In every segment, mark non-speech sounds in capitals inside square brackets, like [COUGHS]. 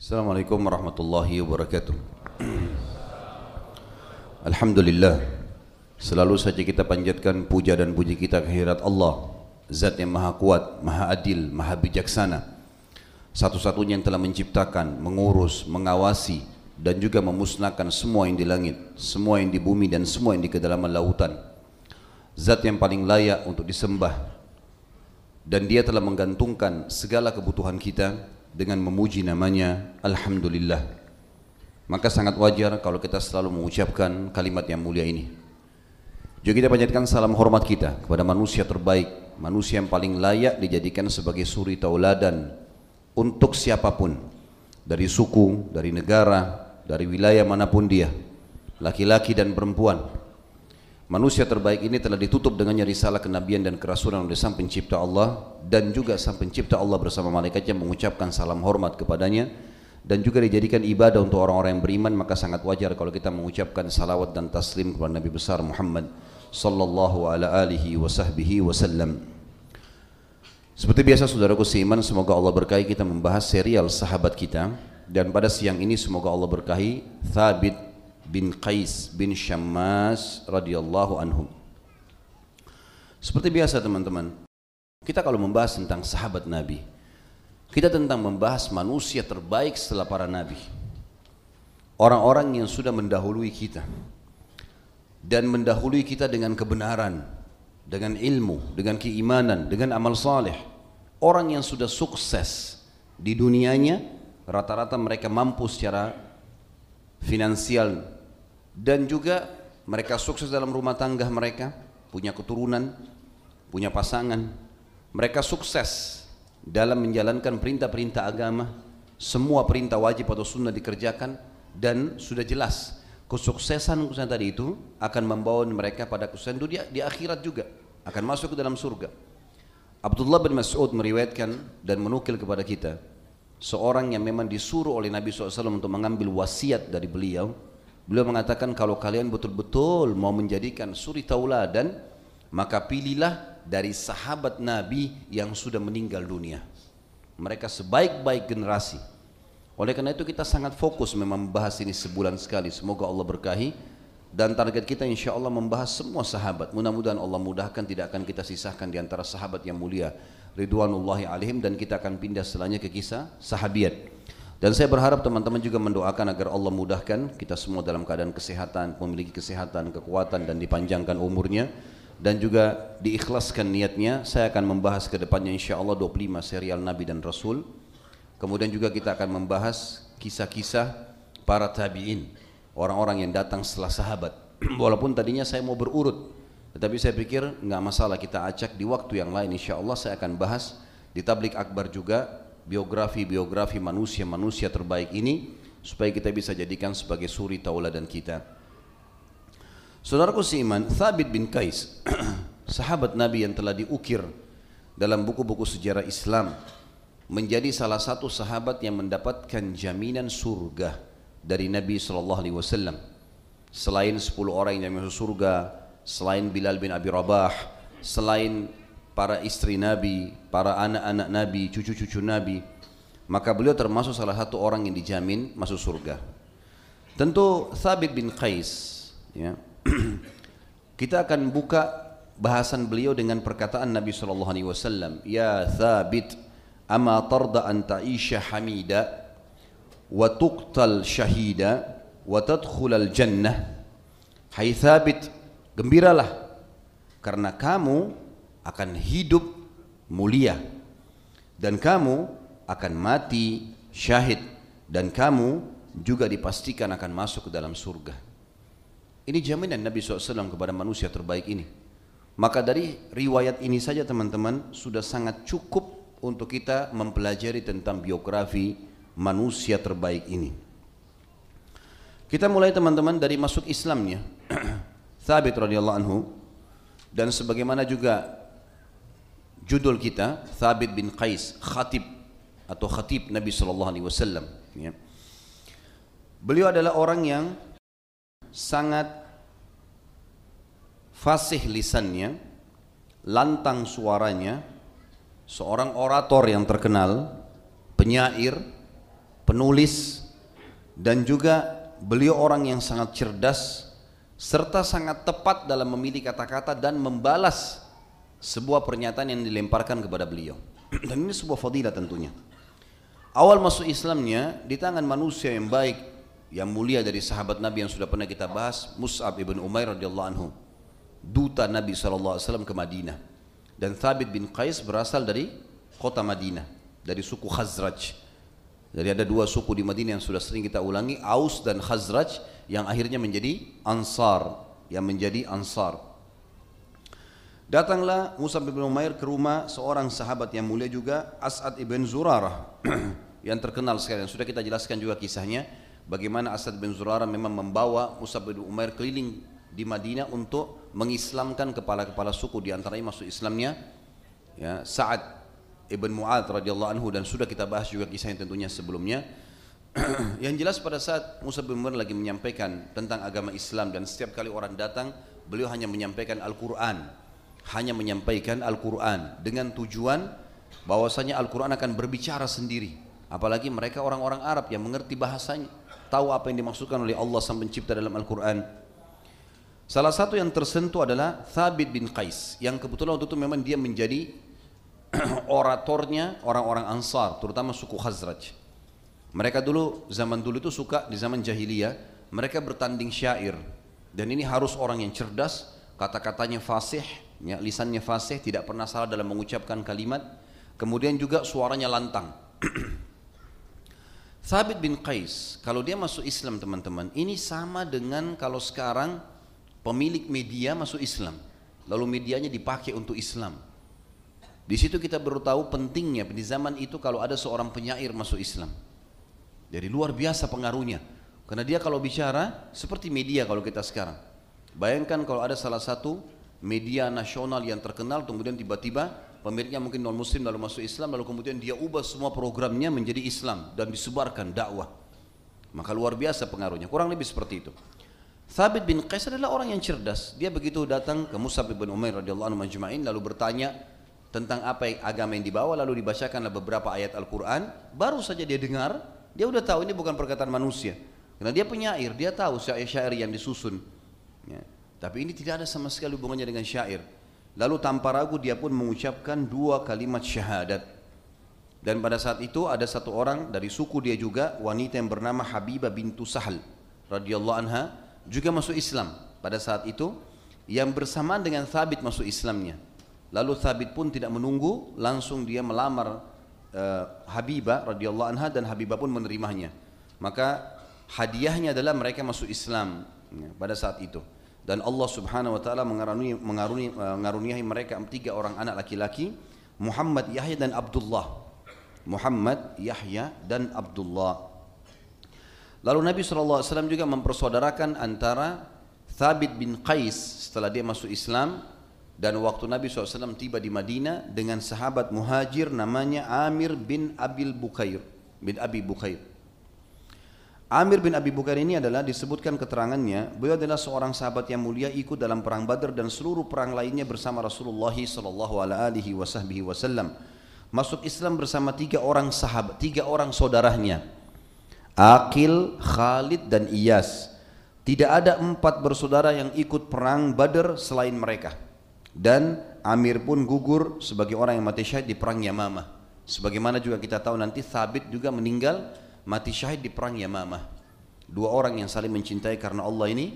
Assalamualaikum warahmatullahi wabarakatuh. Alhamdulillah Selalu saja kita panjatkan puja dan puji kita kehadirat Allah Zat yang maha kuat, maha adil, maha bijaksana. Satu-satunya yang telah menciptakan, mengurus, mengawasi Dan juga memusnahkan semua yang di langit Semua yang di bumi dan semua yang di kedalaman lautan. Zat yang paling layak untuk disembah. Dan dia telah menggantungkan segala kebutuhan kita dengan memuji namanya Alhamdulillah. Maka sangat wajar kalau kita selalu mengucapkan kalimat yang mulia ini. Juga kita panjatkan salam hormat kita kepada manusia terbaik manusia yang paling layak dijadikan sebagai suri tauladan untuk siapa pun dari suku, dari negara, dari wilayah mana pun dia laki-laki dan perempuan Manusia terbaik ini telah ditutup dengannya risalah kenabian dan kerasulan oleh sang pencipta Allah dan juga sang pencipta Allah bersama malaikatnya mengucapkan salam hormat kepadanya dan juga dijadikan ibadah untuk orang-orang yang beriman maka sangat wajar kalau kita mengucapkan salawat dan taslim kepada Nabi besar Muhammad sallallahu ala alihi wa sahbihi wasallam. Seperti biasa saudaraku seiman semoga Allah berkahi kita membahas serial sahabat kita dan pada siang ini semoga Allah berkahi Thabit bin Qais bin Syammas radhiyallahu anhum. Seperti biasa teman-teman, kita kalau membahas tentang sahabat Nabi, kita tentang membahas manusia terbaik setelah para nabi. Orang-orang yang sudah mendahului kita dan mendahului kita dengan kebenaran, dengan ilmu, dengan keimanan, dengan amal saleh. Orang yang sudah sukses di dunianya, rata-rata mereka mampu secara finansial dan juga mereka sukses dalam rumah tangga mereka, punya keturunan, punya pasangan. Mereka sukses dalam menjalankan perintah-perintah agama, semua perintah wajib atau sunnah dikerjakan dan sudah jelas kesuksesan kesuksesan tadi itu akan membawa mereka pada kesuksesan dunia di akhirat juga akan masuk ke dalam surga. Abdullah bin Mas'ud meriwayatkan dan menukil kepada kita seorang yang memang disuruh oleh Nabi SAW untuk mengambil wasiat dari beliau Beliau mengatakan kalau kalian betul-betul mau menjadikan suri tauladan maka pilihlah dari sahabat Nabi yang sudah meninggal dunia. Mereka sebaik-baik generasi. Oleh karena itu kita sangat fokus memang membahas ini sebulan sekali. Semoga Allah berkahi dan target kita insya Allah membahas semua sahabat. Mudah-mudahan Allah mudahkan tidak akan kita sisahkan di antara sahabat yang mulia Ridwanullahi alaihim dan kita akan pindah selanjutnya ke kisah sahabiat. Dan saya berharap teman-teman juga mendoakan agar Allah mudahkan kita semua dalam keadaan kesehatan, memiliki kesehatan, kekuatan dan dipanjangkan umurnya dan juga diikhlaskan niatnya. Saya akan membahas ke depannya insya Allah 25 serial Nabi dan Rasul. Kemudian juga kita akan membahas kisah-kisah para tabi'in, orang-orang yang datang setelah sahabat. [CLEARS THROAT] Walaupun tadinya saya mau berurut, tetapi saya pikir nggak masalah kita acak di waktu yang lain. Insya Allah saya akan bahas di tablik akbar juga biografi-biografi manusia-manusia terbaik ini supaya kita bisa jadikan sebagai suri tauladan kita. Saudaraku seiman, Thabit bin Qais, [CLEARS THROAT] sahabat Nabi yang telah diukir dalam buku-buku sejarah Islam, menjadi salah satu sahabat yang mendapatkan jaminan surga dari Nabi sallallahu alaihi wasallam. Selain 10 orang yang masuk surga, selain Bilal bin Abi Rabah, selain para istri Nabi, para anak-anak Nabi, cucu-cucu Nabi, maka beliau termasuk salah satu orang yang dijamin masuk surga. Tentu Thabit bin Qais, ya, [CLEARS THROAT] kita akan buka bahasan beliau dengan perkataan Nabi Shallallahu Alaihi Wasallam, Ya Thabit, ama tarda an ta'isha hamida, wa tuqtal syahida, wa tadkhul al jannah. Hai Thabit, gembiralah karena kamu akan hidup mulia dan kamu akan mati syahid dan kamu juga dipastikan akan masuk ke dalam surga. Ini jaminan Nabi SAW kepada manusia terbaik ini. Maka dari riwayat ini saja teman-teman sudah sangat cukup untuk kita mempelajari tentang biografi manusia terbaik ini. Kita mulai teman-teman dari masuk Islamnya. [CLEARS THROAT] Thabit radhiyallahu anhu dan sebagaimana juga judul kita Thabit bin Qais khatib atau khatib Nabi sallallahu alaihi wasallam ya. Beliau adalah orang yang sangat fasih lisannya, lantang suaranya, seorang orator yang terkenal, penyair, penulis dan juga beliau orang yang sangat cerdas serta sangat tepat dalam memilih kata-kata dan membalas sebuah pernyataan yang dilemparkan kepada beliau. [CLEARS THROAT] Dan ini sebuah fadilah tentunya. Awal masuk Islamnya di tangan manusia yang baik, yang mulia dari sahabat Nabi yang sudah pernah kita bahas, Mus'ab ibn Umair radhiyallahu anhu, duta Nabi SAW ke Madinah. Dan Thabit bin Qais berasal dari kota Madinah, dari suku Khazraj. Jadi ada dua suku di Madinah yang sudah sering kita ulangi, Aus dan Khazraj yang akhirnya menjadi Ansar, yang menjadi Ansar. Datanglah Musa bin Umair ke rumah seorang sahabat yang mulia juga As'ad ibn Zurarah [CLEARS THROAT] yang terkenal sekali. Sudah kita jelaskan juga kisahnya bagaimana As'ad bin Zurarah memang membawa Musa bin Umair keliling di Madinah untuk mengislamkan kepala-kepala suku di antaranya masuk Islamnya ya Sa'ad ibn Mu'ad radhiyallahu anhu dan sudah kita bahas juga kisahnya tentunya sebelumnya. [CLEARS THROAT] yang jelas pada saat Musa bin Umair lagi menyampaikan tentang agama Islam dan setiap kali orang datang beliau hanya menyampaikan Al-Qur'an hanya menyampaikan Al-Quran dengan tujuan bahwasanya Al-Quran akan berbicara sendiri. Apalagi mereka orang-orang Arab yang mengerti bahasanya tahu apa yang dimaksudkan oleh Allah sang pencipta dalam Al-Quran. Salah satu yang tersentuh adalah Thabit bin Qais yang kebetulan waktu itu memang dia menjadi [CLEARS THROAT] oratornya orang-orang Ansar terutama suku Khazraj. Mereka dulu zaman dulu itu suka di zaman jahiliyah mereka bertanding syair. Dan ini harus orang yang cerdas kata-katanya fasih ya, lisannya fasih, tidak pernah salah dalam mengucapkan kalimat, kemudian juga suaranya lantang. [CLEARS THROAT] Thabit bin Qais, kalau dia masuk Islam teman-teman, ini sama dengan kalau sekarang pemilik media masuk Islam, lalu medianya dipakai untuk Islam. Di situ kita baru tahu pentingnya di zaman itu kalau ada seorang penyair masuk Islam. Jadi luar biasa pengaruhnya. Karena dia kalau bicara seperti media kalau kita sekarang. Bayangkan kalau ada salah satu media nasional yang terkenal kemudian tiba-tiba pemiliknya mungkin non muslim lalu masuk Islam lalu kemudian dia ubah semua programnya menjadi Islam dan disebarkan dakwah. Maka luar biasa pengaruhnya. Kurang lebih seperti itu. Thabit bin Qais adalah orang yang cerdas. Dia begitu datang ke Musab bin Umair radhiyallahu anhu majma'in lalu bertanya tentang apa yang agama yang dibawa lalu dibacakanlah beberapa ayat Al-Quran. Baru saja dia dengar dia udah tahu ini bukan perkataan manusia. Karena dia penyair dia tahu syair-syair yang disusun. Ya. Tapi ini tidak ada sama sekali hubungannya dengan syair. Lalu tanpa ragu dia pun mengucapkan dua kalimat syahadat. Dan pada saat itu ada satu orang dari suku dia juga wanita yang bernama Habibah bintu Sahal radhiyallahu anha juga masuk Islam pada saat itu yang bersamaan dengan Thabit masuk Islamnya. Lalu Thabit pun tidak menunggu, langsung dia melamar uh, Habibah radhiyallahu anha dan Habibah pun menerimanya. Maka hadiahnya adalah mereka masuk Islam ya, pada saat itu dan Allah Subhanahu wa taala mengaruniai mengaruniai, mengaruniai mereka tiga orang anak laki-laki Muhammad Yahya dan Abdullah. Muhammad Yahya dan Abdullah. Lalu Nabi SAW juga mempersaudarakan antara Thabit bin Qais setelah dia masuk Islam dan waktu Nabi SAW tiba di Madinah dengan sahabat muhajir namanya Amir bin Abil Bukair bin Abi Bukair Amir bin Abi Bukhari ini adalah disebutkan keterangannya, beliau adalah seorang sahabat yang mulia ikut dalam perang Badar dan seluruh perang lainnya bersama Rasulullah sallallahu alaihi wasallam. Masuk Islam bersama tiga orang sahabat, tiga orang saudaranya. Akil, Khalid dan Iyas. Tidak ada empat bersaudara yang ikut perang Badar selain mereka. Dan Amir pun gugur sebagai orang yang mati syahid di perang Yamamah. Sebagaimana juga kita tahu nanti Thabit juga meninggal mati syahid di perang Yamamah. Dua orang yang saling mencintai karena Allah ini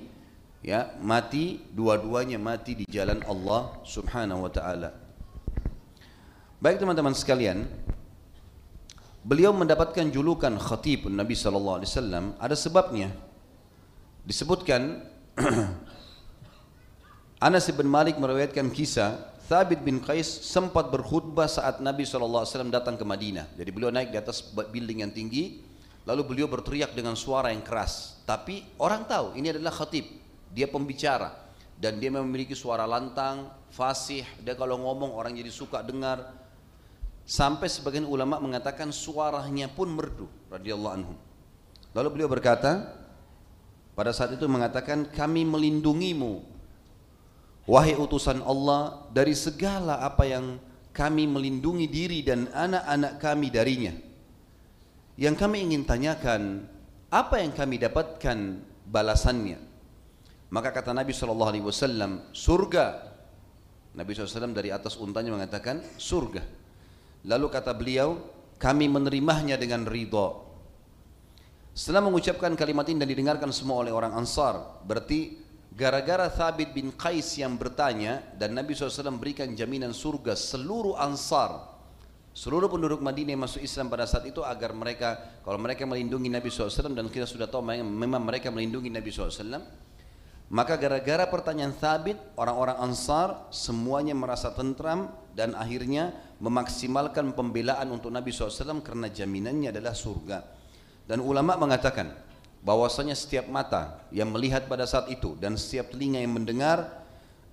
ya mati dua-duanya mati di jalan Allah Subhanahu wa taala. Baik teman-teman sekalian, beliau mendapatkan julukan khatib Nabi sallallahu alaihi wasallam ada sebabnya. Disebutkan [CLEARS THROAT] Anas bin Malik meriwayatkan kisah Thabit bin Qais sempat berkhutbah saat Nabi SAW datang ke Madinah. Jadi beliau naik di atas building yang tinggi, Lalu beliau berteriak dengan suara yang keras. Tapi orang tahu ini adalah khatib. Dia pembicara. Dan dia memiliki suara lantang, fasih. Dia kalau ngomong orang jadi suka dengar. Sampai sebagian ulama mengatakan suaranya pun merdu. radhiyallahu anhu. Lalu beliau berkata, pada saat itu mengatakan kami melindungimu. Wahai utusan Allah dari segala apa yang kami melindungi diri dan anak-anak kami darinya Yang kami ingin tanyakan, apa yang kami dapatkan balasannya? Maka kata Nabi SAW, surga. Nabi SAW dari atas untanya mengatakan surga. Lalu kata beliau, kami menerimanya dengan ridho. Setelah mengucapkan kalimat ini dan didengarkan semua oleh orang Ansar, berarti gara-gara Thabit bin Qais yang bertanya dan Nabi SAW berikan jaminan surga seluruh Ansar, seluruh penduduk Madinah masuk Islam pada saat itu agar mereka, kalau mereka melindungi Nabi SAW dan kita sudah tahu memang mereka melindungi Nabi SAW, maka gara-gara pertanyaan Thabit, orang-orang Ansar semuanya merasa tentram dan akhirnya memaksimalkan pembelaan untuk Nabi SAW karena jaminannya adalah surga. Dan ulama mengatakan bahwasanya setiap mata yang melihat pada saat itu dan setiap telinga yang mendengar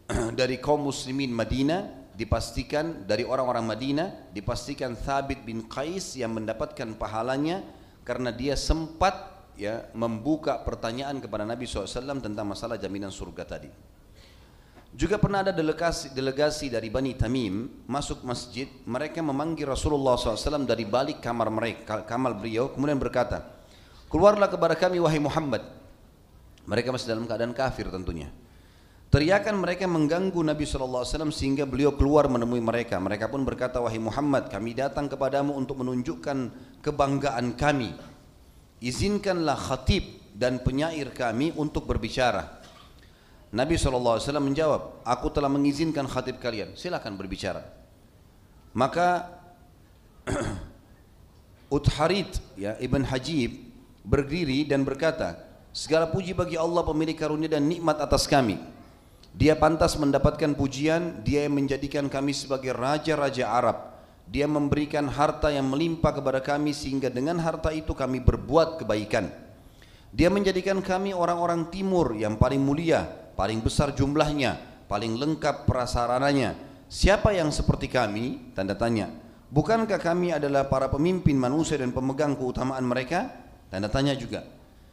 [CLEARS THROAT] dari kaum muslimin Madinah dipastikan dari orang-orang Madinah dipastikan Thabit bin Qais yang mendapatkan pahalanya karena dia sempat ya membuka pertanyaan kepada Nabi SAW tentang masalah jaminan surga tadi. Juga pernah ada delegasi, delegasi dari Bani Tamim masuk masjid, mereka memanggil Rasulullah SAW dari balik kamar mereka, kamar beliau, kemudian berkata, keluarlah kepada kami wahai Muhammad. Mereka masih dalam keadaan kafir tentunya. Teriakan mereka mengganggu Nabi SAW sehingga beliau keluar menemui mereka. Mereka pun berkata, wahai Muhammad, kami datang kepadamu untuk menunjukkan kebanggaan kami. Izinkanlah khatib dan penyair kami untuk berbicara. Nabi SAW menjawab, aku telah mengizinkan khatib kalian, silakan berbicara. Maka [CLEARS THROAT] Utharid ya Ibn Hajib berdiri dan berkata, segala puji bagi Allah pemilik karunia dan nikmat atas kami. Dia pantas mendapatkan pujian, dia yang menjadikan kami sebagai raja-raja Arab. Dia memberikan harta yang melimpah kepada kami sehingga dengan harta itu kami berbuat kebaikan. Dia menjadikan kami orang-orang timur yang paling mulia paling besar jumlahnya, paling lengkap prasarananya. Siapa yang seperti kami? Tanda tanya. Bukankah kami adalah para pemimpin manusia dan pemegang keutamaan mereka? Tanda tanya juga.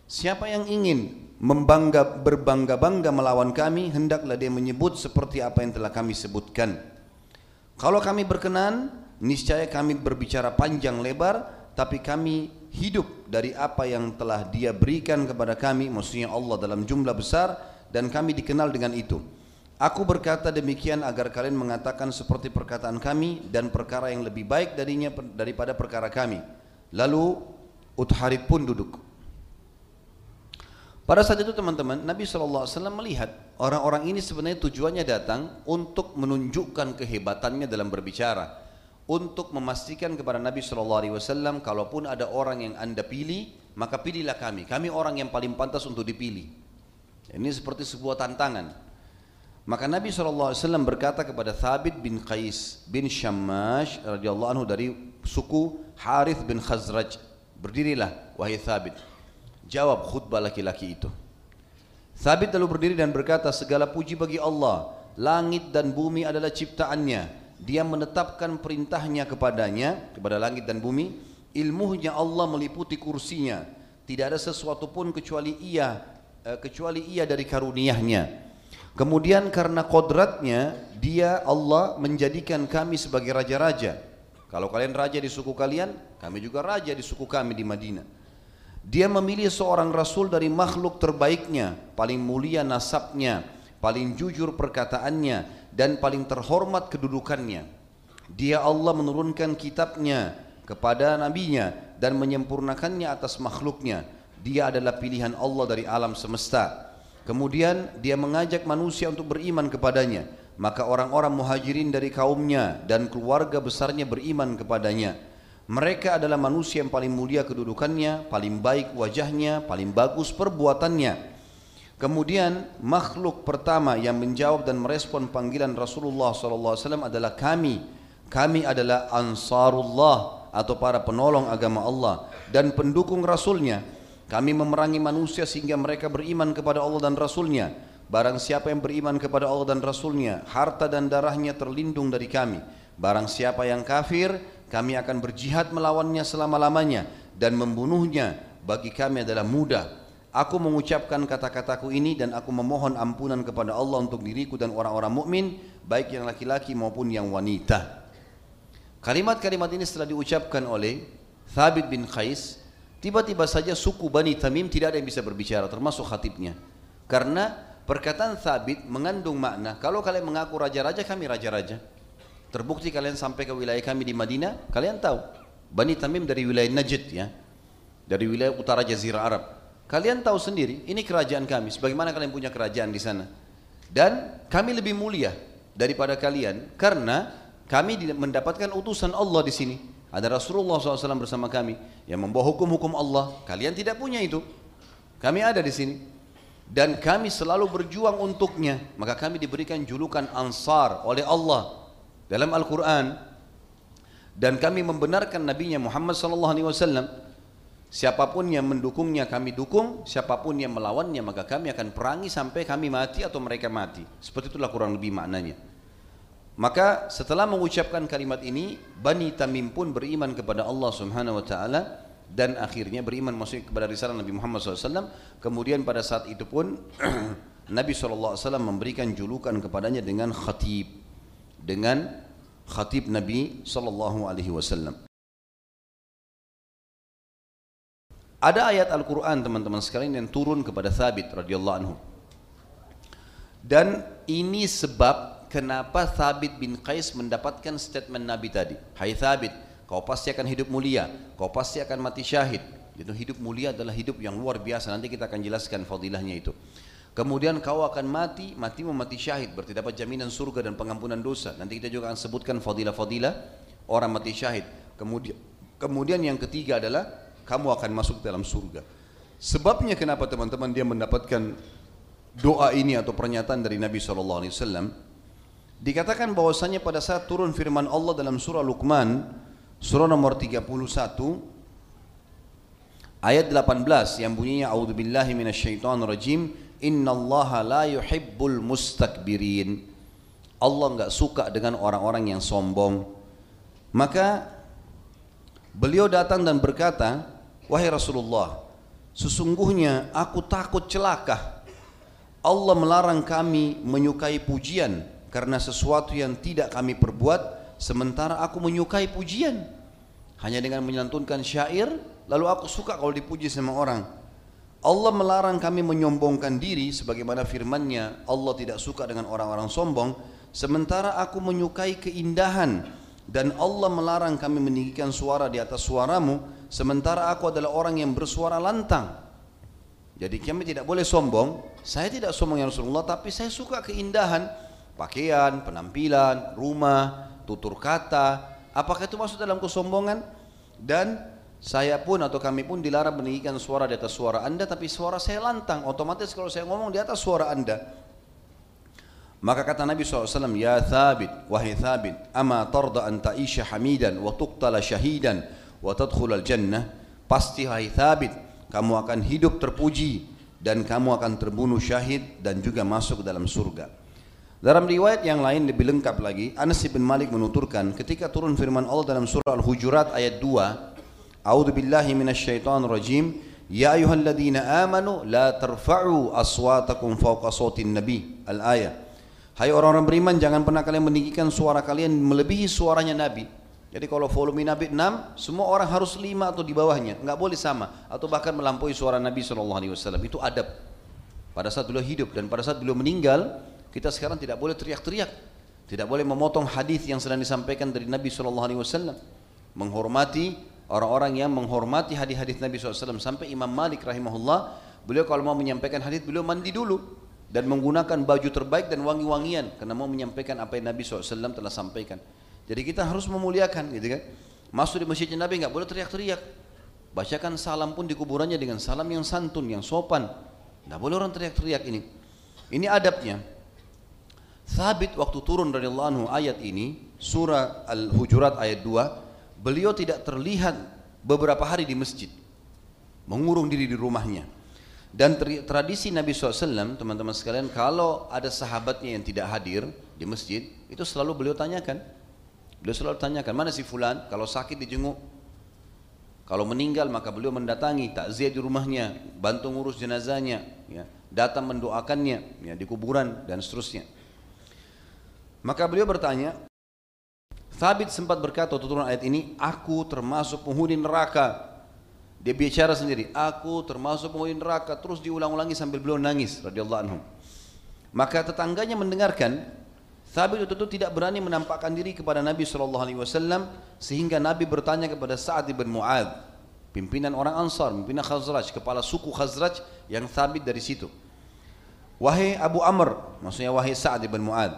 Siapa yang ingin membangga berbangga-bangga melawan kami, hendaklah dia menyebut seperti apa yang telah kami sebutkan. Kalau kami berkenan, niscaya kami berbicara panjang lebar, tapi kami hidup dari apa yang telah dia berikan kepada kami, maksudnya Allah dalam jumlah besar, dan kami dikenal dengan itu. Aku berkata demikian agar kalian mengatakan seperti perkataan kami dan perkara yang lebih baik darinya daripada perkara kami. Lalu Utharid pun duduk. Pada saat itu teman-teman, Nabi SAW melihat orang-orang ini sebenarnya tujuannya datang untuk menunjukkan kehebatannya dalam berbicara. Untuk memastikan kepada Nabi SAW, kalaupun ada orang yang anda pilih, maka pilihlah kami. Kami orang yang paling pantas untuk dipilih. Ini seperti sebuah tantangan. Maka Nabi SAW berkata kepada Thabit bin Qais bin Shammash radhiyallahu anhu dari suku Harith bin Khazraj. Berdirilah wahai Thabit. Jawab khutbah laki-laki itu. Thabit lalu berdiri dan berkata segala puji bagi Allah. Langit dan bumi adalah ciptaannya. Dia menetapkan perintahnya kepadanya, kepada langit dan bumi. Ilmunya Allah meliputi kursinya. Tidak ada sesuatu pun kecuali ia Eh, kecuali ia dari karuniahnya. Kemudian karena kodratnya dia Allah menjadikan kami sebagai raja-raja. Kalau kalian raja di suku kalian, kami juga raja di suku kami di Madinah. Dia memilih seorang rasul dari makhluk terbaiknya, paling mulia nasabnya, paling jujur perkataannya, dan paling terhormat kedudukannya. Dia Allah menurunkan kitabnya kepada nabinya dan menyempurnakannya atas makhluknya dia adalah pilihan Allah dari alam semesta. Kemudian dia mengajak manusia untuk beriman kepadanya. Maka orang-orang muhajirin dari kaumnya dan keluarga besarnya beriman kepadanya. Mereka adalah manusia yang paling mulia kedudukannya, paling baik wajahnya, paling bagus perbuatannya. Kemudian makhluk pertama yang menjawab dan merespon panggilan Rasulullah SAW adalah kami. Kami adalah Ansarullah atau para penolong agama Allah dan pendukung Rasulnya. Kami memerangi manusia sehingga mereka beriman kepada Allah dan Rasulnya. Barang siapa yang beriman kepada Allah dan Rasulnya, harta dan darahnya terlindung dari kami. Barang siapa yang kafir, kami akan berjihad melawannya selama-lamanya dan membunuhnya bagi kami adalah mudah. Aku mengucapkan kata-kataku ini dan aku memohon ampunan kepada Allah untuk diriku dan orang-orang mukmin, baik yang laki-laki maupun yang wanita. Kalimat-kalimat ini setelah diucapkan oleh Thabit bin Qais, tiba-tiba saja suku Bani Tamim tidak ada yang bisa berbicara, termasuk khatibnya. Karena perkataan Thabit mengandung makna, kalau kalian mengaku raja-raja, kami raja-raja. Terbukti kalian sampai ke wilayah kami di Madinah, kalian tahu. Bani Tamim dari wilayah Najd ya, dari wilayah utara Jazirah Arab. Kalian tahu sendiri, ini kerajaan kami. Sebagaimana kalian punya kerajaan di sana. Dan kami lebih mulia daripada kalian karena kami mendapatkan utusan Allah di sini. Ada Rasulullah SAW bersama kami yang membawa hukum-hukum Allah. Kalian tidak punya itu. Kami ada di sini. Dan kami selalu berjuang untuknya. Maka kami diberikan julukan Ansar oleh Allah dalam Al-Quran. Dan kami membenarkan Nabi Muhammad SAW Siapa pun yang mendukungnya kami dukung, siapa pun yang melawannya maka kami akan perangi sampai kami mati atau mereka mati. Seperti itulah kurang lebih maknanya. Maka setelah mengucapkan kalimat ini, Bani Tamim pun beriman kepada Allah Subhanahu wa taala dan akhirnya beriman maksudnya kepada risalah Nabi Muhammad SAW. Kemudian pada saat itu pun [CLEARS THROAT] Nabi SAW memberikan julukan kepadanya dengan khatib, dengan khatib Nabi SAW. Ada ayat Al-Quran teman-teman sekalian yang turun kepada Thabit radhiyallahu anhu. Dan ini sebab kenapa Thabit bin Qais mendapatkan statement Nabi tadi. Hai Thabit, kau pasti akan hidup mulia, kau pasti akan mati syahid. Itu hidup mulia adalah hidup yang luar biasa. Nanti kita akan jelaskan fadilahnya itu. Kemudian kau akan mati, mati mati syahid, berarti dapat jaminan surga dan pengampunan dosa. Nanti kita juga akan sebutkan fadilah-fadilah orang mati syahid. Kemudian kemudian yang ketiga adalah kamu akan masuk dalam surga. Sebabnya kenapa teman-teman dia mendapatkan doa ini atau pernyataan dari Nabi SAW dikatakan bahwasanya pada saat turun firman Allah dalam surah Luqman surah nomor 31 ayat 18 yang bunyinya a'udzubillahi minasyaitonirrajim innallaha la yuhibbul mustakbirin Allah enggak suka dengan orang-orang yang sombong maka beliau datang dan berkata Wahai Rasulullah, sesungguhnya aku takut celaka. Allah melarang kami menyukai pujian karena sesuatu yang tidak kami perbuat sementara aku menyukai pujian. Hanya dengan menyantunkan syair, lalu aku suka kalau dipuji sama orang. Allah melarang kami menyombongkan diri sebagaimana firman-Nya, Allah tidak suka dengan orang-orang sombong, sementara aku menyukai keindahan dan Allah melarang kami meninggikan suara di atas suaramu sementara aku adalah orang yang bersuara lantang. Jadi kami tidak boleh sombong. Saya tidak sombong ya Rasulullah, tapi saya suka keindahan pakaian, penampilan, rumah, tutur kata. Apakah itu masuk dalam kesombongan? Dan saya pun atau kami pun dilarang meninggikan suara di atas suara anda tapi suara saya lantang. Otomatis kalau saya ngomong di atas suara anda. Maka kata Nabi SAW ya thabit wahai thabit ama tarda an ta'isha hamidan wa tuqtala syahidan wa tadkhulal jannah pasti hai thabit kamu akan hidup terpuji dan kamu akan terbunuh syahid dan juga masuk dalam surga. Dalam riwayat yang lain lebih lengkap lagi Anas bin Malik menuturkan ketika turun firman Allah dalam surah Al-Hujurat ayat 2 A'udzu billahi minasyaitonir rajim Ya ayyuhalladzina amanu la tarfa'u aswatakum fawqa sautin nabi. Al-ayah Hai orang-orang beriman jangan pernah kalian meninggikan suara kalian melebihi suaranya nabi. Jadi kalau volume Nabi 6, semua orang harus 5 atau di bawahnya, nggak boleh sama. Atau bahkan melampaui suara Nabi SAW. Itu adab. Pada saat beliau hidup dan pada saat beliau meninggal, kita sekarang tidak boleh teriak-teriak, tidak boleh memotong hadis yang sedang disampaikan dari Nabi SAW. Menghormati orang-orang yang menghormati hadis-hadis Nabi SAW sampai Imam Malik rahimahullah, beliau kalau mau menyampaikan hadis beliau mandi dulu dan menggunakan baju terbaik dan wangi-wangian karena mau menyampaikan apa yang Nabi SAW telah sampaikan. Jadi kita harus memuliakan gitu kan. Masuk di masjidnya Nabi nggak boleh teriak-teriak. Bacakan salam pun di kuburannya dengan salam yang santun, yang sopan. Nggak boleh orang teriak-teriak ini. Ini adabnya. Thabit waktu turun dari Allah ayat ini, surah Al-Hujurat ayat 2, beliau tidak terlihat beberapa hari di masjid. Mengurung diri di rumahnya. Dan tradisi Nabi SAW, teman-teman sekalian, kalau ada sahabatnya yang tidak hadir di masjid, itu selalu beliau tanyakan, Beliau selalu tanyakan, mana si fulan? Kalau sakit dijenguk. Kalau meninggal maka beliau mendatangi takziah di rumahnya, bantu ngurus jenazahnya, ya, datang mendoakannya ya, di kuburan dan seterusnya. Maka beliau bertanya, Thabit sempat berkata waktu turun ayat ini, aku termasuk penghuni neraka. Dia bicara sendiri, aku termasuk penghuni neraka. Terus diulang-ulangi sambil beliau nangis radhiyallahu anhu. Maka tetangganya mendengarkan, Thabit itu tidak berani menampakkan diri kepada Nabi Wasallam sehingga Nabi bertanya kepada Sa'ad bin Mu'ad, pimpinan orang Ansar, pimpinan Khazraj, kepala suku Khazraj yang Thabit dari situ. Wahai Abu Amr, maksudnya wahai Sa'ad bin Mu'ad,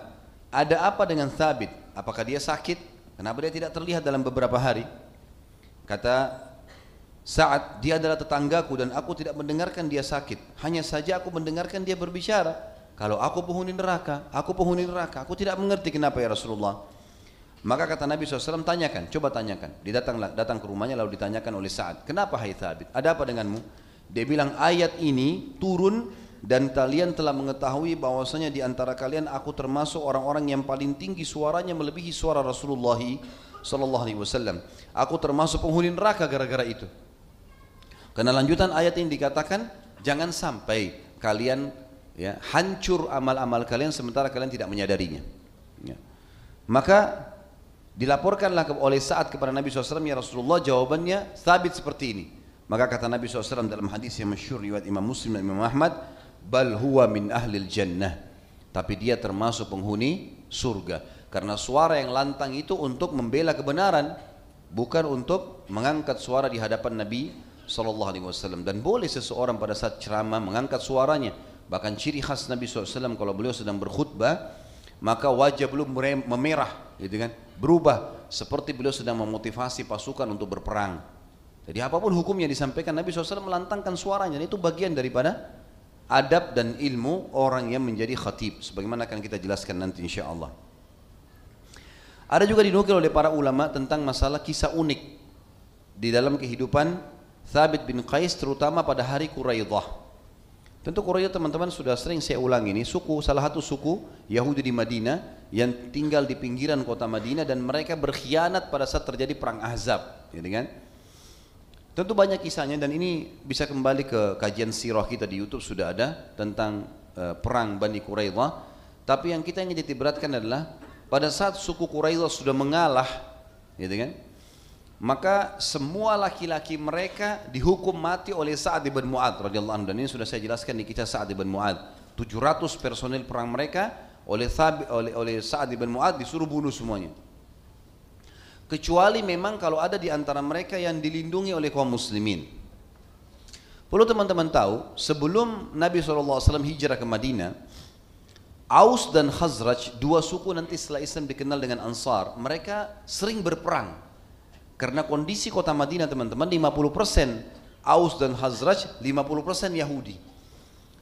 ada apa dengan Thabit? Apakah dia sakit? Kenapa dia tidak terlihat dalam beberapa hari? Kata saat dia adalah tetanggaku dan aku tidak mendengarkan dia sakit. Hanya saja aku mendengarkan dia berbicara. Kalau aku penghuni neraka, aku penghuni neraka. Aku tidak mengerti kenapa ya Rasulullah. Maka kata Nabi SAW, tanyakan, coba tanyakan. Dia datang, ke rumahnya lalu ditanyakan oleh Sa'ad. Kenapa hai Thabit? Ada apa denganmu? Dia bilang ayat ini turun dan kalian telah mengetahui bahwasanya di antara kalian aku termasuk orang-orang yang paling tinggi suaranya melebihi suara Rasulullah sallallahu alaihi wasallam. Aku termasuk penghuni neraka gara-gara itu. Karena lanjutan ayat ini dikatakan jangan sampai kalian ya hancur amal-amal kalian sementara kalian tidak menyadarinya. Ya. Maka dilaporkanlah oleh saat kepada Nabi SAW ya Rasulullah jawabannya sabit seperti ini. Maka kata Nabi SAW dalam hadis yang masyhur riwayat Imam Muslim dan Imam Ahmad, bal huwa min ahlil jannah. Tapi dia termasuk penghuni surga. Karena suara yang lantang itu untuk membela kebenaran bukan untuk mengangkat suara di hadapan Nabi sallallahu alaihi wasallam. Dan boleh seseorang pada saat ceramah mengangkat suaranya. Bahkan ciri khas Nabi SAW kalau beliau sedang berkhutbah maka wajah beliau memerah gitu kan? Berubah. Seperti beliau sedang memotivasi pasukan untuk berperang. Jadi apa pun hukumnya disampaikan Nabi SAW melantangkan suaranya. Itu bagian daripada adab dan ilmu orang yang menjadi khatib. Sebagaimana akan kita jelaskan nanti insya Allah ada juga dinukil oleh para ulama tentang masalah kisah unik di dalam kehidupan Thabit bin Qais terutama pada hari Quraidah. Tentu Quraidah teman-teman sudah sering saya ulang ini suku salah satu suku Yahudi di Madinah yang tinggal di pinggiran kota Madinah dan mereka berkhianat pada saat terjadi perang Ahzab. Gitu kan Tentu banyak kisahnya dan ini bisa kembali ke kajian sirah kita di YouTube sudah ada tentang uh, perang Bani Quraidah. Tapi yang kita ingin ditiberatkan adalah pada saat suku Quraidah sudah mengalah, gitu kan? Maka semua laki-laki mereka dihukum mati oleh Sa'ad bin Mu'ad radhiyallahu anhu dan ini sudah saya jelaskan di kisah Sa'ad bin Mu'ad. 700 personil perang mereka oleh oleh, oleh Sa'ad bin Mu'ad disuruh bunuh semuanya kecuali memang kalau ada di antara mereka yang dilindungi oleh kaum muslimin. Perlu teman-teman tahu, sebelum Nabi SAW hijrah ke Madinah, Aus dan Khazraj, dua suku nanti setelah Islam dikenal dengan Ansar, mereka sering berperang. Karena kondisi kota Madinah teman-teman, 50% Aus dan Khazraj, 50% Yahudi.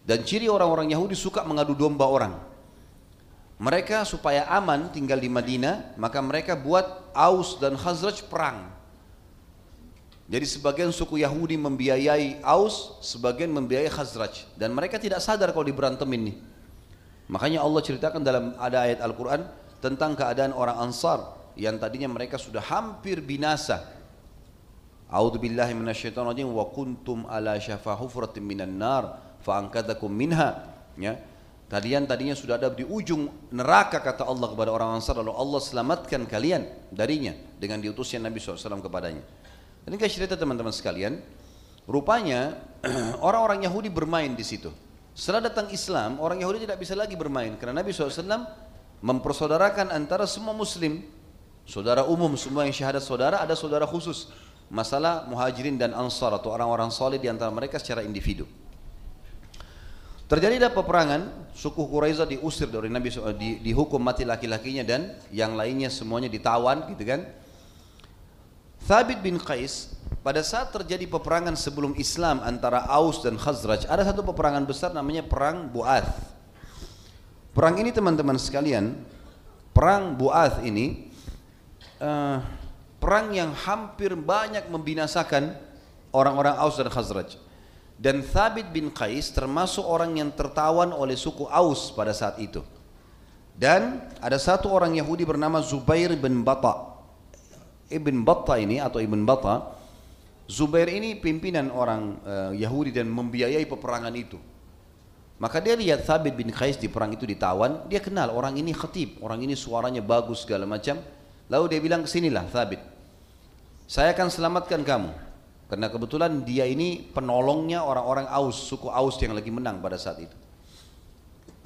Dan ciri orang-orang Yahudi suka mengadu domba orang. Mereka supaya aman tinggal di Madinah, maka mereka buat Aus dan Khazraj perang. Jadi sebagian suku Yahudi membiayai Aus, sebagian membiayai Khazraj. Dan mereka tidak sadar kalau diberantem ini. Makanya Allah ceritakan dalam ada ayat Al-Quran tentang keadaan orang Ansar yang tadinya mereka sudah hampir binasa. A'udzu wa kuntum ala syafa minan nar fa minha. Ya. Kalian tadinya sudah ada di ujung neraka kata Allah kepada orang Ansar lalu Allah selamatkan kalian darinya dengan diutusnya Nabi SAW kepadanya. Ini kasih cerita teman-teman sekalian. Rupanya [CLEARS THROAT] orang-orang Yahudi bermain di situ. Setelah datang Islam, orang Yahudi tidak bisa lagi bermain karena Nabi SAW mempersaudarakan antara semua Muslim, saudara umum semua yang syahadat saudara ada saudara khusus. Masalah muhajirin dan ansar atau orang-orang solid di antara mereka secara individu. Terjadi ada peperangan, suku Quraisy diusir dari Nabi di, dihukum mati laki-lakinya dan yang lainnya semuanya ditawan gitu kan. Thabit bin Qais pada saat terjadi peperangan sebelum Islam antara Aus dan Khazraj, ada satu peperangan besar namanya perang Buath. Perang ini teman-teman sekalian, perang Buath ini uh, perang yang hampir banyak membinasakan orang-orang Aus dan Khazraj. Dan Thabit bin Qais termasuk orang yang tertawan oleh suku Aus pada saat itu. Dan ada satu orang Yahudi bernama Zubair bin Bata. Ibn Bata ini atau Ibn Bata, Zubair ini pimpinan orang uh, Yahudi dan membiayai peperangan itu. Maka dia lihat Thabit bin Qais di perang itu ditawan, dia kenal orang ini khatib, orang ini suaranya bagus segala macam. Lalu dia bilang ke sinilah Thabit. Saya akan selamatkan kamu. Karena kebetulan dia ini penolongnya orang-orang Aus, suku Aus yang lagi menang pada saat itu.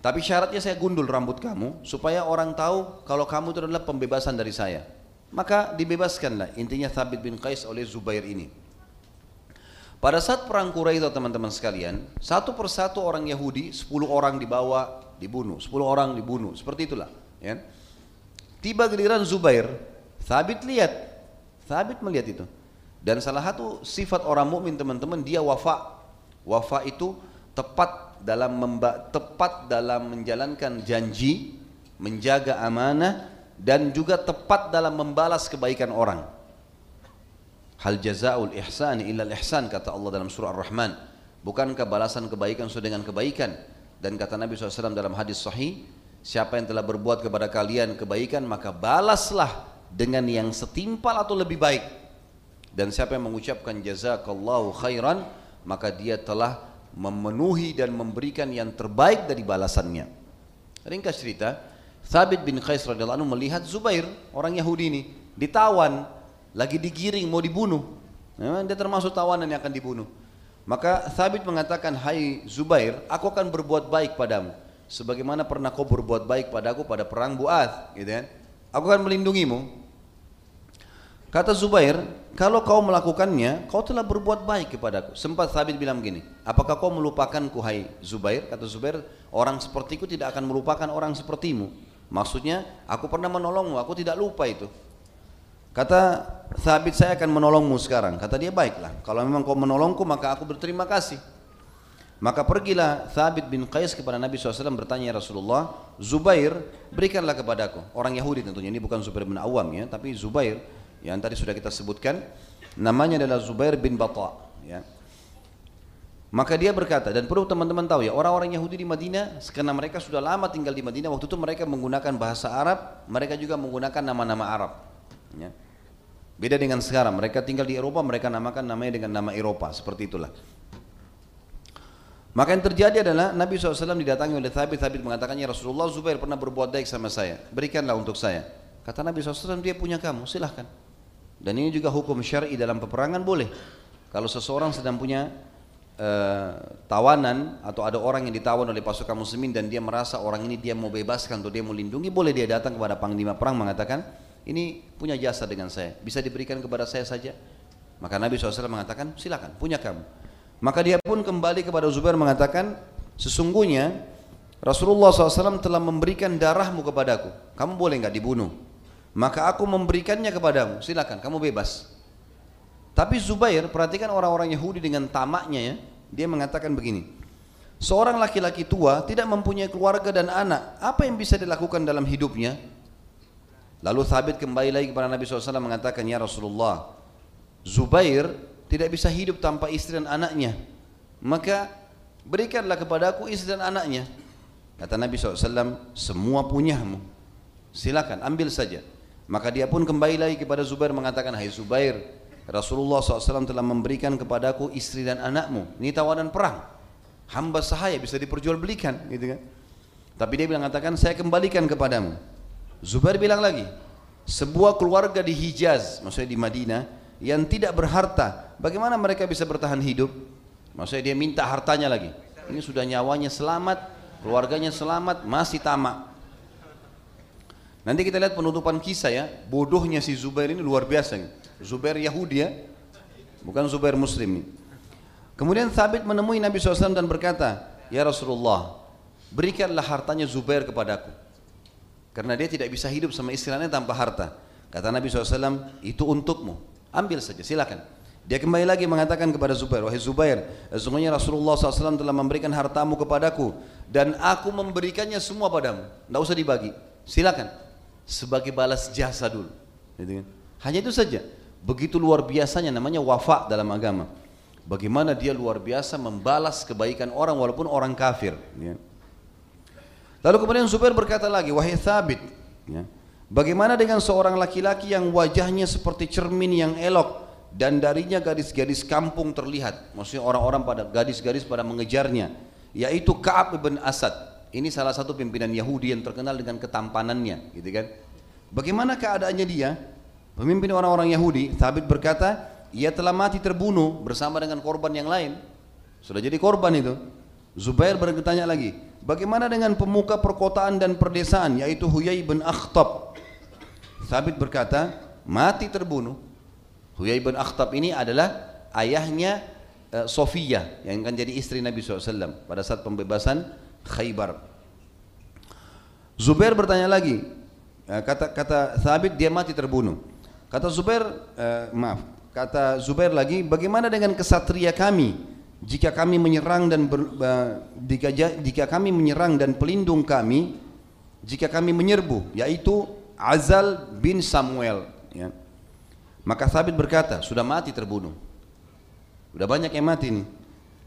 Tapi syaratnya saya gundul rambut kamu supaya orang tahu kalau kamu itu adalah pembebasan dari saya. Maka dibebaskanlah intinya Thabit bin Qais oleh Zubair ini. Pada saat perang Quraisy teman-teman sekalian, satu persatu orang Yahudi, 10 orang dibawa, dibunuh, 10 orang dibunuh, seperti itulah. Ya. Tiba giliran Zubair, Thabit lihat, Thabit melihat itu. Dan salah satu sifat orang mukmin teman-teman dia wafa. Wafa itu tepat dalam memba, tepat dalam menjalankan janji, menjaga amanah dan juga tepat dalam membalas kebaikan orang. Hal jazaul ihsan illa ihsan kata Allah dalam surah Ar-Rahman. Bukankah balasan kebaikan sesuai dengan kebaikan? Dan kata Nabi SAW dalam hadis sahih, siapa yang telah berbuat kepada kalian kebaikan maka balaslah dengan yang setimpal atau lebih baik dan siapa yang mengucapkan jazakallahu khairan maka dia telah memenuhi dan memberikan yang terbaik dari balasannya. Ringkas cerita, Thabit bin Qais radhiyallahu anhu melihat Zubair, orang Yahudi ini, ditawan, lagi digiring mau dibunuh. Memang dia termasuk tawanan yang akan dibunuh. Maka Thabit mengatakan, "Hai Zubair, aku akan berbuat baik padamu sebagaimana pernah kau berbuat baik padaku pada perang Bu'ath, gitu kan? Aku akan melindungimu Kata Zubair, kalau kau melakukannya, kau telah berbuat baik kepadaku. Sempat Thabit bilang begini, apakah kau melupakanku hai Zubair? Kata Zubair, orang sepertiku tidak akan melupakan orang sepertimu. Maksudnya, aku pernah menolongmu, aku tidak lupa itu. Kata Thabit, saya akan menolongmu sekarang. Kata dia, baiklah. Kalau memang kau menolongku, maka aku berterima kasih. Maka pergilah Thabit bin Qais kepada Nabi SAW bertanya ya Rasulullah, Zubair berikanlah kepadaku. Orang Yahudi tentunya, ini bukan Zubair bin Awam ya, tapi Zubair yang tadi sudah kita sebutkan namanya adalah Zubair bin Bata ya. Maka dia berkata dan perlu teman-teman tahu ya orang-orang Yahudi di Madinah karena mereka sudah lama tinggal di Madinah waktu itu mereka menggunakan bahasa Arab mereka juga menggunakan nama-nama Arab ya. Beda dengan sekarang mereka tinggal di Eropa mereka namakan namanya dengan nama Eropa seperti itulah. Maka yang terjadi adalah Nabi SAW didatangi oleh Thabit, Thabit mengatakannya Rasulullah Zubair pernah berbuat baik sama saya, berikanlah untuk saya. Kata Nabi SAW dia punya kamu, silahkan. Dan ini juga hukum syar'i dalam peperangan boleh. Kalau seseorang sedang punya uh, tawanan atau ada orang yang ditawan oleh pasukan muslimin dan dia merasa orang ini dia mau bebaskan atau dia mau lindungi, boleh dia datang kepada panglima perang mengatakan, ini punya jasa dengan saya, bisa diberikan kepada saya saja. Maka Nabi SAW mengatakan, silakan, punya kamu. Maka dia pun kembali kepada Zubair mengatakan, sesungguhnya Rasulullah SAW telah memberikan darahmu kepadaku. Kamu boleh nggak dibunuh? Maka aku memberikannya kepadamu. Silakan kamu bebas. Tapi Zubair perhatikan orang-orang Yahudi dengan tamaknya ya. Dia mengatakan begini seorang laki-laki tua tidak mempunyai keluarga dan anak. Apa yang bisa dilakukan dalam hidupnya? Lalu Thabit kembali lagi kepada Nabi SAW mengatakan ya Rasulullah Zubair tidak bisa hidup tanpa istri dan anaknya. Maka berikanlah kepadaku istri dan anaknya. Kata Nabi SAW semua punyamu. Silakan ambil saja maka dia pun kembali lagi kepada Zubair mengatakan, Hai Zubair, Rasulullah SAW telah memberikan kepadaku istri dan anakmu. Ini tawanan perang. Hamba sahaya bisa diperjualbelikan, gitu kan? Tapi dia bilang katakan, saya kembalikan kepadamu. Zubair bilang lagi, sebuah keluarga di Hijaz, maksudnya di Madinah, yang tidak berharta, bagaimana mereka bisa bertahan hidup? Maksudnya dia minta hartanya lagi. Ini sudah nyawanya selamat, keluarganya selamat, masih tamak. Nanti kita lihat penutupan kisah ya, bodohnya si Zubair ini luar biasa. Zubair Yahudi ya, bukan Zubair Muslim nih. Kemudian Thabit menemui Nabi SAW dan berkata, Ya Rasulullah, berikanlah hartanya Zubair kepadaku. Karena dia tidak bisa hidup sama istilahnya tanpa harta. Kata Nabi SAW, itu untukmu. Ambil saja, silakan. Dia kembali lagi mengatakan kepada Zubair, Wahai Zubair, sesungguhnya Rasulullah SAW telah memberikan hartamu kepadaku dan aku memberikannya semua padamu. Tidak usah dibagi, silakan sebagai balas jasa dulu. Gitu kan? Hanya itu saja. Begitu luar biasanya namanya wafa dalam agama. Bagaimana dia luar biasa membalas kebaikan orang walaupun orang kafir. Ya. Lalu kemudian Zubair berkata lagi, wahai Thabit, ya, bagaimana dengan seorang laki-laki yang wajahnya seperti cermin yang elok dan darinya gadis-gadis kampung terlihat. Maksudnya orang-orang pada gadis-gadis pada mengejarnya, yaitu Kaab bin Asad. Ini salah satu pimpinan Yahudi yang terkenal dengan ketampanannya, gitu kan? Bagaimana keadaannya dia? Pemimpin orang-orang Yahudi, Thabit berkata, ia telah mati terbunuh bersama dengan korban yang lain. Sudah jadi korban itu. Zubair bertanya lagi, bagaimana dengan pemuka perkotaan dan perdesaan yaitu Huyai bin Akhtab? Thabit berkata, mati terbunuh. Huyai bin Akhtab ini adalah ayahnya uh, Sofia yang akan jadi istri Nabi SAW pada saat pembebasan Khaybar. Zubair bertanya lagi, uh, kata kata Thabit dia mati terbunuh. Kata Zubair, uh, maaf, kata Zubair lagi, bagaimana dengan kesatria kami jika kami menyerang dan ber, jika, jika kami menyerang dan pelindung kami jika kami menyerbu yaitu Azal bin Samuel ya. maka Thabit berkata sudah mati terbunuh sudah banyak yang mati ini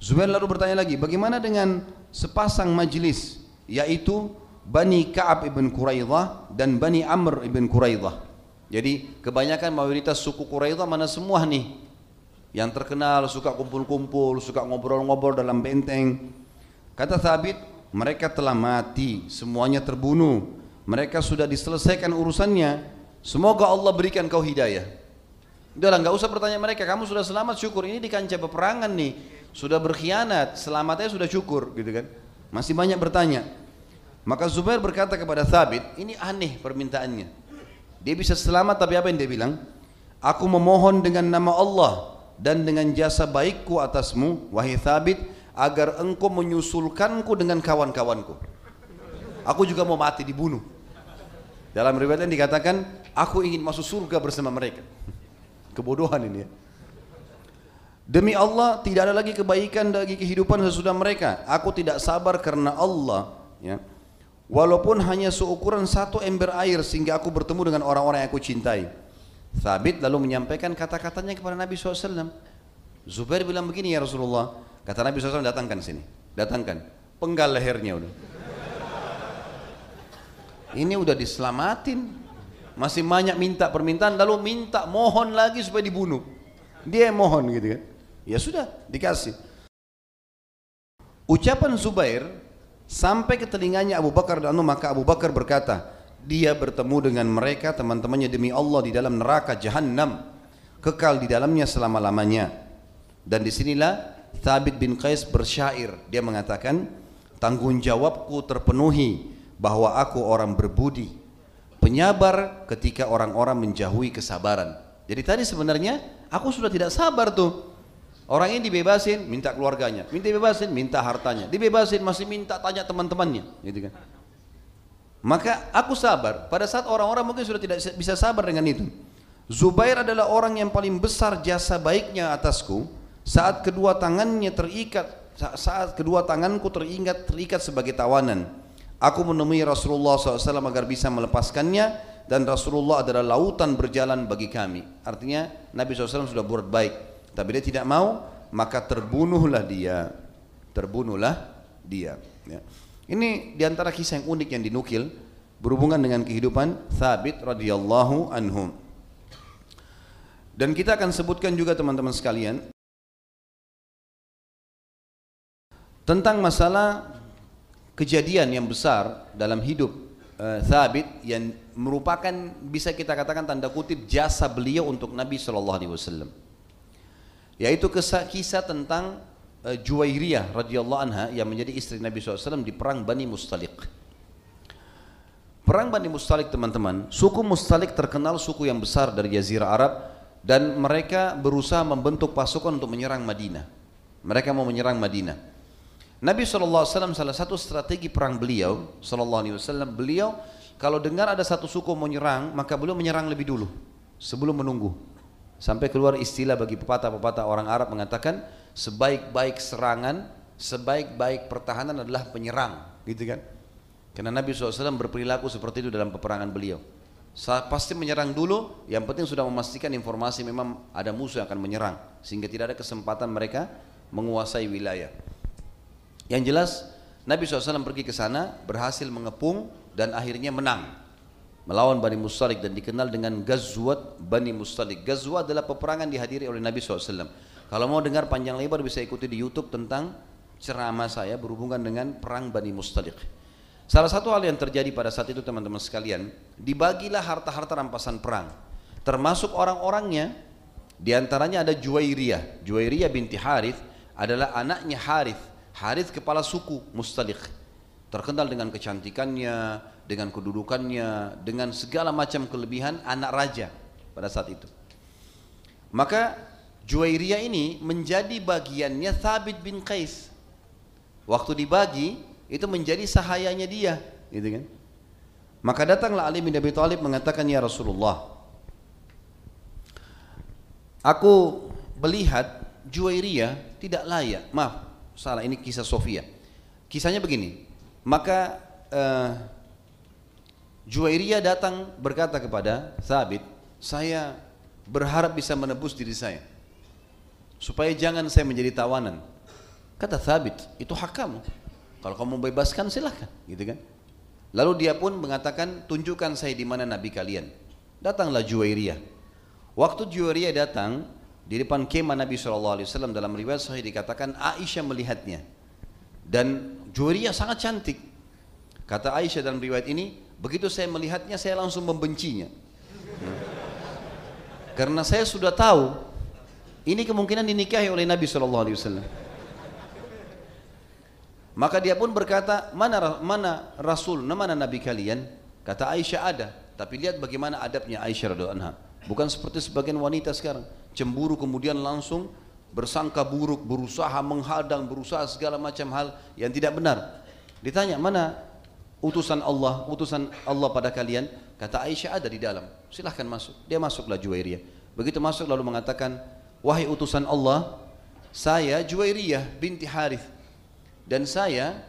Zubair lalu bertanya lagi bagaimana dengan sepasang majlis yaitu Bani Ka'ab ibn Quraidah dan Bani Amr ibn Quraidah jadi kebanyakan mayoritas suku Quraidah mana semua nih yang terkenal suka kumpul-kumpul, suka ngobrol-ngobrol dalam benteng. Kata Thabit, mereka telah mati, semuanya terbunuh. Mereka sudah diselesaikan urusannya. Semoga Allah berikan kau hidayah. Udahlah, nggak usah bertanya mereka. Kamu sudah selamat, syukur. Ini di kancah peperangan nih, sudah berkhianat, selamatnya sudah syukur, gitu kan? Masih banyak bertanya. Maka Zubair berkata kepada Thabit, ini aneh permintaannya. Dia bisa selamat, tapi apa yang dia bilang? Aku memohon dengan nama Allah dan dengan jasa baikku atasmu wahai Thabit agar engkau menyusulkanku dengan kawan-kawanku aku juga mau mati dibunuh dalam riwayat dikatakan aku ingin masuk surga bersama mereka kebodohan ini ya Demi Allah tidak ada lagi kebaikan bagi kehidupan sesudah mereka. Aku tidak sabar karena Allah. Ya. Walaupun hanya seukuran satu ember air sehingga aku bertemu dengan orang-orang yang aku cintai. Thabit lalu menyampaikan kata-katanya kepada Nabi SAW. Zubair bilang begini ya Rasulullah. Kata Nabi SAW datangkan sini. Datangkan. Penggal lehernya udah. Ini udah diselamatin. Masih banyak minta permintaan lalu minta mohon lagi supaya dibunuh. Dia yang mohon gitu kan. Ya sudah dikasih. Ucapan Zubair sampai ke telinganya Abu Bakar dan maka Abu Bakar berkata, dia bertemu dengan mereka teman-temannya demi Allah di dalam neraka jahanam kekal di dalamnya selama-lamanya. Dan di sinilah Thabit bin Qais bersyair. Dia mengatakan tanggung jawabku terpenuhi bahwa aku orang berbudi penyabar ketika orang-orang menjauhi kesabaran. Jadi tadi sebenarnya aku sudah tidak sabar tuh orang ini dibebasin minta keluarganya minta dibebasin minta hartanya dibebasin masih minta tanya teman-temannya gitu kan maka aku sabar. Pada saat orang-orang mungkin sudah tidak bisa sabar dengan itu. Zubair adalah orang yang paling besar jasa baiknya atasku saat kedua tangannya terikat saat kedua tanganku teringat terikat sebagai tawanan. Aku menemui Rasulullah SAW agar bisa melepaskannya dan Rasulullah adalah lautan berjalan bagi kami. Artinya Nabi SAW sudah buat baik, tapi dia tidak mau, maka terbunuhlah dia. Terbunuhlah dia. Ya. Ini di antara kisah yang unik yang dinukil berhubungan dengan kehidupan Thabit radhiyallahu anhum. Dan kita akan sebutkan juga teman-teman sekalian tentang masalah kejadian yang besar dalam hidup uh, Thabit yang merupakan bisa kita katakan tanda kutip jasa beliau untuk Nabi Shallallahu Alaihi Wasallam. Yaitu kisah, kisah tentang uh, Juwairiyah radhiyallahu anha yang menjadi istri Nabi SAW di perang Bani Mustalik. Perang Bani Mustalik teman-teman, suku Mustalik terkenal suku yang besar dari Jazirah Arab dan mereka berusaha membentuk pasukan untuk menyerang Madinah. Mereka mau menyerang Madinah. Nabi SAW salah satu strategi perang beliau SAW, beliau kalau dengar ada satu suku mau menyerang, maka beliau menyerang lebih dulu sebelum menunggu. Sampai keluar istilah bagi pepatah-pepatah orang Arab mengatakan sebaik-baik serangan, sebaik-baik pertahanan adalah penyerang, gitu kan? Karena Nabi SAW berperilaku seperti itu dalam peperangan beliau. Pasti menyerang dulu, yang penting sudah memastikan informasi memang ada musuh yang akan menyerang, sehingga tidak ada kesempatan mereka menguasai wilayah. Yang jelas, Nabi SAW pergi ke sana, berhasil mengepung dan akhirnya menang melawan Bani Mustalik dan dikenal dengan Gazwat Bani Mustalik. Gazwat adalah peperangan dihadiri oleh Nabi SAW. Kalau mau dengar panjang lebar bisa ikuti di YouTube tentang ceramah saya berhubungan dengan perang Bani Mustalik. Salah satu hal yang terjadi pada saat itu teman-teman sekalian, dibagilah harta-harta rampasan perang. Termasuk orang-orangnya, di antaranya ada Juwairiyah. Juwairiyah binti Harith adalah anaknya Harith. Harith kepala suku Mustalik. Terkenal dengan kecantikannya, dengan kedudukannya, dengan segala macam kelebihan anak raja pada saat itu. Maka Juwairiyah ini menjadi bagiannya Thabit bin Qais. Waktu dibagi itu menjadi sahayanya dia, gitu kan? Maka datanglah Ali bin Abi Thalib mengatakan ya Rasulullah, aku melihat Juwairiyah tidak layak. Maaf, salah ini kisah Sofia. Kisahnya begini. Maka uh, Juwairiyah datang berkata kepada Thabit, saya berharap bisa menebus diri saya supaya jangan saya menjadi tawanan. Kata Thabit, itu hak kamu. Kalau kamu bebaskan silahkan, gitu kan? Lalu dia pun mengatakan, tunjukkan saya di mana Nabi kalian. Datanglah Juwairiyah. Waktu Juwairiyah datang, di depan kemah Nabi SAW dalam riwayat sahih dikatakan Aisyah melihatnya. Dan Juwairiyah sangat cantik. Kata Aisyah dalam riwayat ini, begitu saya melihatnya saya langsung membencinya. Karena saya sudah tahu ini kemungkinan dinikahi oleh Nabi Shallallahu Alaihi Wasallam. Maka dia pun berkata, mana mana Rasul, mana Nabi kalian? Kata Aisyah ada, tapi lihat bagaimana adabnya Aisyah radhiallahu. Bukan seperti sebagian wanita sekarang, cemburu kemudian langsung bersangka buruk, berusaha menghadang, berusaha segala macam hal yang tidak benar. Ditanya, mana utusan Allah, utusan Allah pada kalian? Kata Aisyah ada di dalam. Silahkan masuk. Dia masuklah Juwairiyah. Begitu masuk lalu mengatakan, wahai utusan Allah, saya Juwairiyah binti Harith dan saya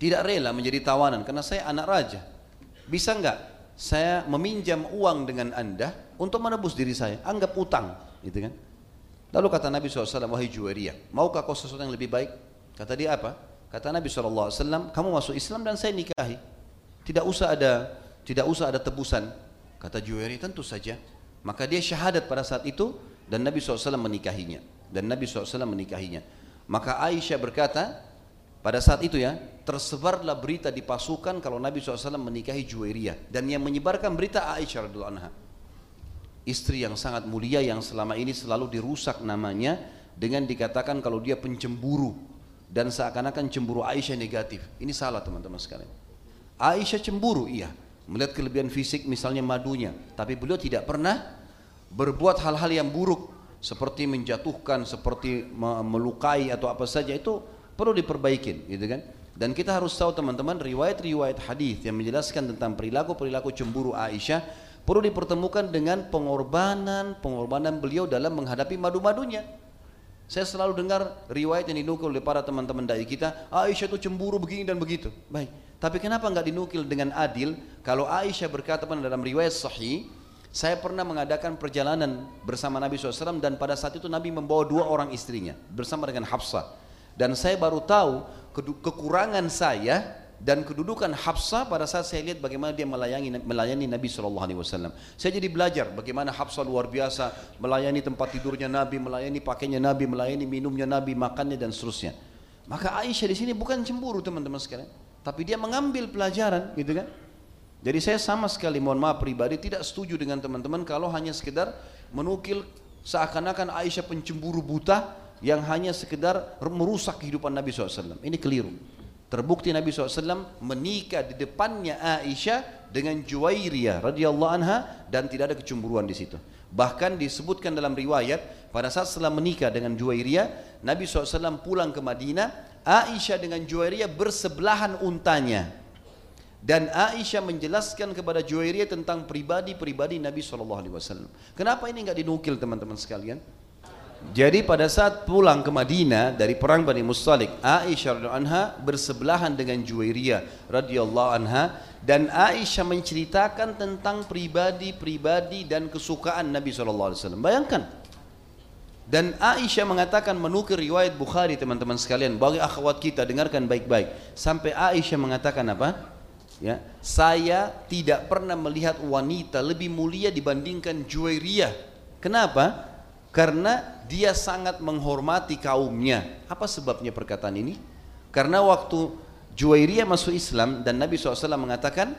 tidak rela menjadi tawanan karena saya anak raja. Bisa enggak saya meminjam uang dengan anda untuk menebus diri saya? Anggap utang, gitu kan? Lalu kata Nabi SAW, wahai Juwairiyah, maukah kau sesuatu yang lebih baik? Kata dia apa? Kata Nabi SAW, kamu masuk Islam dan saya nikahi. Tidak usah ada tidak usah ada tebusan. Kata Juwairiyah, tentu saja. Maka dia syahadat pada saat itu dan Nabi SAW menikahinya dan Nabi SAW menikahinya maka Aisyah berkata pada saat itu ya tersebarlah berita di pasukan kalau Nabi SAW menikahi Juwairiyah dan yang menyebarkan berita Aisyah radhiallahu anha istri yang sangat mulia yang selama ini selalu dirusak namanya dengan dikatakan kalau dia pencemburu dan seakan-akan cemburu Aisyah negatif. Ini salah teman-teman sekalian. Aisyah cemburu iya. Melihat kelebihan fisik misalnya madunya. Tapi beliau tidak pernah berbuat hal-hal yang buruk. Seperti menjatuhkan, seperti melukai atau apa saja. Itu perlu diperbaikin, gitu kan? Dan kita harus tahu teman-teman riwayat-riwayat hadis yang menjelaskan tentang perilaku-perilaku cemburu Aisyah perlu dipertemukan dengan pengorbanan pengorbanan beliau dalam menghadapi madu-madunya. Saya selalu dengar riwayat yang dinukil oleh para teman-teman dai kita, Aisyah itu cemburu begini dan begitu. Baik, tapi kenapa nggak dinukil dengan adil? Kalau Aisyah berkata pada dalam riwayat sahih, saya pernah mengadakan perjalanan bersama Nabi SAW dan pada saat itu Nabi membawa dua orang istrinya bersama dengan Hafsah. Dan saya baru tahu kekurangan saya dan kedudukan Hafsah pada saat saya lihat bagaimana dia melayani melayani Nabi Shallallahu Alaihi Wasallam. Saya jadi belajar bagaimana Hafsah luar biasa melayani tempat tidurnya Nabi, melayani pakainya Nabi, melayani minumnya Nabi, makannya dan seterusnya. Maka Aisyah di sini bukan cemburu teman-teman sekalian, tapi dia mengambil pelajaran, gitu kan? Jadi saya sama sekali mohon maaf pribadi tidak setuju dengan teman-teman kalau hanya sekedar menukil seakan-akan Aisyah pencemburu buta yang hanya sekedar merusak kehidupan Nabi SAW. Ini keliru. Terbukti Nabi SAW menikah di depannya Aisyah dengan Juwairiyah radhiyallahu anha dan tidak ada kecemburuan di situ. Bahkan disebutkan dalam riwayat pada saat setelah menikah dengan Juwairiyah, Nabi SAW pulang ke Madinah, Aisyah dengan Juwairiyah bersebelahan untanya dan Aisyah menjelaskan kepada Juwairiyah tentang pribadi-pribadi Nabi SAW. Kenapa ini nggak dinukil teman-teman sekalian? Jadi pada saat pulang ke Madinah dari perang Bani Mustalik, Aisyah radhiyallahu anha bersebelahan dengan Juwairiyah radhiyallahu anha dan Aisyah menceritakan tentang pribadi-pribadi dan kesukaan Nabi SAW. Bayangkan. Dan Aisyah mengatakan menukir riwayat Bukhari teman-teman sekalian bagi akhwat kita dengarkan baik-baik sampai Aisyah mengatakan apa? ya saya tidak pernah melihat wanita lebih mulia dibandingkan Juwairiyah kenapa karena dia sangat menghormati kaumnya apa sebabnya perkataan ini karena waktu Juwairiyah masuk Islam dan Nabi SAW mengatakan,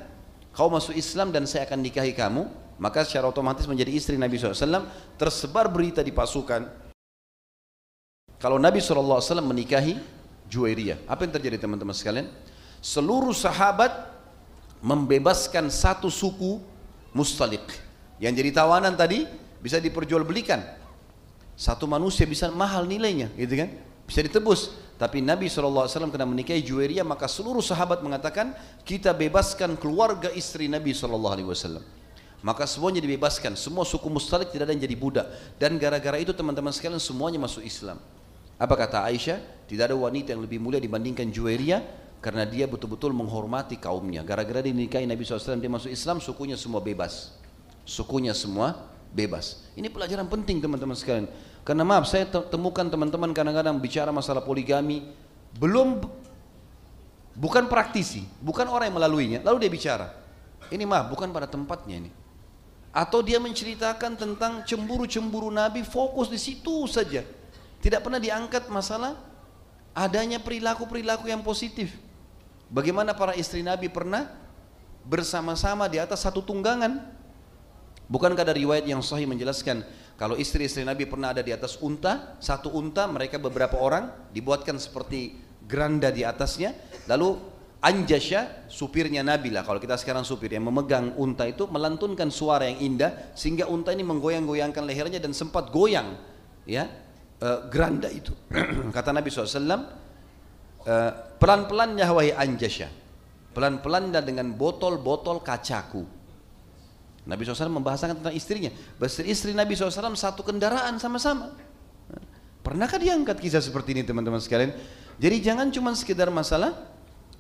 kau masuk Islam dan saya akan nikahi kamu, maka secara otomatis menjadi istri Nabi SAW, tersebar berita di pasukan. Kalau Nabi SAW menikahi Juwairiyah, apa yang terjadi teman-teman sekalian? Seluruh sahabat membebaskan satu suku mustalik. Yang jadi tawanan tadi bisa diperjualbelikan. Satu manusia bisa mahal nilainya, gitu kan? Bisa ditebus. Tapi Nabi SAW kena menikahi Juwairiyah maka seluruh sahabat mengatakan kita bebaskan keluarga istri Nabi SAW. Maka semuanya dibebaskan, semua suku Mustalik tidak ada yang jadi budak. Dan gara-gara itu teman-teman sekalian semuanya masuk Islam. Apa kata Aisyah? Tidak ada wanita yang lebih mulia dibandingkan Juwairiyah karena dia betul-betul menghormati kaumnya. Gara-gara dinikahi Nabi SAW dia masuk Islam, sukunya semua bebas. Sukunya semua bebas. Ini pelajaran penting teman-teman sekalian. Karena maaf, saya temukan teman-teman kadang-kadang bicara masalah poligami, belum bukan praktisi, bukan orang yang melaluinya, lalu dia bicara. Ini maaf, bukan pada tempatnya ini. Atau dia menceritakan tentang cemburu-cemburu Nabi, fokus di situ saja. Tidak pernah diangkat masalah adanya perilaku-perilaku yang positif. Bagaimana para istri Nabi pernah bersama-sama di atas satu tunggangan. Bukankah ada riwayat yang sahih menjelaskan kalau istri-istri Nabi pernah ada di atas unta, satu unta mereka beberapa orang dibuatkan seperti geranda di atasnya, lalu Anjasya, supirnya Nabi lah, kalau kita sekarang supir yang memegang unta itu melantunkan suara yang indah sehingga unta ini menggoyang-goyangkan lehernya dan sempat goyang ya e, geranda itu. [CLEARS THROAT] Kata Nabi SAW, e, pelan-pelannya wahai Anjasya, pelan-pelannya dengan botol-botol kacaku. Nabi SAW membahasakan tentang istrinya. Istri, istri Nabi SAW satu kendaraan sama-sama. Pernahkah diangkat kisah seperti ini teman-teman sekalian? Jadi jangan cuma sekedar masalah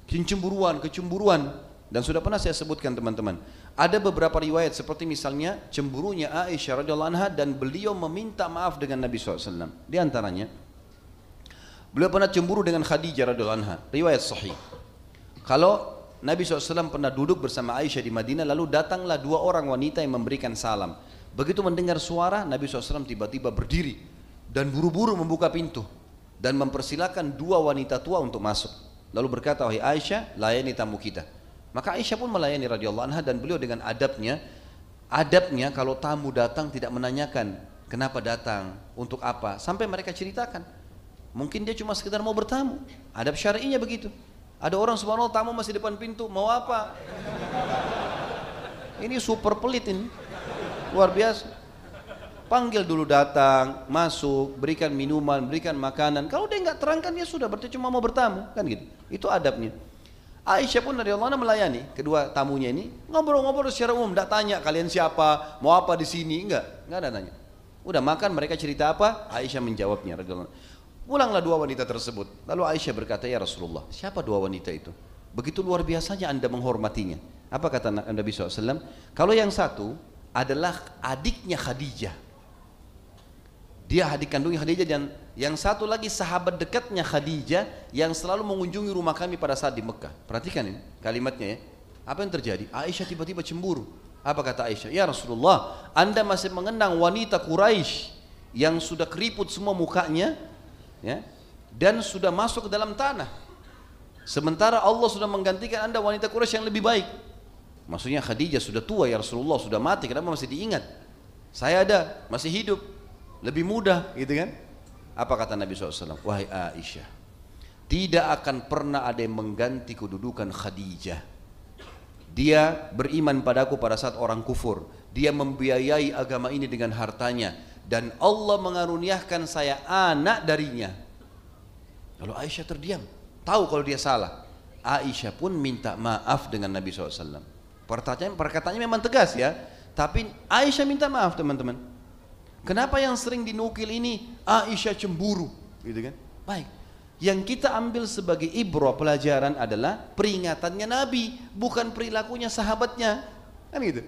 kecemburuan, kecemburuan. Dan sudah pernah saya sebutkan teman-teman. Ada beberapa riwayat seperti misalnya cemburunya Aisyah radhiyallahu anha dan beliau meminta maaf dengan Nabi SAW. Di antaranya, beliau pernah cemburu dengan Khadijah radhiyallahu anha. Riwayat sahih. Kalau Nabi SAW pernah duduk bersama Aisyah di Madinah lalu datanglah dua orang wanita yang memberikan salam. Begitu mendengar suara Nabi SAW tiba-tiba berdiri dan buru-buru membuka pintu dan mempersilahkan dua wanita tua untuk masuk. Lalu berkata, wahai Aisyah, layani tamu kita. Maka Aisyah pun melayani radhiyallahu anha dan beliau dengan adabnya, adabnya kalau tamu datang tidak menanyakan kenapa datang, untuk apa, sampai mereka ceritakan. Mungkin dia cuma sekedar mau bertamu. Adab syar'inya begitu. Ada orang subhanallah tamu masih depan pintu, mau apa? Ini super pelit ini. Luar biasa. Panggil dulu datang, masuk, berikan minuman, berikan makanan. Kalau dia nggak terangkan dia sudah berarti cuma mau bertamu, kan gitu. Itu adabnya. Aisyah pun dari Allah melayani kedua tamunya ini ngobrol-ngobrol secara umum, tidak tanya kalian siapa, mau apa di sini, enggak, enggak ada tanya. Udah makan mereka cerita apa, Aisyah menjawabnya radhiyallahu Pulanglah dua wanita tersebut. Lalu Aisyah berkata, ya Rasulullah, siapa dua wanita itu? Begitu luar biasanya anda menghormatinya. Apa kata Nabi SAW? Kalau yang satu adalah adiknya Khadijah. Dia adik kandungnya Khadijah dan yang satu lagi sahabat dekatnya Khadijah yang selalu mengunjungi rumah kami pada saat di Mekah. Perhatikan ini kalimatnya ya. Apa yang terjadi? Aisyah tiba-tiba cemburu. Apa kata Aisyah? Ya Rasulullah, Anda masih mengenang wanita Quraisy yang sudah keriput semua mukanya ya. Dan sudah masuk ke dalam tanah. Sementara Allah sudah menggantikan anda wanita Quraisy yang lebih baik. Maksudnya Khadijah sudah tua ya Rasulullah sudah mati kenapa masih diingat? Saya ada masih hidup. Lebih mudah gitu kan? Apa kata Nabi SAW wahai Aisyah tidak akan pernah ada yang mengganti kedudukan Khadijah. Dia beriman padaku pada saat orang kufur. Dia membiayai agama ini dengan hartanya dan Allah mengaruniakan saya anak darinya. Lalu Aisyah terdiam, tahu kalau dia salah. Aisyah pun minta maaf dengan Nabi SAW. Pertanyaan, perkataannya memang tegas ya, tapi Aisyah minta maaf teman-teman. Kenapa yang sering dinukil ini Aisyah cemburu, gitu kan? Baik. Yang kita ambil sebagai ibro pelajaran adalah peringatannya Nabi, bukan perilakunya sahabatnya. Kan gitu.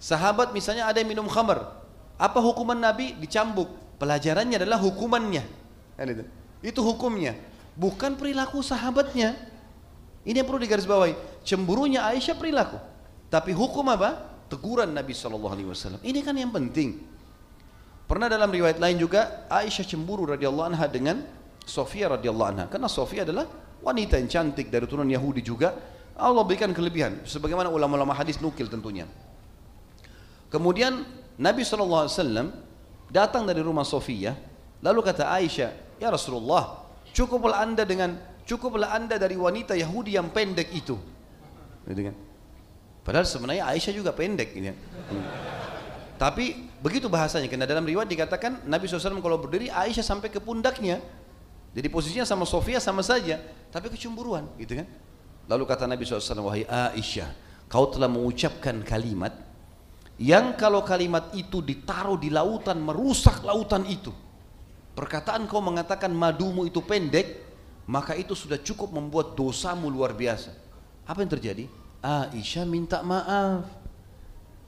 Sahabat misalnya ada yang minum khamar, apa hukuman Nabi? Dicambuk. Pelajarannya adalah hukumannya. Kan itu. Itu hukumnya. Bukan perilaku sahabatnya. Ini yang perlu digarisbawahi. Cemburunya Aisyah perilaku. Tapi hukum apa? Teguran Nabi SAW. Ini kan yang penting. Pernah dalam riwayat lain juga Aisyah cemburu radhiyallahu anha dengan Sofia radhiyallahu anha. Karena Sofia adalah wanita yang cantik dari turunan Yahudi juga. Allah berikan kelebihan. Sebagaimana ulama-ulama hadis nukil tentunya. Kemudian Nabi SAW datang dari rumah Sofia. Lalu kata Aisyah, Ya Rasulullah, cukuplah anda dengan cukuplah anda dari wanita Yahudi yang pendek itu. Gitu kan? Padahal sebenarnya Aisyah juga pendek. Gitu. Tapi begitu bahasanya, karena dalam riwayat dikatakan Nabi SAW kalau berdiri Aisyah sampai ke pundaknya. Jadi posisinya sama Sofia sama saja, tapi kecemburuan, gitu kan? Lalu kata Nabi SAW, wahai Aisyah, kau telah mengucapkan kalimat yang kalau kalimat itu ditaruh di lautan merusak lautan itu. Perkataan kau mengatakan madumu itu pendek, maka itu sudah cukup membuat dosamu luar biasa. Apa yang terjadi? Aisyah minta maaf.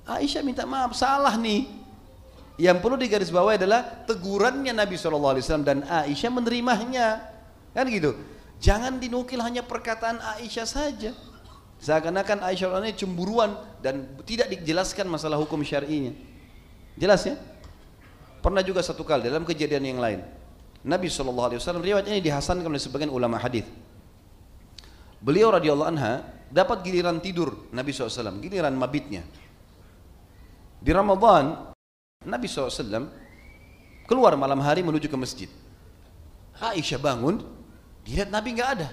Aisyah minta maaf, salah nih. Yang perlu digarisbawahi adalah tegurannya Nabi SAW dan Aisyah menerimanya. Kan gitu. Jangan dinukil hanya perkataan Aisyah saja. Seakan-akan Aisyah ini cemburuan dan tidak dijelaskan masalah hukum syar'inya. Jelas ya? Pernah juga satu kali dalam kejadian yang lain. Nabi SAW riwayat ini dihasankan oleh sebagian ulama hadis. Beliau radhiyallahu anha dapat giliran tidur Nabi SAW, giliran mabitnya. Di Ramadan, Nabi SAW keluar malam hari menuju ke masjid. Aisyah bangun, dilihat Nabi nggak ada.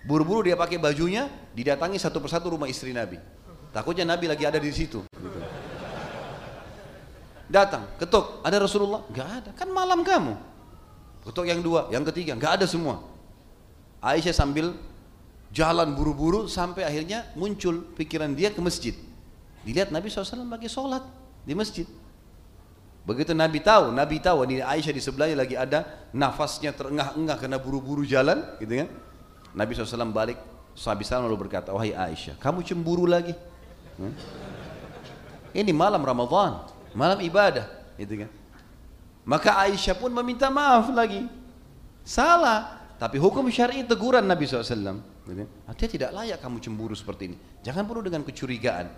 Buru-buru dia pakai bajunya, didatangi satu persatu rumah istri Nabi. Takutnya Nabi lagi ada di situ. Datang, ketuk, ada Rasulullah? Gak ada, kan malam kamu. Ketuk yang dua, yang ketiga, gak ada semua. Aisyah sambil jalan buru-buru sampai akhirnya muncul pikiran dia ke masjid. Dilihat Nabi SAW lagi sholat di masjid. Begitu Nabi tahu, Nabi tahu ini Aisyah di sebelahnya lagi ada nafasnya terengah-engah karena buru-buru jalan, gitu kan? Nabi SAW balik, sahabat salam lalu berkata, wahai Aisyah, kamu cemburu lagi? Hmm? Ini malam Ramadan, malam ibadah, gitu kan? Maka Aisyah pun meminta maaf lagi. Salah, tapi hukum syar'i teguran Nabi SAW. Gitu. Artinya tidak layak kamu cemburu seperti ini. Jangan perlu dengan kecurigaan.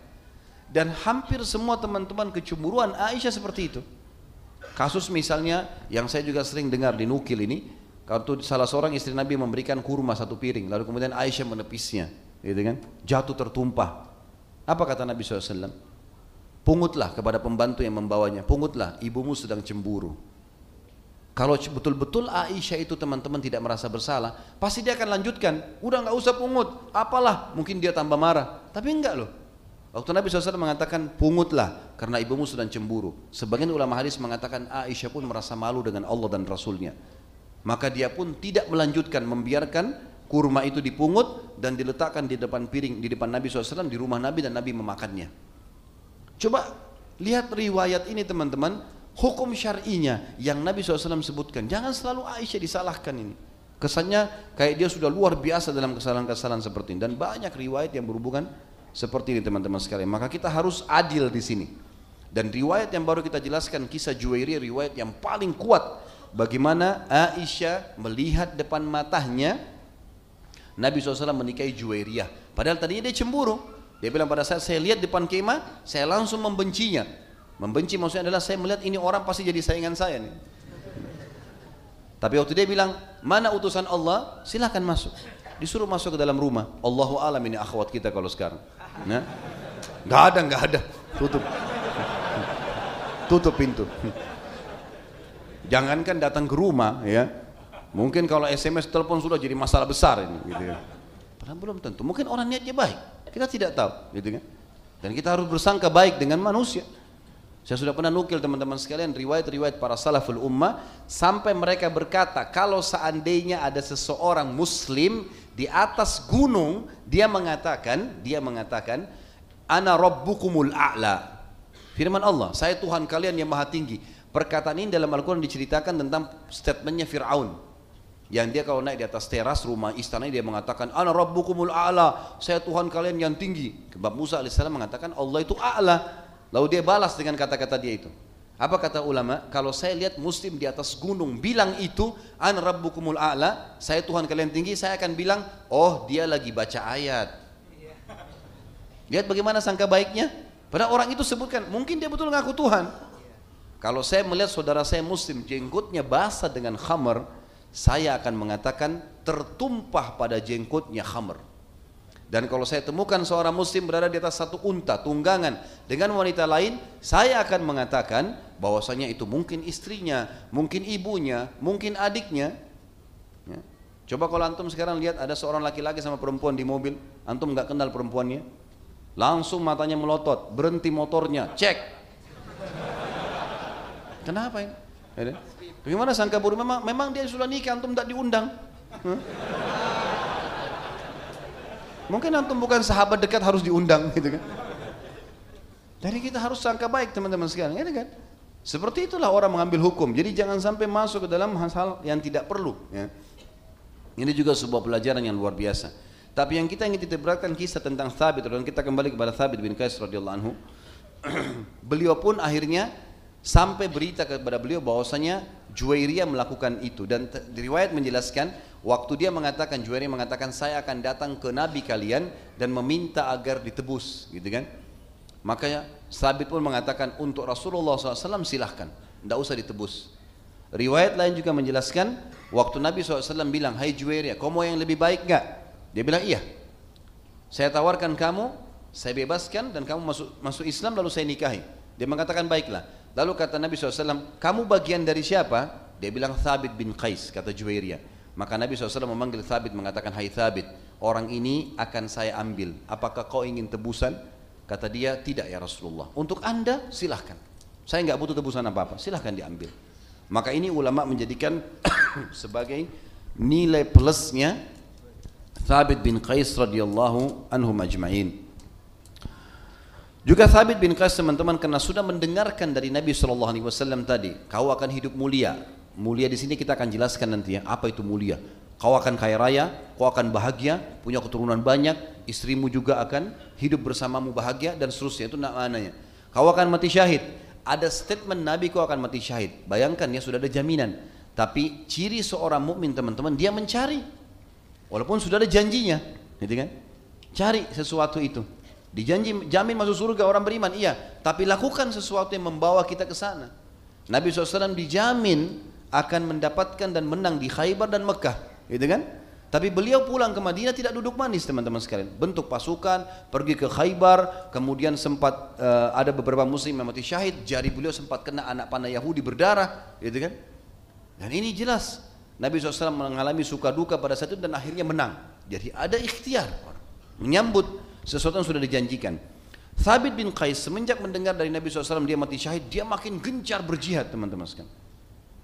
Dan hampir semua teman-teman kecemburuan Aisyah seperti itu. Kasus misalnya yang saya juga sering dengar di Nukil ini, kalau salah seorang istri Nabi memberikan kurma satu piring, lalu kemudian Aisyah menepisnya, gitu kan? Jatuh tertumpah. Apa kata Nabi SAW? Pungutlah kepada pembantu yang membawanya, pungutlah, ibumu sedang cemburu. Kalau betul-betul Aisyah itu teman-teman tidak merasa bersalah, pasti dia akan lanjutkan. Udah nggak usah pungut, apalah, mungkin dia tambah marah. Tapi enggak loh. Waktu Nabi SAW mengatakan pungutlah karena ibumu sedang cemburu. Sebagian ulama hadis mengatakan Aisyah pun merasa malu dengan Allah dan Rasulnya. Maka dia pun tidak melanjutkan membiarkan kurma itu dipungut dan diletakkan di depan piring di depan Nabi SAW di rumah Nabi dan Nabi memakannya. Coba lihat riwayat ini teman-teman, hukum syar'inya yang Nabi SAW sebutkan. Jangan selalu Aisyah disalahkan ini. Kesannya kayak dia sudah luar biasa dalam kesalahan-kesalahan seperti ini dan banyak riwayat yang berhubungan seperti ini teman-teman sekalian. Maka kita harus adil di sini. Dan riwayat yang baru kita jelaskan kisah Juwairi riwayat yang paling kuat bagaimana Aisyah melihat depan matanya Nabi SAW menikahi Juwairiyah. Padahal tadinya dia cemburu. Dia bilang pada saat saya lihat depan kemah, saya langsung membencinya. Membenci maksudnya adalah saya melihat ini orang pasti jadi saingan saya nih. Tapi waktu dia bilang, mana utusan Allah? Silahkan masuk. Disuruh masuk ke dalam rumah. Allahu alam ini akhwat kita kalau sekarang. Nah, nggak ada, nggak ada. Tutup. Tutup pintu. Jangankan datang ke rumah ya. Mungkin kalau SMS telepon sudah jadi masalah besar ini gitu ya. Padahal belum tentu. Mungkin orang niatnya baik. Kita tidak tahu gitu kan. Dan kita harus bersangka baik dengan manusia. Saya sudah pernah nukil teman-teman sekalian riwayat-riwayat para salaful ummah sampai mereka berkata kalau seandainya ada seseorang muslim di atas gunung dia mengatakan dia mengatakan ana rabbukumul a'la firman Allah saya Tuhan kalian yang maha tinggi Perkataan ini dalam Al-Quran diceritakan tentang statementnya Fir'aun. Yang dia kalau naik di atas teras rumah istana dia mengatakan Ana Rabbukumul A'la. Saya Tuhan kalian yang tinggi. Sebab Musa AS mengatakan Allah itu A'la. Lalu dia balas dengan kata-kata dia itu. Apa kata ulama? Kalau saya lihat muslim di atas gunung bilang itu Ana Rabbukumul A'la. Saya Tuhan kalian tinggi Saya akan bilang Oh dia lagi baca ayat. Lihat bagaimana sangka baiknya. Pada orang itu sebutkan Mungkin dia betul ngaku Tuhan kalau saya melihat saudara saya muslim jenggotnya basah dengan khamar, saya akan mengatakan tertumpah pada jenggotnya khamr. Dan kalau saya temukan seorang muslim berada di atas satu unta, tunggangan dengan wanita lain, saya akan mengatakan bahwasanya itu mungkin istrinya, mungkin ibunya, mungkin adiknya. Ya. Coba kalau antum sekarang lihat ada seorang laki-laki sama perempuan di mobil, antum nggak kenal perempuannya, langsung matanya melotot, berhenti motornya, cek. Kenapa ini? Bagaimana sangka buruk? Memang, memang dia sudah nikah, antum tak diundang. Huh? Mungkin antum bukan sahabat dekat harus diundang gitu kan. Jadi kita harus sangka baik teman-teman sekalian, ya kan? Seperti itulah orang mengambil hukum. Jadi jangan sampai masuk ke dalam hal-hal yang tidak perlu. Ya. Ini juga sebuah pelajaran yang luar biasa. Tapi yang kita ingin titipkan kisah tentang Thabit dan kita kembali kepada Thabit bin Qais radhiyallahu anhu. [CLEARS THROAT] beliau pun akhirnya sampai berita kepada beliau bahwasanya Juwairiyah melakukan itu dan riwayat menjelaskan Waktu dia mengatakan, Juwairi mengatakan, saya akan datang ke Nabi kalian dan meminta agar ditebus, gitu kan? Makanya Sabit pun mengatakan untuk Rasulullah SAW silahkan, tidak usah ditebus. Riwayat lain juga menjelaskan, waktu Nabi SAW bilang, Hai Juwairi, kau mau yang lebih baik gak? Dia bilang, iya. Saya tawarkan kamu, saya bebaskan dan kamu masuk masuk Islam lalu saya nikahi. Dia mengatakan baiklah. Lalu kata Nabi SAW, kamu bagian dari siapa? Dia bilang Thabit bin Qais, kata Juwairiyah. Maka Nabi SAW memanggil Thabit mengatakan, Hai Thabit, orang ini akan saya ambil. Apakah kau ingin tebusan? Kata dia, tidak ya Rasulullah. Untuk anda silahkan. Saya nggak butuh tebusan apa-apa, silahkan diambil. Maka ini ulama menjadikan [COUGHS] sebagai nilai plusnya Thabit bin Qais radhiyallahu anhu majma'in. Juga Thabit bin Qais teman-teman karena sudah mendengarkan dari Nabi SAW tadi, kau akan hidup mulia, Mulia di sini kita akan jelaskan nanti ya, apa itu mulia. Kau akan kaya raya, kau akan bahagia, punya keturunan banyak, istrimu juga akan hidup bersamamu bahagia dan seterusnya. Itu maknanya. Kau akan mati syahid. Ada statement Nabi kau akan mati syahid. Bayangkan ya sudah ada jaminan. Tapi ciri seorang mukmin teman-teman dia mencari. Walaupun sudah ada janjinya, gitu kan? Cari sesuatu itu. Dijanji jamin masuk surga orang beriman, iya. Tapi lakukan sesuatu yang membawa kita ke sana. Nabi SAW dijamin akan mendapatkan dan menang di Khaybar dan Mekah, gitu kan? Tapi beliau pulang ke Madinah tidak duduk manis teman-teman sekalian. Bentuk pasukan, pergi ke Khaybar, kemudian sempat uh, ada beberapa muslim yang mati syahid, jari beliau sempat kena anak panah Yahudi berdarah, gitu kan? Dan ini jelas Nabi SAW mengalami suka duka pada saat itu dan akhirnya menang. Jadi ada ikhtiar menyambut sesuatu yang sudah dijanjikan. Thabit bin Qais semenjak mendengar dari Nabi SAW dia mati syahid, dia makin gencar berjihad teman-teman sekalian.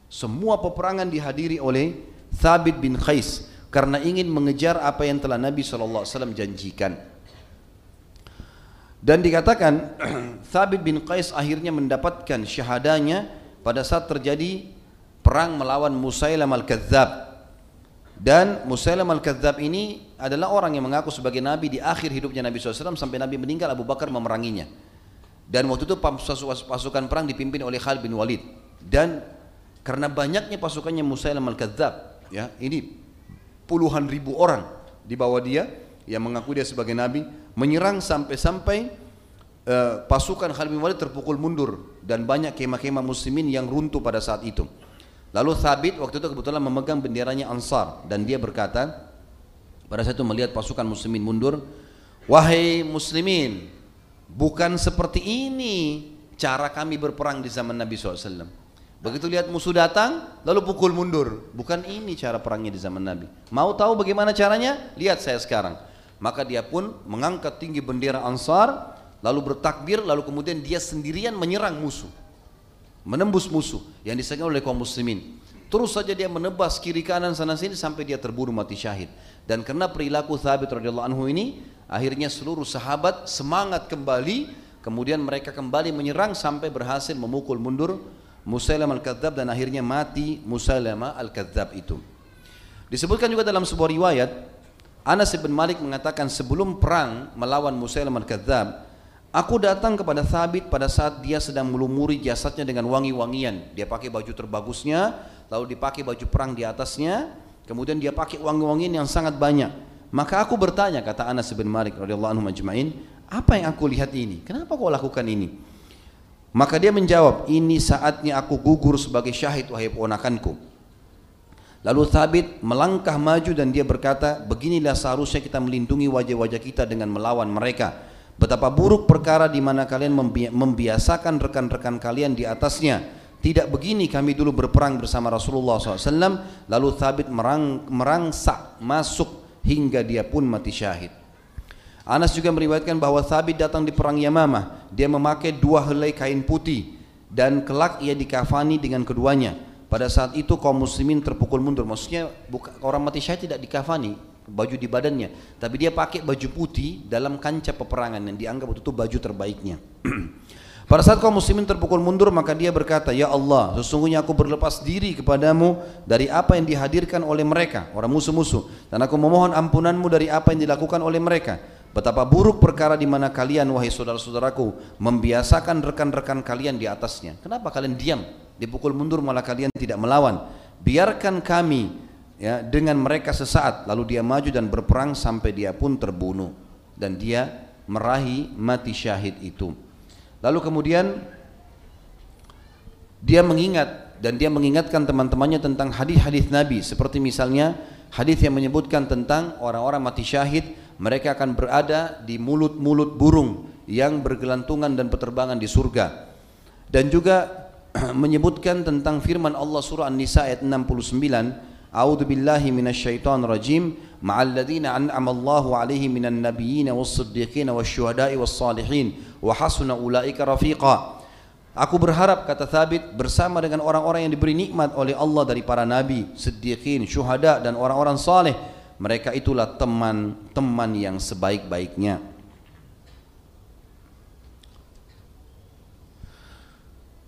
Semua peperangan dihadiri oleh Thabit bin Qais karena ingin mengejar apa yang telah Nabi SAW janjikan. Dan dikatakan [CLEARS THROAT] Thabit bin Qais akhirnya mendapatkan syahadanya pada saat terjadi perang melawan Musailam al-Kadzab. Dan Musailam al-Kadzab ini adalah orang yang mengaku sebagai Nabi di akhir hidupnya Nabi SAW sampai Nabi meninggal Abu Bakar memeranginya. Dan waktu itu pasukan perang dipimpin oleh Khalid bin Walid. Dan karena banyaknya pasukannya Musailam al-Kadzab, ya, ini puluhan ribu orang di bawah dia yang mengaku dia sebagai nabi, menyerang sampai-sampai uh, pasukan Khalid bin Walid terpukul mundur dan banyak kemah-kemah muslimin yang runtuh pada saat itu. Lalu Thabit waktu itu kebetulan memegang benderanya Ansar dan dia berkata pada saat itu melihat pasukan muslimin mundur, "Wahai muslimin, bukan seperti ini cara kami berperang di zaman Nabi SAW." Begitu lihat musuh datang, lalu pukul mundur. Bukan ini cara perangnya di zaman Nabi. Mau tahu bagaimana caranya? Lihat saya sekarang. Maka dia pun mengangkat tinggi bendera Ansar, lalu bertakbir, lalu kemudian dia sendirian menyerang musuh. Menembus musuh yang disegel oleh kaum muslimin. Terus saja dia menebas kiri kanan sana sini sampai dia terburu mati syahid. Dan karena perilaku Thabit radhiyallahu anhu ini, akhirnya seluruh sahabat semangat kembali, kemudian mereka kembali menyerang sampai berhasil memukul mundur Musailamah al-Kadzab dan akhirnya mati Musailamah al-Kadzab itu. Disebutkan juga dalam sebuah riwayat Anas bin Malik mengatakan sebelum perang melawan Musailamah al-Kadzab Aku datang kepada Thabit pada saat dia sedang melumuri jasadnya dengan wangi-wangian. Dia pakai baju terbagusnya, lalu dipakai baju perang di atasnya, kemudian dia pakai wangi-wangian yang sangat banyak. Maka aku bertanya, kata Anas bin Malik radhiyallahu anhu majma'in, apa yang aku lihat ini? Kenapa kau lakukan ini? Maka dia menjawab, ini saatnya aku gugur sebagai syahid wahai ponakanku. Lalu Thabit melangkah maju dan dia berkata, beginilah seharusnya kita melindungi wajah-wajah kita dengan melawan mereka. Betapa buruk perkara di mana kalian membiasakan rekan-rekan kalian di atasnya. Tidak begini kami dulu berperang bersama Rasulullah SAW. Lalu Thabit merang, merangsak masuk hingga dia pun mati syahid. Anas juga meriwayatkan bahwa Thabit datang di perang Yamamah. Dia memakai dua helai kain putih dan kelak ia dikafani dengan keduanya. Pada saat itu kaum muslimin terpukul mundur. Maksudnya orang mati syahid tidak dikafani baju di badannya, tapi dia pakai baju putih dalam kancah peperangan yang dianggap itu baju terbaiknya. [CLEARS THROAT] Pada saat kaum muslimin terpukul mundur maka dia berkata, "Ya Allah, sesungguhnya aku berlepas diri kepadamu dari apa yang dihadirkan oleh mereka, orang musuh-musuh, dan aku memohon ampunanmu dari apa yang dilakukan oleh mereka." Betapa buruk perkara di mana kalian wahai saudara-saudaraku membiasakan rekan-rekan kalian di atasnya. Kenapa kalian diam? dipukul mundur malah kalian tidak melawan biarkan kami ya dengan mereka sesaat lalu dia maju dan berperang sampai dia pun terbunuh. Dan dia merahi mati syahid itu. Lalu kemudian dia mengingat dan dia mengingatkan teman-temannya tentang hadis-hadis Nabi. Seperti misalnya hadis yang menyebutkan tentang orang-orang mati syahid mereka akan berada di mulut-mulut burung yang bergelantungan dan peterbangan di surga. Dan juga [CLEARS THROAT] menyebutkan tentang firman Allah surah An-Nisa ayat 69 A'udzu billahi minasyaitonir rajim ma'al ladzina an'ama Allahu 'alaihim minan nabiyyin was-siddiqin wasyuhada'i was-salihin wa hasuna ulaika rafiqa Aku berharap kata Thabit bersama dengan orang-orang yang diberi nikmat oleh Allah dari para nabi, siddiqin, syuhada dan orang-orang saleh. Mereka itulah teman-teman yang sebaik-baiknya.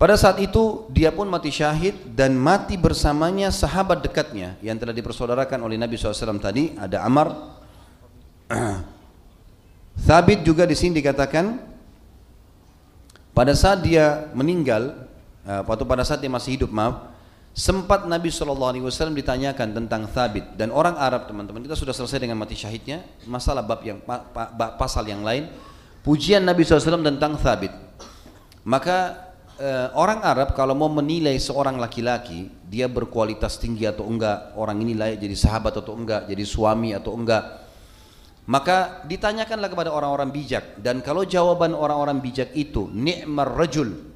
Pada saat itu dia pun mati syahid dan mati bersamanya sahabat dekatnya yang telah dipersaudarakan oleh Nabi SAW tadi ada Amar. [CLEARS THROAT] Thabit juga di sini dikatakan pada saat dia meninggal eh, atau pada saat dia masih hidup maaf sempat Nabi SAW ditanyakan tentang Thabit dan orang Arab teman-teman kita sudah selesai dengan mati syahidnya masalah bab yang pasal yang lain pujian Nabi SAW tentang Thabit maka uh, orang Arab kalau mau menilai seorang laki-laki dia berkualitas tinggi atau enggak orang ini layak jadi sahabat atau enggak jadi suami atau enggak maka ditanyakanlah kepada orang-orang bijak. Dan kalau jawaban orang-orang bijak itu nikmar rajul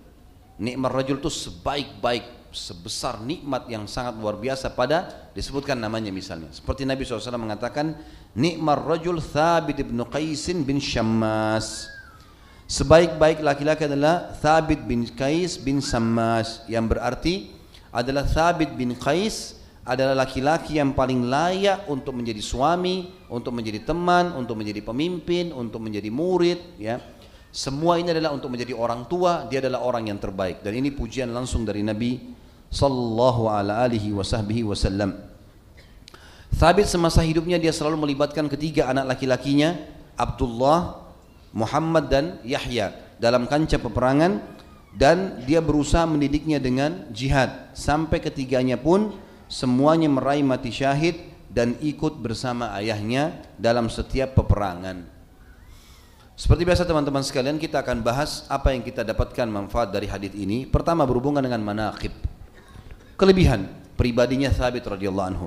nikmar rajul itu sebaik-baik sebesar nikmat yang sangat luar biasa pada disebutkan namanya misalnya. Seperti Nabi SAW mengatakan nikmar rajul Thabit ibn Qaisin bin Syammas Sebaik-baik laki-laki adalah Thabit bin Qais bin Sammas yang berarti adalah Thabit bin Qais adalah laki-laki yang paling layak untuk menjadi suami, untuk menjadi teman, untuk menjadi pemimpin, untuk menjadi murid, ya. Semua ini adalah untuk menjadi orang tua, dia adalah orang yang terbaik dan ini pujian langsung dari Nabi sallallahu alaihi wasallam. Thabit semasa hidupnya dia selalu melibatkan ketiga anak laki-lakinya, Abdullah, Muhammad dan Yahya dalam kancah peperangan dan dia berusaha mendidiknya dengan jihad sampai ketiganya pun semuanya meraih mati syahid dan ikut bersama ayahnya dalam setiap peperangan. Seperti biasa teman-teman sekalian kita akan bahas apa yang kita dapatkan manfaat dari hadis ini. Pertama berhubungan dengan manaqib. Kelebihan pribadinya Thabit radhiyallahu anhu.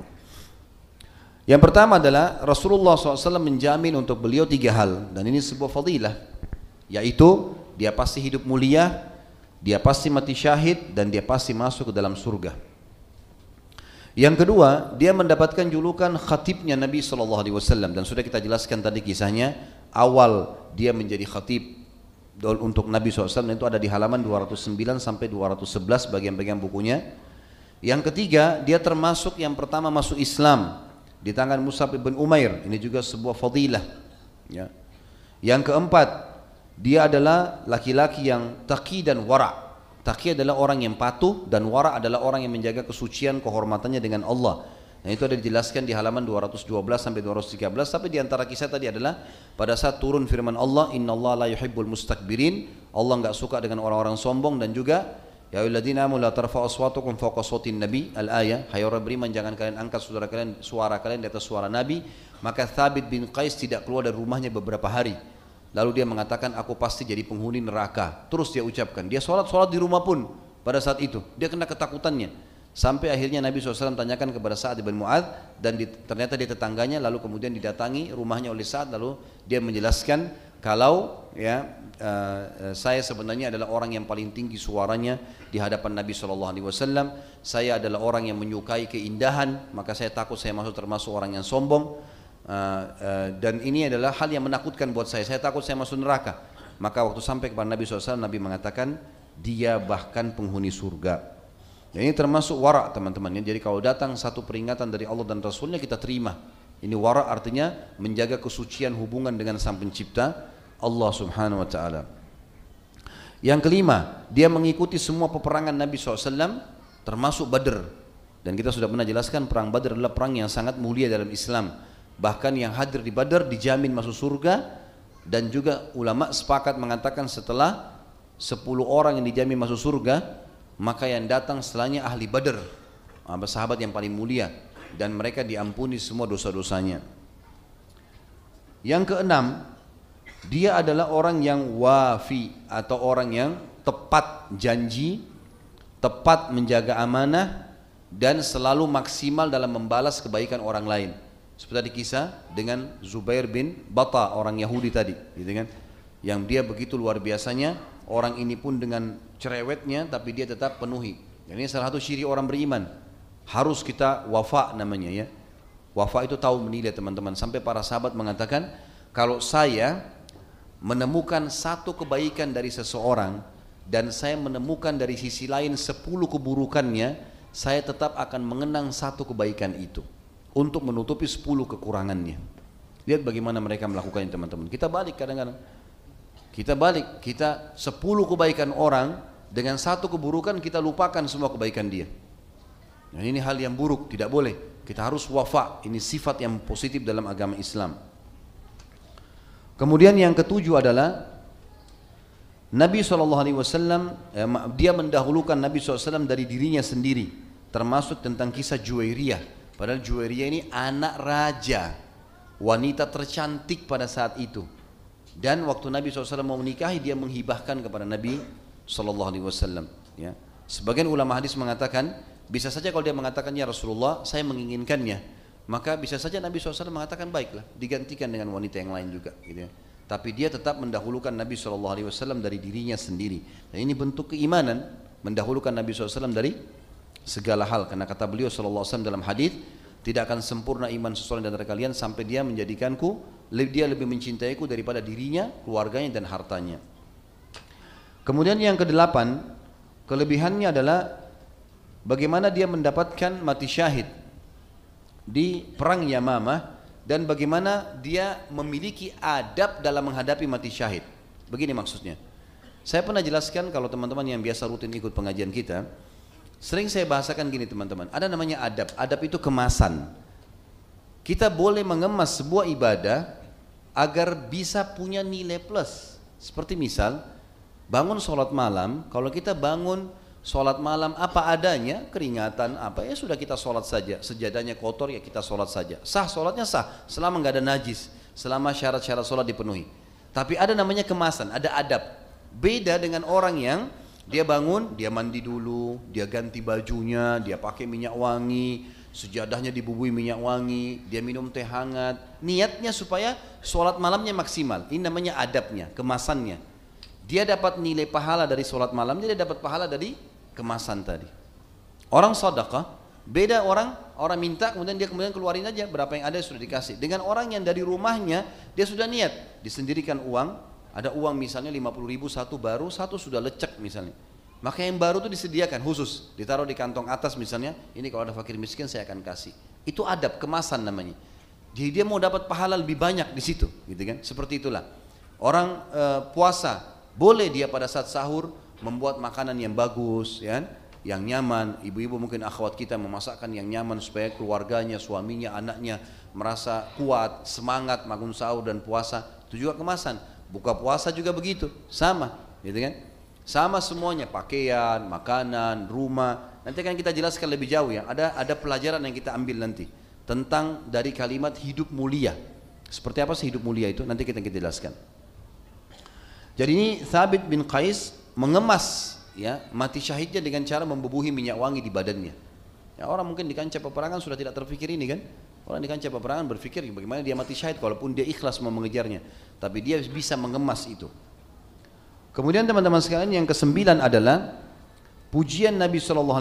Yang pertama adalah Rasulullah SAW menjamin untuk beliau tiga hal dan ini sebuah fadilah yaitu dia pasti hidup mulia, dia pasti mati syahid dan dia pasti masuk ke dalam surga. Yang kedua, dia mendapatkan julukan khatibnya Nabi SAW dan sudah kita jelaskan tadi kisahnya awal dia menjadi khatib untuk Nabi SAW itu ada di halaman 209 sampai 211 bagian-bagian bukunya. Yang ketiga, dia termasuk yang pertama masuk Islam di tangan Musab ibn Umair. Ini juga sebuah fadilah ya. yang keempat dia adalah laki-laki yang taqi dan wara. Taqi adalah orang yang patuh dan wara adalah orang yang menjaga kesucian kehormatannya dengan Allah. Nah itu ada dijelaskan di halaman 212 sampai 213 tapi di antara kisah tadi adalah pada saat turun firman Allah Inna Allah la yuhibbul mustakbirin. Allah enggak suka dengan orang-orang sombong dan juga Ya ayyuhalladzina amanu la tarfa'u aswatakum fawqa sawtin nabi al-ayah hai orang beriman jangan kalian angkat suara kalian suara kalian di atas suara nabi. Maka Thabit bin Qais tidak keluar dari rumahnya beberapa hari. Lalu dia mengatakan aku pasti jadi penghuni neraka. Terus dia ucapkan dia sholat sholat di rumah pun pada saat itu. Dia kena ketakutannya. Sampai akhirnya Nabi SAW tanyakan kepada Sa'ad bin Mu'ad dan di, ternyata dia tetangganya lalu kemudian didatangi rumahnya oleh Sa'ad lalu dia menjelaskan kalau ya uh, saya sebenarnya adalah orang yang paling tinggi suaranya di hadapan Nabi SAW. Saya adalah orang yang menyukai keindahan maka saya takut saya masuk termasuk orang yang sombong. Uh, uh, dan ini adalah hal yang menakutkan buat saya. Saya takut saya masuk neraka. Maka waktu sampai kepada Nabi SAW, Nabi mengatakan dia bahkan penghuni surga. Ya, ini termasuk wara teman-teman. Ya. Jadi kalau datang satu peringatan dari Allah dan Rasulnya kita terima. Ini wara artinya menjaga kesucian hubungan dengan sang pencipta Allah subhanahu wa ta'ala. Yang kelima, dia mengikuti semua peperangan Nabi SAW termasuk Badr. Dan kita sudah pernah jelaskan perang Badr adalah perang yang sangat mulia dalam Islam. Bahkan yang hadir di Badr dijamin masuk surga dan juga ulama sepakat mengatakan setelah 10 orang yang dijamin masuk surga maka yang datang setelahnya ahli badar sahabat yang paling mulia dan mereka diampuni semua dosa-dosanya yang keenam dia adalah orang yang wafi atau orang yang tepat janji tepat menjaga amanah dan selalu maksimal dalam membalas kebaikan orang lain seperti tadi kisah dengan Zubair bin Bata orang Yahudi tadi gitu kan yang dia begitu luar biasanya orang ini pun dengan cerewetnya tapi dia tetap penuhi. Ini salah satu ciri orang beriman. Harus kita wafa namanya ya. Wafa itu tahu menilai teman-teman. Sampai para sahabat mengatakan, kalau saya menemukan satu kebaikan dari seseorang dan saya menemukan dari sisi lain sepuluh keburukannya, saya tetap akan mengenang satu kebaikan itu untuk menutupi sepuluh kekurangannya. Lihat bagaimana mereka melakukannya teman-teman. Kita balik kadang-kadang. Kita balik, kita sepuluh kebaikan orang dengan satu keburukan kita lupakan semua kebaikan dia. Nah, ini hal yang buruk, tidak boleh. Kita harus wafa, ini sifat yang positif dalam agama Islam. Kemudian yang ketujuh adalah Nabi SAW eh, dia mendahulukan Nabi SAW dari dirinya sendiri termasuk tentang kisah Juwairiyah padahal Juwairiyah ini anak raja wanita tercantik pada saat itu dan waktu Nabi SAW mau menikahi dia menghibahkan kepada Nabi SAW. Ya. Sebagian ulama hadis mengatakan bisa saja kalau dia mengatakan ya Rasulullah saya menginginkannya maka bisa saja Nabi SAW mengatakan baiklah digantikan dengan wanita yang lain juga. Gitu ya. Tapi dia tetap mendahulukan Nabi SAW dari dirinya sendiri. Dan ini bentuk keimanan mendahulukan Nabi SAW dari segala hal karena kata beliau SAW dalam hadis tidak akan sempurna iman seseorang dari kalian sampai dia menjadikanku dia lebih mencintaiku daripada dirinya, keluarganya dan hartanya. Kemudian yang kedelapan, kelebihannya adalah bagaimana dia mendapatkan mati syahid di perang Yamamah dan bagaimana dia memiliki adab dalam menghadapi mati syahid. Begini maksudnya. Saya pernah jelaskan kalau teman-teman yang biasa rutin ikut pengajian kita, sering saya bahasakan gini teman-teman, ada namanya adab. Adab itu kemasan. Kita boleh mengemas sebuah ibadah agar bisa punya nilai plus. Seperti misal, bangun sholat malam, kalau kita bangun sholat malam apa adanya, keringatan apa, ya sudah kita sholat saja. Sejadahnya kotor ya kita sholat saja. Sah sholatnya sah, selama nggak ada najis, selama syarat-syarat sholat dipenuhi. Tapi ada namanya kemasan, ada adab. Beda dengan orang yang dia bangun, dia mandi dulu, dia ganti bajunya, dia pakai minyak wangi, sejadahnya dibubui minyak wangi, dia minum teh hangat. Niatnya supaya sholat malamnya maksimal. Ini namanya adabnya, kemasannya. Dia dapat nilai pahala dari sholat malamnya, dia dapat pahala dari kemasan tadi. Orang sedekah beda orang orang minta kemudian dia kemudian keluarin aja berapa yang ada sudah dikasih. Dengan orang yang dari rumahnya dia sudah niat disendirikan uang, ada uang misalnya 50 ribu satu baru, satu sudah lecek misalnya maka yang baru itu disediakan khusus, ditaruh di kantong atas misalnya, ini kalau ada fakir miskin saya akan kasih. Itu adab kemasan namanya. Jadi dia mau dapat pahala lebih banyak di situ, gitu kan? Seperti itulah. Orang e, puasa boleh dia pada saat sahur membuat makanan yang bagus, ya, kan? yang nyaman. Ibu-ibu mungkin akhwat kita memasakkan yang nyaman supaya keluarganya, suaminya, anaknya merasa kuat, semangat bangun sahur dan puasa. Itu juga kemasan. Buka puasa juga begitu, sama, gitu kan? Sama semuanya, pakaian, makanan, rumah. Nanti akan kita jelaskan lebih jauh ya. Ada ada pelajaran yang kita ambil nanti tentang dari kalimat hidup mulia. Seperti apa sih hidup mulia itu? Nanti kita kita jelaskan. Jadi ini Thabit bin Qais mengemas ya mati syahidnya dengan cara membubuhi minyak wangi di badannya. Ya, orang mungkin di kancah peperangan sudah tidak terpikir ini kan. Orang di kancah peperangan berpikir bagaimana dia mati syahid walaupun dia ikhlas mau mengejarnya. Tapi dia bisa mengemas itu. Kemudian teman-teman sekalian yang kesembilan adalah pujian Nabi SAW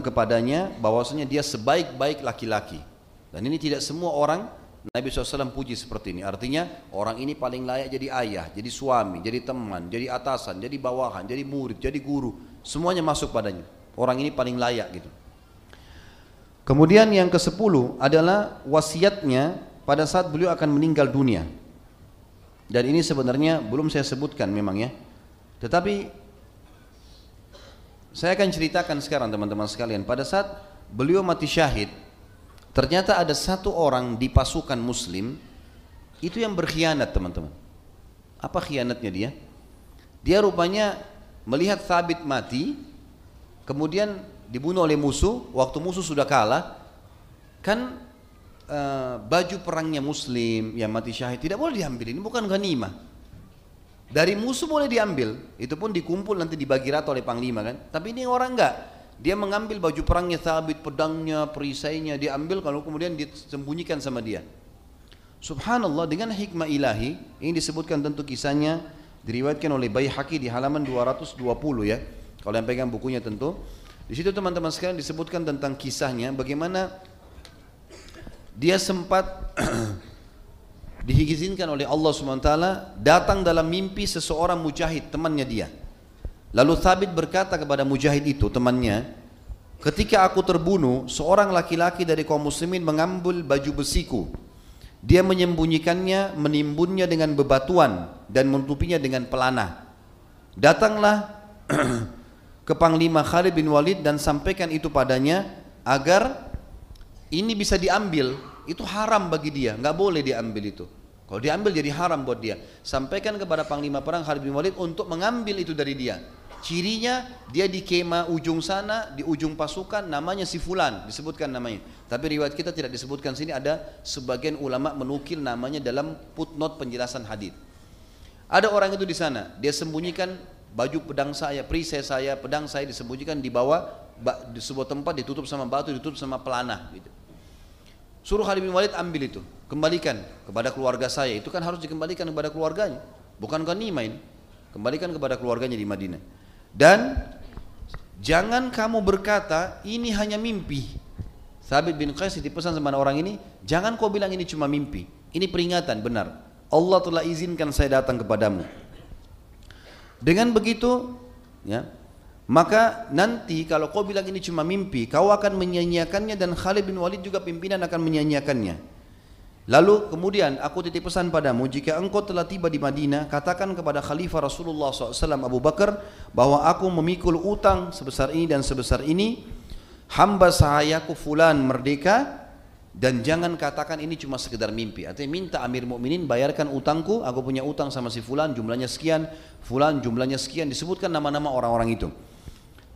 kepadanya bahwasanya dia sebaik-baik laki-laki. Dan ini tidak semua orang Nabi SAW puji seperti ini. Artinya orang ini paling layak jadi ayah, jadi suami, jadi teman, jadi atasan, jadi bawahan, jadi murid, jadi guru. Semuanya masuk padanya. Orang ini paling layak gitu. Kemudian yang ke sepuluh adalah wasiatnya pada saat beliau akan meninggal dunia. Dan ini sebenarnya belum saya sebutkan memang ya. Tetapi saya akan ceritakan sekarang teman-teman sekalian. Pada saat beliau mati syahid, ternyata ada satu orang di pasukan muslim itu yang berkhianat teman-teman. Apa khianatnya dia? Dia rupanya melihat Thabit mati, kemudian dibunuh oleh musuh, waktu musuh sudah kalah, kan uh, baju perangnya muslim yang mati syahid tidak boleh diambil, ini bukan ghanimah. Dari musuh boleh diambil, itu pun dikumpul nanti dibagi rata oleh panglima kan. Tapi ini orang enggak, dia mengambil baju perangnya sabit, pedangnya, perisainya, diambil kalau kemudian disembunyikan sama dia. Subhanallah dengan hikmah ilahi, ini disebutkan tentu kisahnya diriwayatkan oleh Baihaqi di halaman 220 ya. Kalau yang pegang bukunya tentu. Di situ teman-teman sekalian disebutkan tentang kisahnya bagaimana dia sempat [CLEARS THROAT] diizinkan oleh Allah SWT datang dalam mimpi seseorang mujahid temannya dia. Lalu Thabit berkata kepada mujahid itu temannya, ketika aku terbunuh, seorang laki-laki dari kaum muslimin mengambil baju besiku. Dia menyembunyikannya, menimbunnya dengan bebatuan dan menutupinya dengan pelana. Datanglah [CLEARS THROAT] ke Panglima Khalid bin Walid dan sampaikan itu padanya agar ini bisa diambil itu haram bagi dia nggak boleh diambil itu kalau diambil jadi haram buat dia sampaikan kepada Panglima Perang Khalid bin Walid untuk mengambil itu dari dia cirinya dia di kema ujung sana di ujung pasukan namanya si fulan disebutkan namanya tapi riwayat kita tidak disebutkan sini ada sebagian ulama menukil namanya dalam footnote penjelasan hadis ada orang itu di sana dia sembunyikan baju pedang saya, perisai saya, pedang saya disembunyikan di bawah di sebuah tempat ditutup sama batu, ditutup sama pelana gitu. Suruh Khalid bin Walid ambil itu, kembalikan kepada keluarga saya. Itu kan harus dikembalikan kepada keluarganya, bukan main. Kembalikan kepada keluarganya di Madinah. Dan jangan kamu berkata ini hanya mimpi. Thabit bin Qais dipesan sama orang ini, jangan kau bilang ini cuma mimpi. Ini peringatan benar. Allah telah izinkan saya datang kepadamu. Dengan begitu, ya, maka nanti kalau kau bilang ini cuma mimpi, kau akan menyanyiakannya dan Khalid bin Walid juga pimpinan akan menyanyiakannya. Lalu kemudian aku titip pesan padamu jika engkau telah tiba di Madinah katakan kepada Khalifah Rasulullah SAW Abu Bakar bahwa aku memikul utang sebesar ini dan sebesar ini. Hamba sahayaku fulan merdeka. Dan jangan katakan ini cuma sekedar mimpi. Artinya minta Amir Mukminin bayarkan utangku, aku punya utang sama si fulan jumlahnya sekian, fulan jumlahnya sekian. Disebutkan nama-nama orang-orang itu.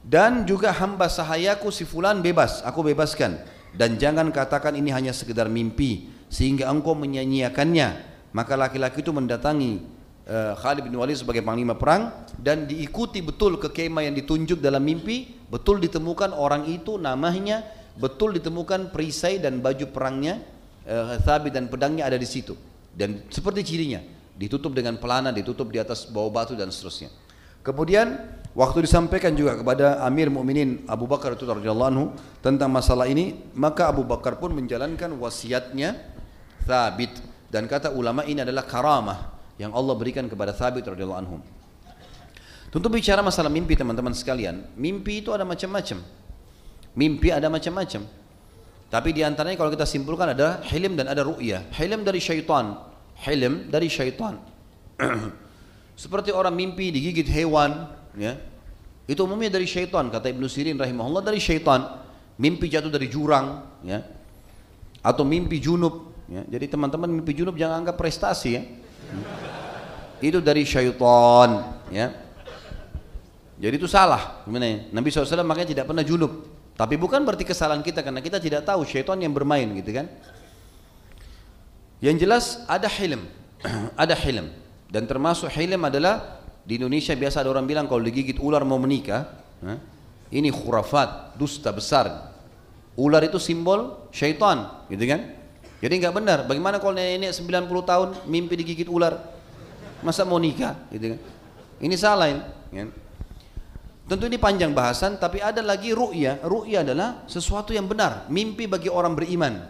Dan juga hamba sahayaku si fulan bebas, aku bebaskan. Dan jangan katakan ini hanya sekedar mimpi sehingga engkau menyanyiakannya. Maka laki-laki itu mendatangi uh, Khalid bin Walid sebagai panglima perang dan diikuti betul ke kemah yang ditunjuk dalam mimpi, betul ditemukan orang itu namanya betul ditemukan perisai dan baju perangnya uh, Thabit dan pedangnya ada di situ. Dan seperti cirinya ditutup dengan pelana ditutup di atas bawah batu dan seterusnya. Kemudian waktu disampaikan juga kepada Amir Mukminin Abu Bakar itu radhiyallahu anhu tentang masalah ini maka Abu Bakar pun menjalankan wasiatnya Thabit dan kata ulama ini adalah karamah yang Allah berikan kepada Thabit radhiyallahu anhu Tentu bicara masalah mimpi teman-teman sekalian, mimpi itu ada macam-macam. Mimpi ada macam-macam. Tapi di antaranya kalau kita simpulkan ada hilim dan ada ru'ya. Hilim dari syaitan. Hilim dari syaitan. [CLEARS THROAT] Seperti orang mimpi digigit hewan, ya. Itu umumnya dari syaitan kata Ibnu Sirin rahimahullah dari syaitan. Mimpi jatuh dari jurang, ya. Atau mimpi junub, ya. Jadi teman-teman mimpi junub jangan anggap prestasi ya. Itu dari syaitan, ya. Jadi itu salah. Nabi SAW makanya tidak pernah junub. Tapi bukan berarti kesalahan kita karena kita tidak tahu syaitan yang bermain gitu kan. Yang jelas ada hilm, [CLEARS THROAT] ada hilm dan termasuk hilm adalah di Indonesia biasa ada orang bilang kalau digigit ular mau menikah, ini khurafat, dusta besar. Ular itu simbol syaitan, gitu kan? Jadi nggak benar. Bagaimana kalau nenek 90 tahun mimpi digigit ular? Masa mau nikah, gitu kan? Ini salah ini. Ya. Tentu ini panjang bahasan, tapi ada lagi ru'ya. Ru'ya adalah sesuatu yang benar, mimpi bagi orang beriman.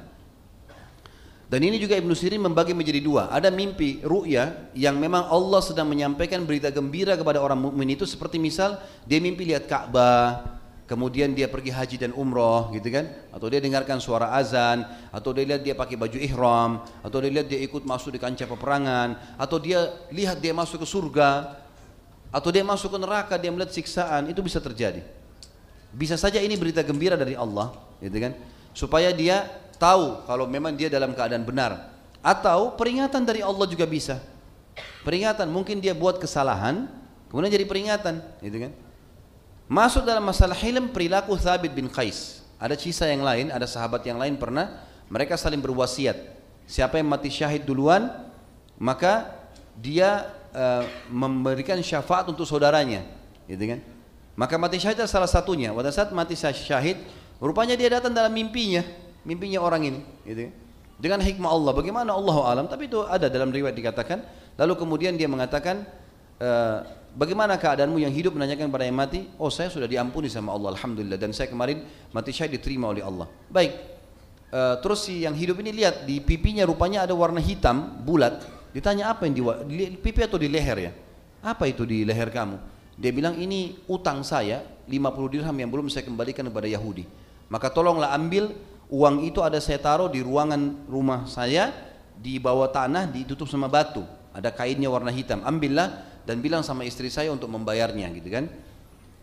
Dan ini juga Ibnu Sirin membagi menjadi dua. Ada mimpi ru'ya yang memang Allah sedang menyampaikan berita gembira kepada orang mukmin itu seperti misal dia mimpi lihat Ka'bah, kemudian dia pergi haji dan umroh gitu kan? Atau dia dengarkan suara azan atau dia lihat dia pakai baju ihram atau dia lihat dia ikut masuk di kancah peperangan atau dia lihat dia masuk ke surga atau dia masuk ke neraka dia melihat siksaan itu bisa terjadi. Bisa saja ini berita gembira dari Allah gitu kan? Supaya dia tahu kalau memang dia dalam keadaan benar. Atau peringatan dari Allah juga bisa. Peringatan mungkin dia buat kesalahan kemudian jadi peringatan gitu kan masuk dalam masalah hilm perilaku Thabit bin Qais. Ada kisah yang lain ada sahabat yang lain pernah mereka saling berwasiat. Siapa yang mati syahid duluan maka dia uh, memberikan syafaat untuk saudaranya. Gitu kan? Maka mati syahid adalah salah satunya. Pada saat mati syahid rupanya dia datang dalam mimpinya mimpinya orang ini. Gitu. dengan hikmah Allah. Bagaimana Allah alam? Tapi itu ada dalam riwayat dikatakan. Lalu kemudian dia mengatakan e, bagaimana keadaanmu yang hidup menanyakan pada yang mati? Oh saya sudah diampuni sama Allah Alhamdulillah. Dan saya kemarin mati syahid diterima oleh Allah. Baik. E, terus si yang hidup ini lihat di pipinya rupanya ada warna hitam bulat. Ditanya apa yang di, di pipi atau di leher ya? Apa itu di leher kamu? Dia bilang ini utang saya 50 dirham yang belum saya kembalikan kepada Yahudi. Maka tolonglah ambil uang itu ada saya taruh di ruangan rumah saya di bawah tanah ditutup sama batu. Ada kainnya warna hitam. Ambillah dan bilang sama istri saya untuk membayarnya gitu kan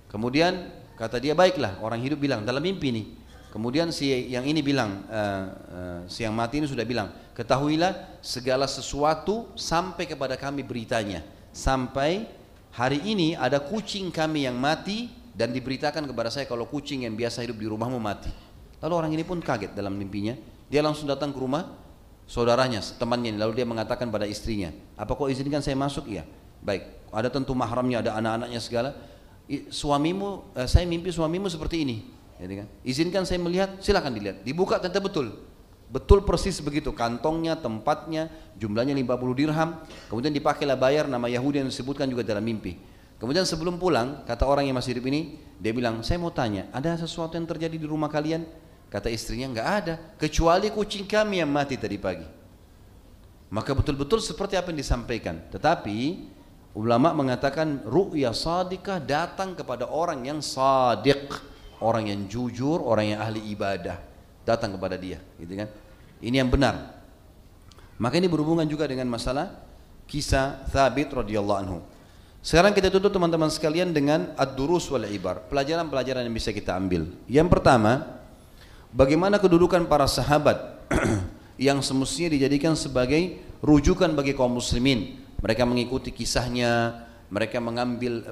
kemudian kata dia baiklah orang hidup bilang dalam mimpi nih kemudian si yang ini bilang uh, uh, si yang mati ini sudah bilang ketahuilah segala sesuatu sampai kepada kami beritanya sampai hari ini ada kucing kami yang mati dan diberitakan kepada saya kalau kucing yang biasa hidup di rumahmu mati Lalu orang ini pun kaget dalam mimpinya. Dia langsung datang ke rumah saudaranya, temannya. Lalu dia mengatakan pada istrinya, apa kau izinkan saya masuk? Iya. Baik. Ada tentu mahramnya, ada anak-anaknya segala. Suamimu, eh, saya mimpi suamimu seperti ini. Jadi kan, izinkan saya melihat, silakan dilihat. Dibuka ternyata betul. Betul persis begitu, kantongnya, tempatnya, jumlahnya 50 dirham. Kemudian dipakailah bayar nama Yahudi yang disebutkan juga dalam mimpi. Kemudian sebelum pulang, kata orang yang masih hidup ini, dia bilang, saya mau tanya, ada sesuatu yang terjadi di rumah kalian? Kata istrinya enggak ada, kecuali kucing kami yang mati tadi pagi. Maka betul-betul seperti apa yang disampaikan. Tetapi ulama mengatakan ru'ya sadikah datang kepada orang yang sadiq, orang yang jujur, orang yang ahli ibadah, datang kepada dia, gitu kan? Ini yang benar. Maka ini berhubungan juga dengan masalah kisah Thabit radhiyallahu anhu. Sekarang kita tutup teman-teman sekalian dengan ad-durus wal ibar, pelajaran-pelajaran yang bisa kita ambil. Yang pertama, bagaimana kedudukan para sahabat [CLEARS THROAT] yang semestinya dijadikan sebagai rujukan bagi kaum muslimin. Mereka mengikuti kisahnya, mereka mengambil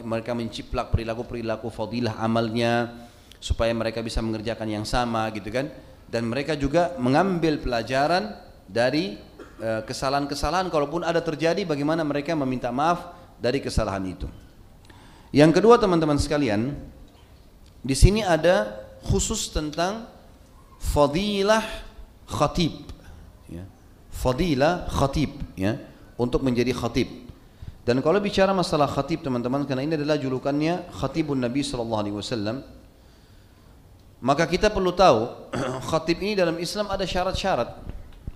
mereka menciplak perilaku-perilaku fadilah amalnya supaya mereka bisa mengerjakan yang sama gitu kan. Dan mereka juga mengambil pelajaran dari eh, kesalahan-kesalahan kalaupun ada terjadi bagaimana mereka meminta maaf dari kesalahan itu. Yang kedua teman-teman sekalian, di sini ada khusus tentang fadilah khatib ya. fadilah khatib ya untuk menjadi khatib. Dan kalau bicara masalah khatib teman-teman karena ini adalah julukannya khatibun Nabi sallallahu alaihi wasallam maka kita perlu tahu [CLEARS THROAT] khatib ini dalam Islam ada syarat-syarat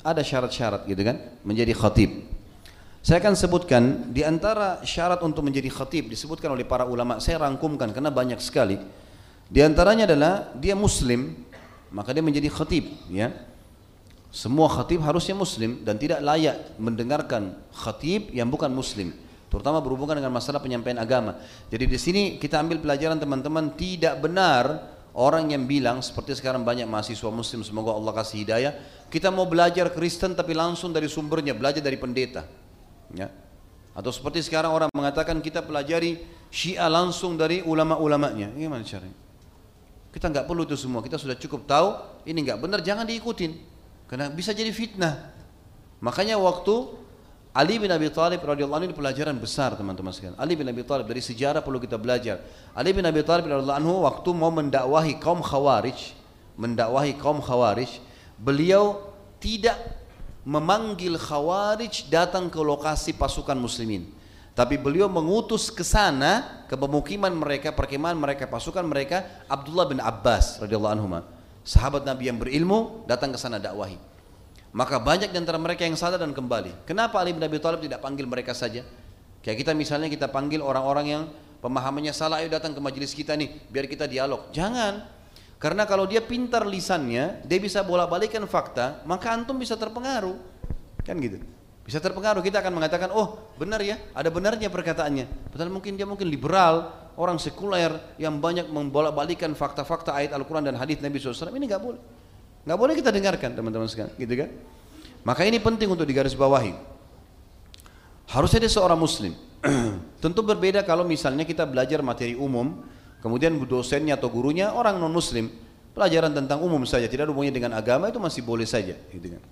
ada syarat-syarat gitu kan menjadi khatib. Saya akan sebutkan di antara syarat untuk menjadi khatib disebutkan oleh para ulama saya rangkumkan karena banyak sekali. Di antaranya adalah dia muslim, maka dia menjadi khatib, ya. Semua khatib harusnya muslim dan tidak layak mendengarkan khatib yang bukan muslim, terutama berhubungan dengan masalah penyampaian agama. Jadi di sini kita ambil pelajaran teman-teman tidak benar orang yang bilang seperti sekarang banyak mahasiswa muslim semoga Allah kasih hidayah, kita mau belajar Kristen tapi langsung dari sumbernya, belajar dari pendeta. Ya. Atau seperti sekarang orang mengatakan kita pelajari Syiah langsung dari ulama-ulamanya. Gimana caranya? Kita nggak perlu itu semua. Kita sudah cukup tahu ini nggak benar, jangan diikutin. Karena bisa jadi fitnah. Makanya waktu Ali bin Abi Thalib radhiyallahu anhu ini pelajaran besar teman-teman sekalian. Ali bin Abi Thalib dari sejarah perlu kita belajar. Ali bin Abi Thalib radhiyallahu anhu waktu mau mendakwahi kaum Khawarij, mendakwahi kaum Khawarij, beliau tidak memanggil Khawarij datang ke lokasi pasukan muslimin. Tapi beliau mengutus ke sana ke pemukiman mereka, perkemahan mereka, pasukan mereka Abdullah bin Abbas radhiyallahu anhu. Sahabat Nabi yang berilmu datang ke sana dakwahi. Maka banyak di antara mereka yang sadar dan kembali. Kenapa Ali bin Abi Thalib tidak panggil mereka saja? Kayak kita misalnya kita panggil orang-orang yang pemahamannya salah, ayo datang ke majelis kita nih, biar kita dialog. Jangan. Karena kalau dia pintar lisannya, dia bisa bolak-balikan fakta, maka antum bisa terpengaruh. Kan gitu. Bisa terpengaruh, kita akan mengatakan, oh benar ya, ada benarnya perkataannya. Padahal mungkin dia mungkin liberal, orang sekuler yang banyak membolak-balikan fakta-fakta ayat Al-Quran dan hadis Nabi SAW. Ini nggak boleh. Nggak boleh kita dengarkan teman-teman sekalian, gitu kan? Maka ini penting untuk digarisbawahi. Harusnya dia seorang muslim. [CLEARS THROAT] Tentu berbeda kalau misalnya kita belajar materi umum, kemudian dosennya atau gurunya orang non muslim, pelajaran tentang umum saja, tidak ada hubungannya dengan agama itu masih boleh saja, gitu kan?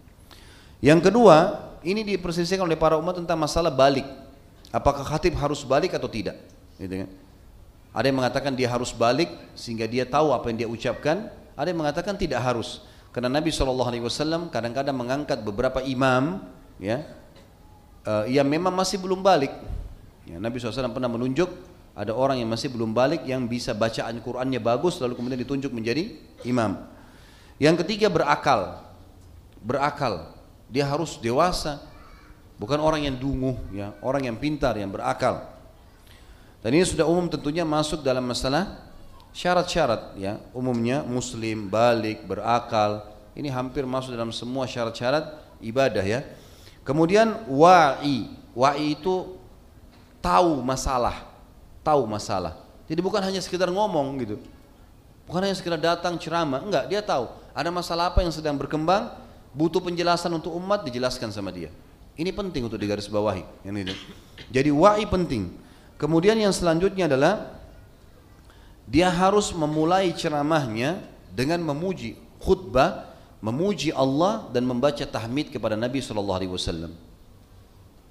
Yang kedua, ini diperselisihkan oleh para umat tentang masalah balik. Apakah khatib harus balik atau tidak? Gitu kan? Ada yang mengatakan dia harus balik sehingga dia tahu apa yang dia ucapkan. Ada yang mengatakan tidak harus. Karena Nabi SAW kadang-kadang mengangkat beberapa imam, ya, uh, yang memang masih belum balik. Ya, Nabi SAW pernah menunjuk ada orang yang masih belum balik yang bisa bacaan Qurannya bagus lalu kemudian ditunjuk menjadi imam. Yang ketiga berakal, berakal. Dia harus dewasa, bukan orang yang dungu, ya, orang yang pintar, yang berakal. Dan ini sudah umum tentunya masuk dalam masalah syarat-syarat, ya, umumnya muslim, balik, berakal. Ini hampir masuk dalam semua syarat-syarat ibadah, ya. Kemudian wa'i, wa'i itu tahu masalah, tahu masalah. Jadi bukan hanya sekedar ngomong gitu. Bukan hanya sekedar datang ceramah, enggak, dia tahu ada masalah apa yang sedang berkembang, butuh penjelasan untuk umat dijelaskan sama dia. Ini penting untuk digarisbawahi. Jadi wa'i penting. Kemudian yang selanjutnya adalah dia harus memulai ceramahnya dengan memuji khutbah, memuji Allah dan membaca tahmid kepada Nabi Shallallahu Alaihi Wasallam.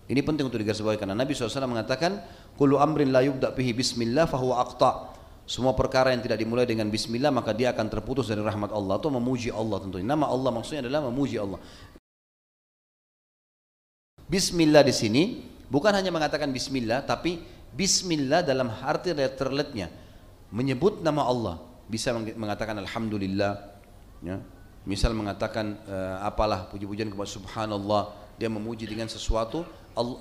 Ini penting untuk digarisbawahi karena Nabi SAW mengatakan, "Kullu amrin la yubda bihi bismillah fahuwa aqta." Semua perkara yang tidak dimulai dengan bismillah maka dia akan terputus dari rahmat Allah atau memuji Allah tentunya. Nama Allah maksudnya adalah memuji Allah. Bismillah di sini bukan hanya mengatakan bismillah tapi bismillah dalam arti letterletnya menyebut nama Allah bisa mengatakan alhamdulillah ya. misal mengatakan uh, apalah puji-pujian kepada subhanallah dia memuji dengan sesuatu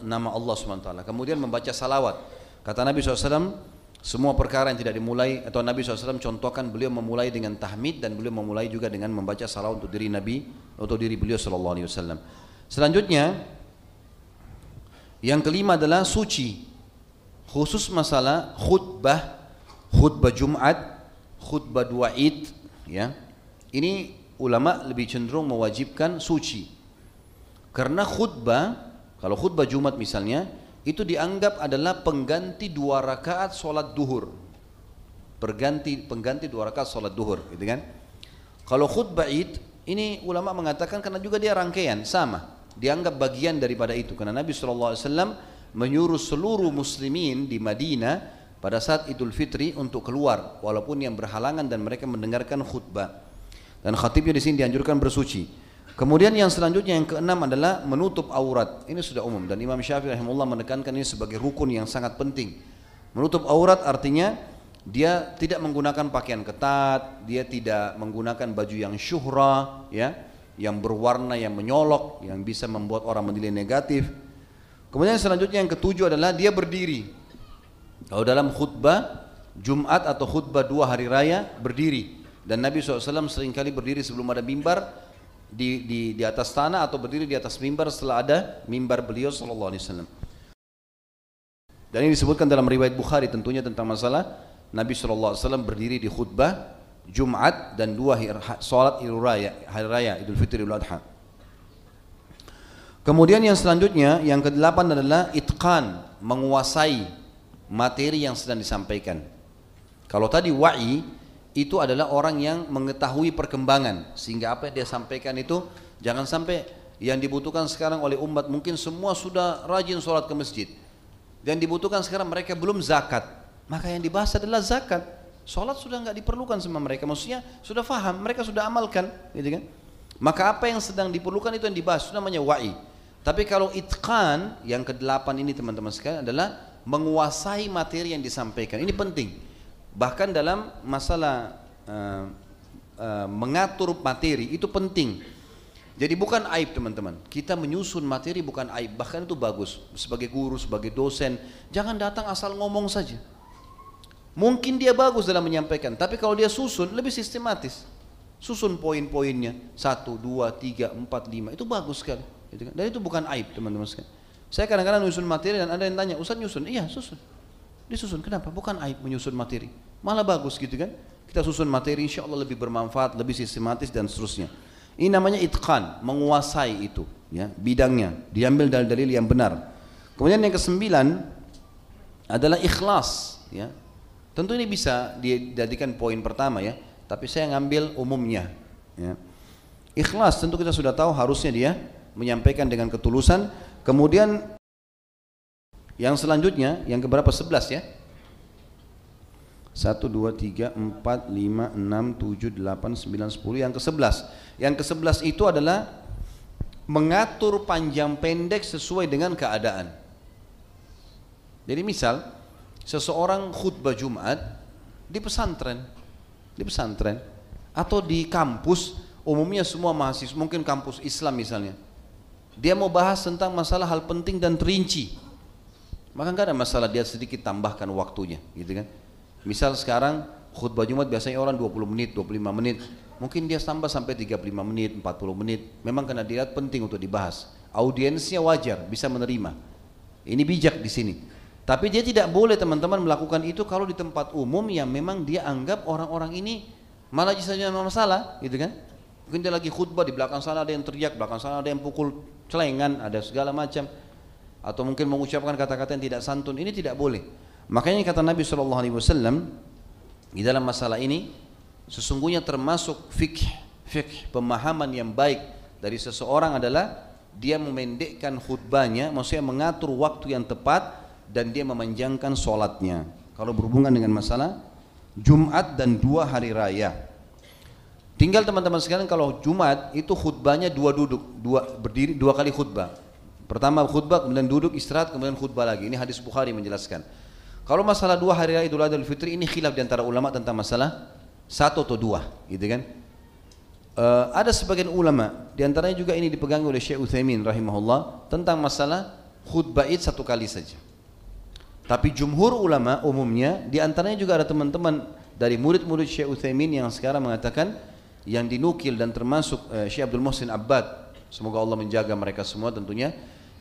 nama Allah SWT kemudian membaca salawat kata Nabi SAW semua perkara yang tidak dimulai atau Nabi SAW contohkan beliau memulai dengan tahmid dan beliau memulai juga dengan membaca salah untuk diri Nabi atau diri beliau SAW. Selanjutnya yang kelima adalah suci. Khusus masalah khutbah, khutbah Jumat, khutbah dua Id, ya. Ini ulama lebih cenderung mewajibkan suci. Karena khutbah, kalau khutbah Jumat misalnya, itu dianggap adalah pengganti dua rakaat sholat duhur pengganti pengganti dua rakaat sholat duhur gitu kan kalau khutbah id ini ulama mengatakan karena juga dia rangkaian sama dianggap bagian daripada itu karena Nabi SAW menyuruh seluruh muslimin di Madinah pada saat Idul Fitri untuk keluar walaupun yang berhalangan dan mereka mendengarkan khutbah dan khatibnya di sini dianjurkan bersuci Kemudian yang selanjutnya yang keenam adalah menutup aurat. Ini sudah umum dan Imam Syafi'i rahimahullah menekankan ini sebagai rukun yang sangat penting. Menutup aurat artinya dia tidak menggunakan pakaian ketat, dia tidak menggunakan baju yang syuhra, ya, yang berwarna yang menyolok, yang bisa membuat orang menilai negatif. Kemudian selanjutnya yang ketujuh adalah dia berdiri. Kalau dalam khutbah Jumat atau khutbah dua hari raya berdiri dan Nabi SAW sering kali berdiri sebelum ada mimbar di, di, di atas tanah atau berdiri di atas mimbar setelah ada mimbar beliau wasallam. Dan ini disebutkan dalam riwayat Bukhari tentunya tentang masalah Nabi wasallam berdiri di khutbah Jumat dan dua salat Idul Raya, hari raya Idul Fitri Idul Adha. Kemudian yang selanjutnya yang kedelapan adalah itqan, menguasai materi yang sedang disampaikan. Kalau tadi wa'i itu adalah orang yang mengetahui perkembangan sehingga apa yang dia sampaikan itu jangan sampai yang dibutuhkan sekarang oleh umat mungkin semua sudah rajin sholat ke masjid dan dibutuhkan sekarang mereka belum zakat maka yang dibahas adalah zakat Sholat sudah nggak diperlukan sama mereka. Maksudnya sudah faham, mereka sudah amalkan, gitu kan? Maka apa yang sedang diperlukan itu yang dibahas, itu namanya wa'i. Tapi kalau itqan yang kedelapan ini teman-teman sekalian adalah menguasai materi yang disampaikan. Ini penting. Bahkan dalam masalah uh, uh, mengatur materi itu penting. Jadi bukan aib teman-teman. Kita menyusun materi bukan aib, bahkan itu bagus. Sebagai guru, sebagai dosen, jangan datang asal ngomong saja. Mungkin dia bagus dalam menyampaikan, tapi kalau dia susun lebih sistematis. Susun poin-poinnya, satu, dua, tiga, empat, lima, itu bagus sekali. Gitu kan? Dan itu bukan aib teman-teman sekalian. Saya kadang-kadang menyusun materi dan ada yang tanya, Ustaz nyusun? Iya susun. Disusun, kenapa? Bukan aib menyusun materi. Malah bagus gitu kan. Kita susun materi insya Allah lebih bermanfaat, lebih sistematis dan seterusnya. Ini namanya itqan, menguasai itu, ya, bidangnya, diambil dari dalil yang benar. Kemudian yang kesembilan adalah ikhlas, ya. Tentu ini bisa dijadikan poin pertama ya, tapi saya ngambil umumnya, ya. Ikhlas tentu kita sudah tahu harusnya dia menyampaikan dengan ketulusan. Kemudian yang selanjutnya, yang keberapa? Sebelas ya. 1, 2, 3, 4, 5, 6, 7, 8, 9, 10 Yang ke-11 Yang ke-11 itu adalah Mengatur panjang pendek sesuai dengan keadaan Jadi misal Seseorang khutbah Jumat Di pesantren Di pesantren Atau di kampus Umumnya semua mahasiswa Mungkin kampus Islam misalnya Dia mau bahas tentang masalah hal penting dan terinci Maka nggak ada masalah dia sedikit tambahkan waktunya gitu kan Misal sekarang khutbah Jumat biasanya orang 20 menit, 25 menit. Mungkin dia tambah sampai 35 menit, 40 menit. Memang karena dilihat penting untuk dibahas. Audiensnya wajar, bisa menerima. Ini bijak di sini. Tapi dia tidak boleh teman-teman melakukan itu kalau di tempat umum yang memang dia anggap orang-orang ini malah saja masalah, gitu kan? Mungkin dia lagi khutbah di belakang sana ada yang teriak, belakang sana ada yang pukul celengan, ada segala macam. Atau mungkin mengucapkan kata-kata yang tidak santun. Ini tidak boleh. Makanya kata Nabi Wasallam di dalam masalah ini sesungguhnya termasuk fikih fikih pemahaman yang baik dari seseorang adalah dia memendekkan khutbahnya, maksudnya mengatur waktu yang tepat dan dia memanjangkan sholatnya. Kalau berhubungan dengan masalah Jumat dan dua hari raya. Tinggal teman-teman sekalian kalau Jumat itu khutbahnya dua duduk, dua berdiri dua kali khutbah. Pertama khutbah, kemudian duduk istirahat, kemudian khutbah lagi. Ini hadis Bukhari menjelaskan. Kalau masalah dua hari raya Idul Adha Idul Fitri ini khilaf di antara ulama tentang masalah satu atau dua, gitu kan? Uh, ada sebagian ulama, di antaranya juga ini dipegang oleh Syekh Utsaimin rahimahullah tentang masalah khutbah Id satu kali saja. Tapi jumhur ulama umumnya, di antaranya juga ada teman-teman dari murid-murid Syekh Utsaimin yang sekarang mengatakan yang dinukil dan termasuk uh, Syekh Abdul Muhsin Abbad, semoga Allah menjaga mereka semua tentunya.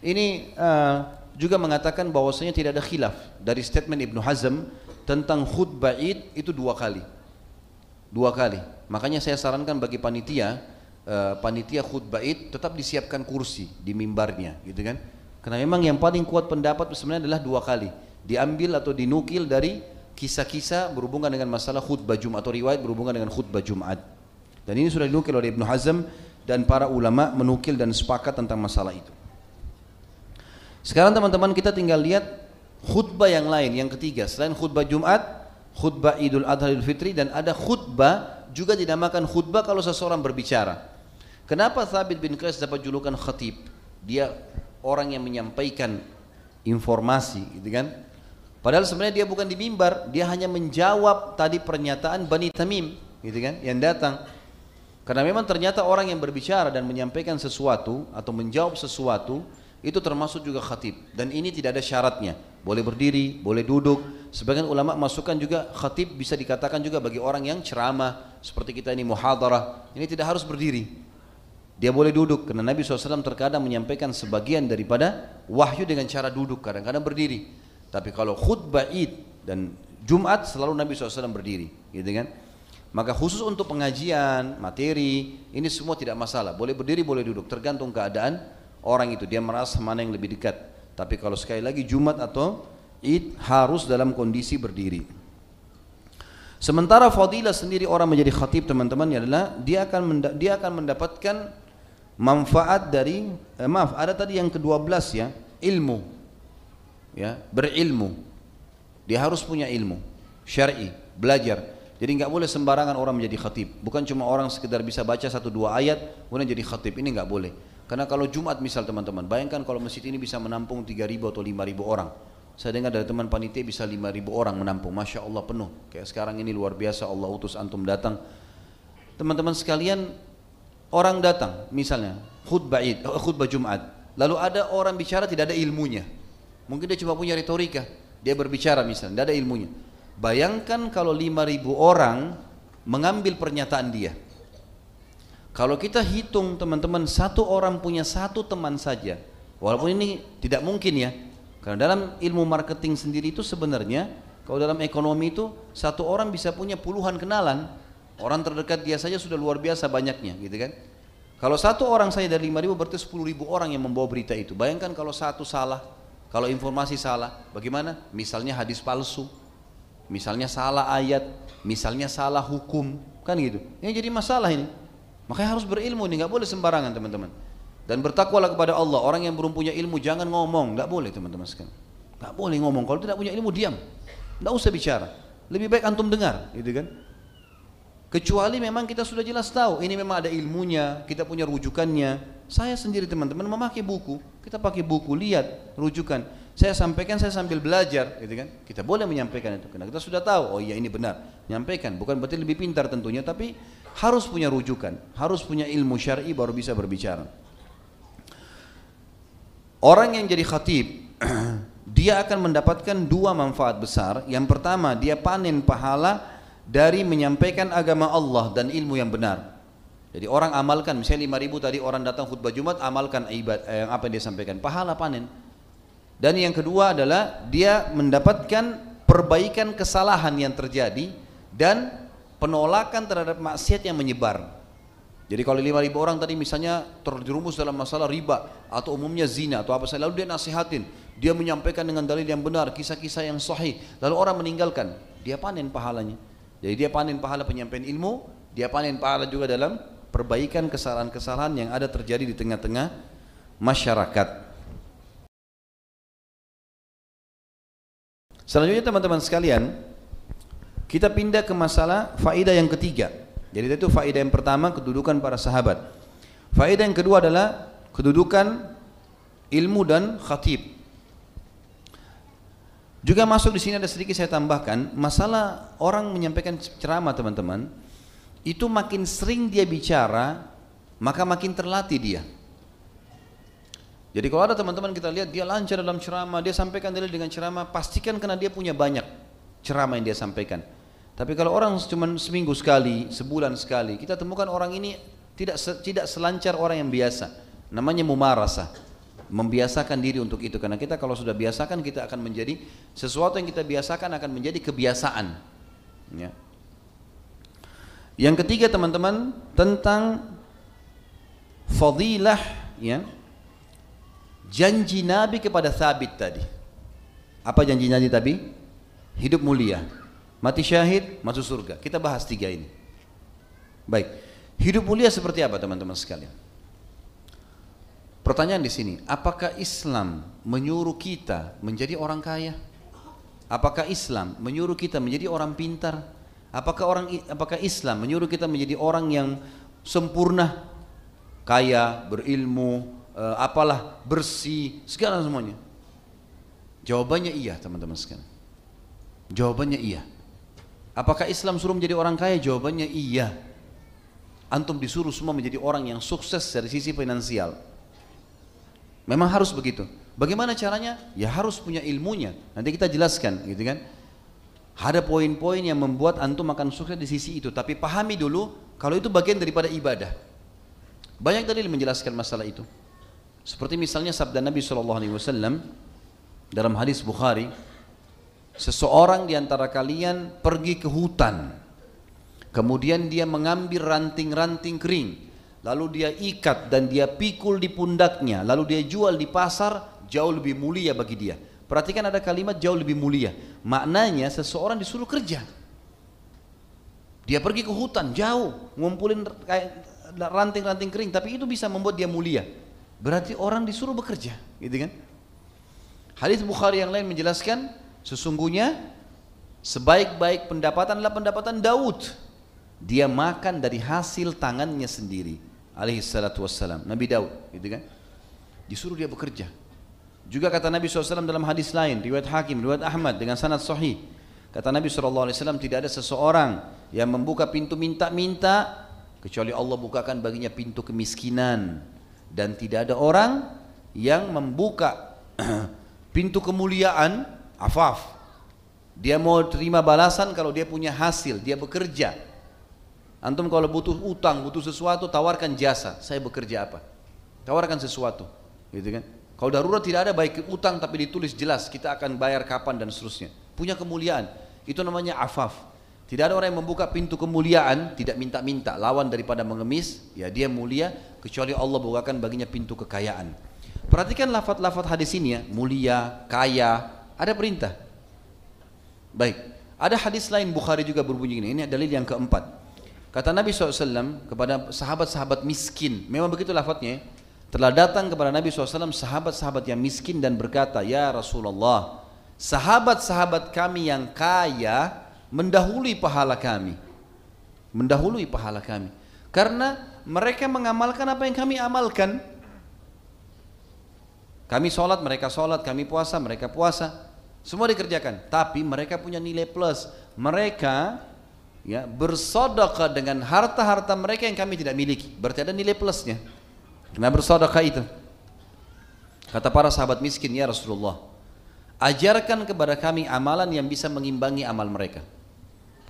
Ini uh, juga mengatakan bahwasanya tidak ada khilaf dari statement Ibnu Hazm tentang khutbah Id itu dua kali. Dua kali. Makanya saya sarankan bagi panitia uh, panitia khutbah Id tetap disiapkan kursi di mimbarnya, gitu kan? Karena memang yang paling kuat pendapat sebenarnya adalah dua kali. Diambil atau dinukil dari kisah-kisah berhubungan dengan masalah khutbah Jumat atau riwayat berhubungan dengan khutbah Jumat. Dan ini sudah dinukil oleh Ibnu Hazm dan para ulama menukil dan sepakat tentang masalah itu. Sekarang teman-teman kita tinggal lihat khutbah yang lain, yang ketiga. Selain khutbah Jumat, khutbah Idul Adha Idul Fitri dan ada khutbah juga dinamakan khutbah kalau seseorang berbicara. Kenapa Thabit bin Qais dapat julukan khatib? Dia orang yang menyampaikan informasi, gitu kan? Padahal sebenarnya dia bukan di mimbar, dia hanya menjawab tadi pernyataan Bani Tamim, gitu kan? Yang datang. Karena memang ternyata orang yang berbicara dan menyampaikan sesuatu atau menjawab sesuatu itu termasuk juga khatib. Dan ini tidak ada syaratnya. Boleh berdiri boleh duduk. Sebagian ulama masukkan juga khatib bisa dikatakan juga bagi orang yang ceramah seperti kita ini muhadarah. Ini tidak harus berdiri. Dia boleh duduk karena Nabi SAW terkadang menyampaikan sebagian daripada wahyu dengan cara duduk kadang-kadang berdiri. Tapi kalau khutbah id dan Jumat selalu Nabi SAW berdiri gitu kan maka khusus untuk pengajian materi ini semua tidak masalah. Boleh berdiri boleh duduk. Tergantung keadaan orang itu. Dia merasa mana yang lebih dekat. Tapi kalau sekali lagi Jumat atau Id harus dalam kondisi berdiri. Sementara fadilah sendiri orang menjadi khatib teman-teman adalah dia akan dia akan mendapatkan manfaat dari eh, maaf ada tadi yang ke-12 ya ilmu. Ya berilmu. Dia harus punya ilmu. Syar'i belajar. Jadi nggak boleh sembarangan orang menjadi khatib. Bukan cuma orang sekedar bisa baca satu dua ayat kemudian jadi khatib. Ini nggak boleh. Karena kalau Jumat misal teman-teman, bayangkan kalau masjid ini bisa menampung 3.000 atau 5.000 orang. Saya dengar dari teman panitia bisa 5.000 orang menampung. Masya Allah penuh. Kayak sekarang ini luar biasa Allah utus antum datang. Teman-teman sekalian, orang datang misalnya khutbah Id, eh, khutbah Jumat. Lalu ada orang bicara tidak ada ilmunya. Mungkin dia cuma punya retorika. Dia berbicara misalnya, tidak ada ilmunya. Bayangkan kalau 5000 orang mengambil pernyataan dia. Kalau kita hitung teman-teman satu orang punya satu teman saja, walaupun ini tidak mungkin ya, karena dalam ilmu marketing sendiri itu sebenarnya kalau dalam ekonomi itu satu orang bisa punya puluhan kenalan, orang terdekat dia saja sudah luar biasa banyaknya, gitu kan? Kalau satu orang saya dari lima ribu berarti sepuluh ribu orang yang membawa berita itu. Bayangkan kalau satu salah, kalau informasi salah, bagaimana? Misalnya hadis palsu, misalnya salah ayat, misalnya salah hukum, kan gitu. Ini jadi masalah ini. Makanya harus berilmu ini, nggak boleh sembarangan teman-teman. Dan bertakwalah kepada Allah. Orang yang belum punya ilmu jangan ngomong, nggak boleh teman-teman sekalian. Nggak boleh ngomong. Kalau tidak punya ilmu diam, nggak usah bicara. Lebih baik antum dengar, gitu kan? Kecuali memang kita sudah jelas tahu ini memang ada ilmunya, kita punya rujukannya. Saya sendiri teman-teman memakai buku, kita pakai buku, lihat rujukan. Saya sampaikan saya sambil belajar, gitu kan? Kita boleh menyampaikan itu karena kita sudah tahu, oh iya ini benar. Nyampaikan, bukan berarti lebih pintar tentunya, tapi harus punya rujukan, harus punya ilmu syar'i baru bisa berbicara. Orang yang jadi khatib, [CLEARS THROAT] dia akan mendapatkan dua manfaat besar. Yang pertama, dia panen pahala dari menyampaikan agama Allah dan ilmu yang benar. Jadi orang amalkan, misalnya 5 ribu tadi orang datang khutbah Jumat, amalkan ibadah eh, apa yang dia sampaikan, pahala panen. Dan yang kedua adalah dia mendapatkan perbaikan kesalahan yang terjadi dan penolakan terhadap maksiat yang menyebar. Jadi kalau 5 ribu orang tadi misalnya terjerumus dalam masalah riba atau umumnya zina atau apa saja, lalu dia nasihatin, dia menyampaikan dengan dalil yang benar, kisah-kisah yang sahih, lalu orang meninggalkan, dia panen pahalanya. Jadi dia panen pahala penyampaian ilmu, dia panen pahala juga dalam perbaikan kesalahan-kesalahan yang ada terjadi di tengah-tengah masyarakat. Selanjutnya teman-teman sekalian, kita pindah ke masalah faedah yang ketiga. Jadi itu faedah yang pertama kedudukan para sahabat. Faedah yang kedua adalah kedudukan ilmu dan khatib. Juga masuk di sini ada sedikit saya tambahkan masalah orang menyampaikan ceramah teman-teman itu makin sering dia bicara, maka makin terlatih dia. Jadi kalau ada teman-teman kita lihat dia lancar dalam ceramah, dia sampaikan dalil dengan ceramah, pastikan karena dia punya banyak ceramah yang dia sampaikan. Tapi kalau orang cuma seminggu sekali, sebulan sekali, kita temukan orang ini tidak tidak selancar orang yang biasa. Namanya mumarasah. Membiasakan diri untuk itu karena kita kalau sudah biasakan kita akan menjadi sesuatu yang kita biasakan akan menjadi kebiasaan. Ya. Yang ketiga teman-teman tentang fadilah ya janji Nabi kepada Thabit tadi. Apa janji Nabi tadi? Hidup mulia, mati syahid, masuk surga. Kita bahas tiga ini. Baik, hidup mulia seperti apa teman-teman sekalian? Pertanyaan di sini, apakah Islam menyuruh kita menjadi orang kaya? Apakah Islam menyuruh kita menjadi orang pintar? Apakah orang apakah Islam menyuruh kita menjadi orang yang sempurna, kaya, berilmu, uh, apalah bersih, segala semuanya? Jawabannya iya, teman-teman sekalian. Jawabannya iya. Apakah Islam suruh menjadi orang kaya? Jawabannya iya. Antum disuruh semua menjadi orang yang sukses dari sisi finansial. Memang harus begitu. Bagaimana caranya? Ya harus punya ilmunya. Nanti kita jelaskan, gitu kan? Ada poin-poin yang membuat antum akan sukses di sisi itu, tapi pahami dulu kalau itu bagian daripada ibadah. Banyak dalil menjelaskan masalah itu. Seperti misalnya sabda Nabi SAW dalam hadis Bukhari, seseorang di antara kalian pergi ke hutan, kemudian dia mengambil ranting-ranting kering, lalu dia ikat dan dia pikul di pundaknya, lalu dia jual di pasar, jauh lebih mulia bagi dia Perhatikan ada kalimat jauh lebih mulia. Maknanya seseorang disuruh kerja. Dia pergi ke hutan jauh, ngumpulin ranting-ranting kering, tapi itu bisa membuat dia mulia. Berarti orang disuruh bekerja, gitu kan? Hadis Bukhari yang lain menjelaskan sesungguhnya Sebaik-baik pendapatan adalah pendapatan Daud. Dia makan dari hasil tangannya sendiri. Alaihi salatu wassalam. Nabi Daud. Gitu kan? Disuruh dia bekerja. Juga kata Nabi SAW dalam hadis lain, riwayat Hakim, riwayat Ahmad dengan sanad sahih. Kata Nabi SAW tidak ada seseorang yang membuka pintu minta-minta kecuali Allah bukakan baginya pintu kemiskinan dan tidak ada orang yang membuka [CLEARS THROAT] pintu kemuliaan afaf. Dia mau terima balasan kalau dia punya hasil, dia bekerja. Antum kalau butuh utang, butuh sesuatu, tawarkan jasa. Saya bekerja apa? Tawarkan sesuatu, gitu kan? Kalau darurat tidak ada baik utang tapi ditulis jelas kita akan bayar kapan dan seterusnya. Punya kemuliaan. Itu namanya afaf. Tidak ada orang yang membuka pintu kemuliaan tidak minta-minta lawan daripada mengemis, ya dia mulia kecuali Allah bukakan baginya pintu kekayaan. Perhatikan lafaz-lafaz hadis ini ya, mulia, kaya, ada perintah. Baik, ada hadis lain Bukhari juga berbunyi ini. Ini dalil yang keempat. Kata Nabi SAW kepada sahabat-sahabat miskin, memang begitu lafadznya. Ya telah datang kepada Nabi SAW sahabat-sahabat yang miskin dan berkata, Ya Rasulullah, sahabat-sahabat kami yang kaya mendahului pahala kami. Mendahului pahala kami. Karena mereka mengamalkan apa yang kami amalkan. Kami sholat, mereka sholat, kami puasa, mereka puasa. Semua dikerjakan. Tapi mereka punya nilai plus. Mereka ya bersodokah dengan harta-harta mereka yang kami tidak miliki. Berarti ada nilai plusnya. Kena bersedekah itu. Kata para sahabat miskin, ya Rasulullah, ajarkan kepada kami amalan yang bisa mengimbangi amal mereka.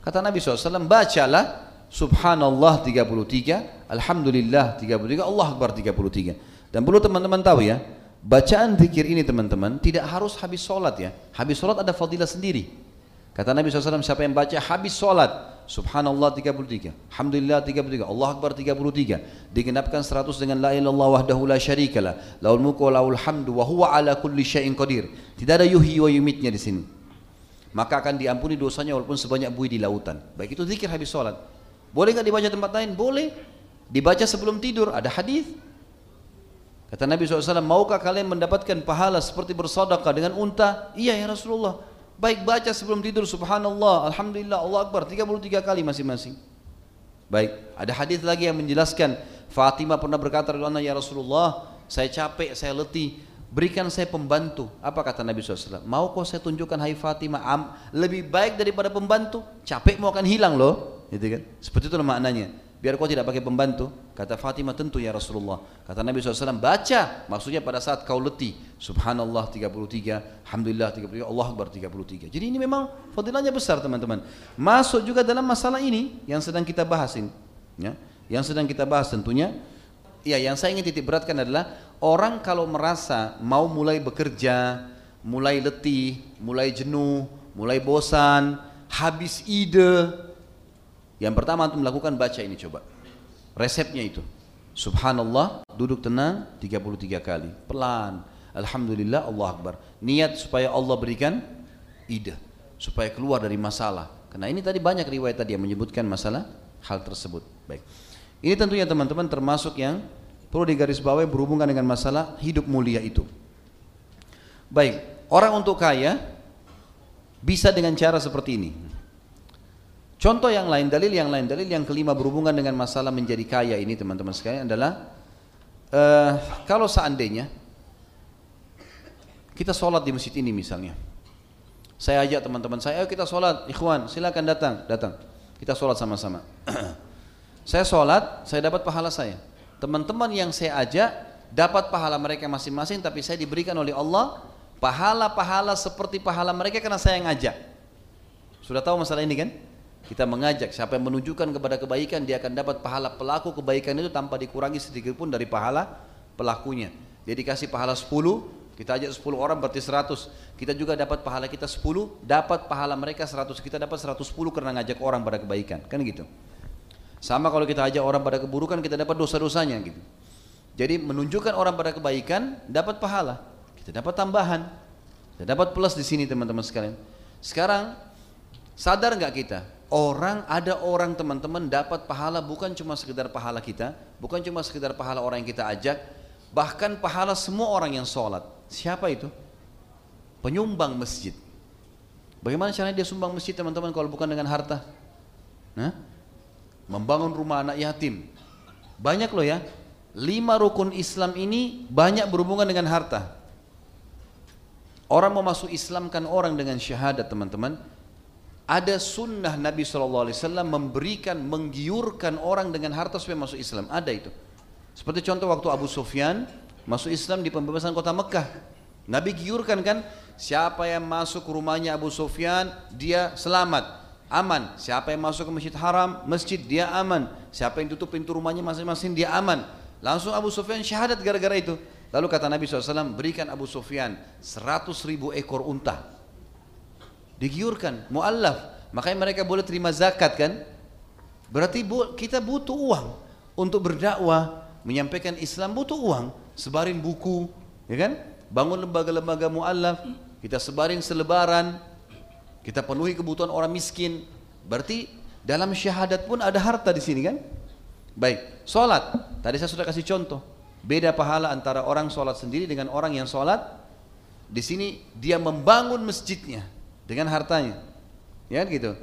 Kata Nabi SAW, bacalah Subhanallah 33, Alhamdulillah 33, Allah Akbar 33. Dan perlu teman-teman tahu ya, bacaan zikir ini teman-teman tidak harus habis sholat ya. Habis sholat ada fadilah sendiri. Kata Nabi SAW, siapa yang baca habis sholat, Subhanallah 33, Alhamdulillah 33, Allah Akbar 33. Digenapkan 100 dengan la ilallah wahdahu la syarikalah. Laul mulku wa laul hamdu wa huwa ala kulli syai'in qadir. Tidak ada yuhyi wa yumitnya di sini. Maka akan diampuni dosanya walaupun sebanyak buih di lautan. Baik itu zikir habis sholat. Boleh nggak dibaca tempat lain? Boleh. Dibaca sebelum tidur. Ada hadis. Kata Nabi SAW, maukah kalian mendapatkan pahala seperti bersedekah dengan unta? Iya ya Rasulullah. Baik baca sebelum tidur subhanallah, alhamdulillah, Allah akbar 33 kali masing-masing. Baik, ada hadis lagi yang menjelaskan Fatimah pernah berkata ya Rasulullah, saya capek, saya letih, berikan saya pembantu. Apa kata Nabi SAW? Mau kau saya tunjukkan hai Fatimah, am, lebih baik daripada pembantu, capek mau akan hilang loh. Gitu kan? Seperti itu maknanya. Biar kau tidak pakai pembantu. Kata Fatimah tentu ya Rasulullah. Kata Nabi SAW baca. Maksudnya pada saat kau letih subhanallah 33 alhamdulillah 33 Allah Akbar 33 jadi ini memang fadilahnya besar teman-teman. Masuk juga dalam masalah ini yang sedang kita bahas ini ya. Yang sedang kita bahas tentunya. Ya yang saya ingin titik beratkan adalah orang kalau merasa mau mulai bekerja mulai letih mulai jenuh mulai bosan habis ide yang pertama antum melakukan baca ini coba. Resepnya itu. Subhanallah, duduk tenang 33 kali. Pelan. Alhamdulillah, Allah Akbar. Niat supaya Allah berikan ide. Supaya keluar dari masalah. Karena ini tadi banyak riwayat tadi yang menyebutkan masalah hal tersebut. Baik. Ini tentunya teman-teman termasuk yang perlu digarisbawahi berhubungan dengan masalah hidup mulia itu. Baik, orang untuk kaya bisa dengan cara seperti ini. Contoh yang lain, dalil yang lain, dalil yang kelima berhubungan dengan masalah menjadi kaya ini teman-teman sekalian adalah uh, kalau seandainya kita sholat di masjid ini misalnya, saya ajak teman-teman saya, ayo kita sholat, ikhwan, silakan datang, datang, kita sholat sama-sama. [CLEARS THROAT] saya sholat, saya dapat pahala saya. Teman-teman yang saya ajak dapat pahala mereka masing-masing, tapi saya diberikan oleh Allah pahala-pahala seperti pahala mereka karena saya yang ajak. Sudah tahu masalah ini kan? Kita mengajak siapa yang menunjukkan kepada kebaikan dia akan dapat pahala pelaku kebaikan itu tanpa dikurangi sedikit pun dari pahala pelakunya. Dia dikasih pahala 10, kita ajak 10 orang berarti 100. Kita juga dapat pahala kita 10, dapat pahala mereka 100. Kita dapat 110 karena ngajak orang pada kebaikan. Kan gitu. Sama kalau kita ajak orang pada keburukan kita dapat dosa-dosanya gitu. Jadi menunjukkan orang pada kebaikan dapat pahala. Kita dapat tambahan. Kita dapat plus di sini teman-teman sekalian. Sekarang sadar nggak kita orang ada orang teman-teman dapat pahala bukan cuma sekedar pahala kita, bukan cuma sekedar pahala orang yang kita ajak, bahkan pahala semua orang yang sholat. Siapa itu? Penyumbang masjid. Bagaimana caranya dia sumbang masjid teman-teman kalau bukan dengan harta? Nah, membangun rumah anak yatim. Banyak loh ya. Lima rukun Islam ini banyak berhubungan dengan harta. Orang mau masuk Islam kan orang dengan syahadat teman-teman. Ada sunnah Nabi SAW memberikan, menggiurkan orang dengan harta supaya masuk Islam. Ada itu. Seperti contoh waktu Abu Sufyan masuk Islam di pembebasan kota Mekah. Nabi giurkan kan, siapa yang masuk rumahnya Abu Sufyan, dia selamat, aman. Siapa yang masuk ke masjid haram, masjid dia aman. Siapa yang tutup pintu rumahnya masing-masing dia aman. Langsung Abu Sufyan syahadat gara-gara itu. Lalu kata Nabi SAW, berikan Abu Sufyan 100 ribu ekor unta. Digiurkan, mu'allaf. Makanya mereka boleh terima zakat kan? Berarti kita butuh uang untuk berdakwah, menyampaikan Islam butuh uang. Sebarin buku, ya kan? Bangun lembaga-lembaga mu'allaf, kita sebarin selebaran, kita penuhi kebutuhan orang miskin. Berarti dalam syahadat pun ada harta di sini kan? Baik, sholat. Tadi saya sudah kasih contoh. Beda pahala antara orang sholat sendiri dengan orang yang sholat. Di sini dia membangun masjidnya dengan hartanya. Ya gitu.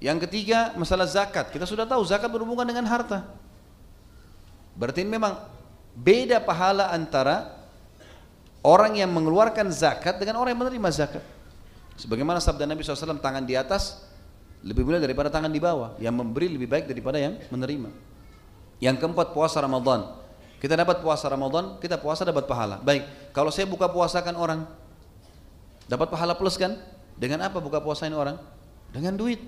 Yang ketiga masalah zakat. Kita sudah tahu zakat berhubungan dengan harta. Berarti memang beda pahala antara orang yang mengeluarkan zakat dengan orang yang menerima zakat. Sebagaimana sabda Nabi SAW tangan di atas lebih mulia daripada tangan di bawah. Yang memberi lebih baik daripada yang menerima. Yang keempat puasa Ramadan. Kita dapat puasa Ramadan, kita puasa dapat pahala. Baik, kalau saya buka puasakan orang, dapat pahala plus kan? Dengan apa buka puasain orang? Dengan duit.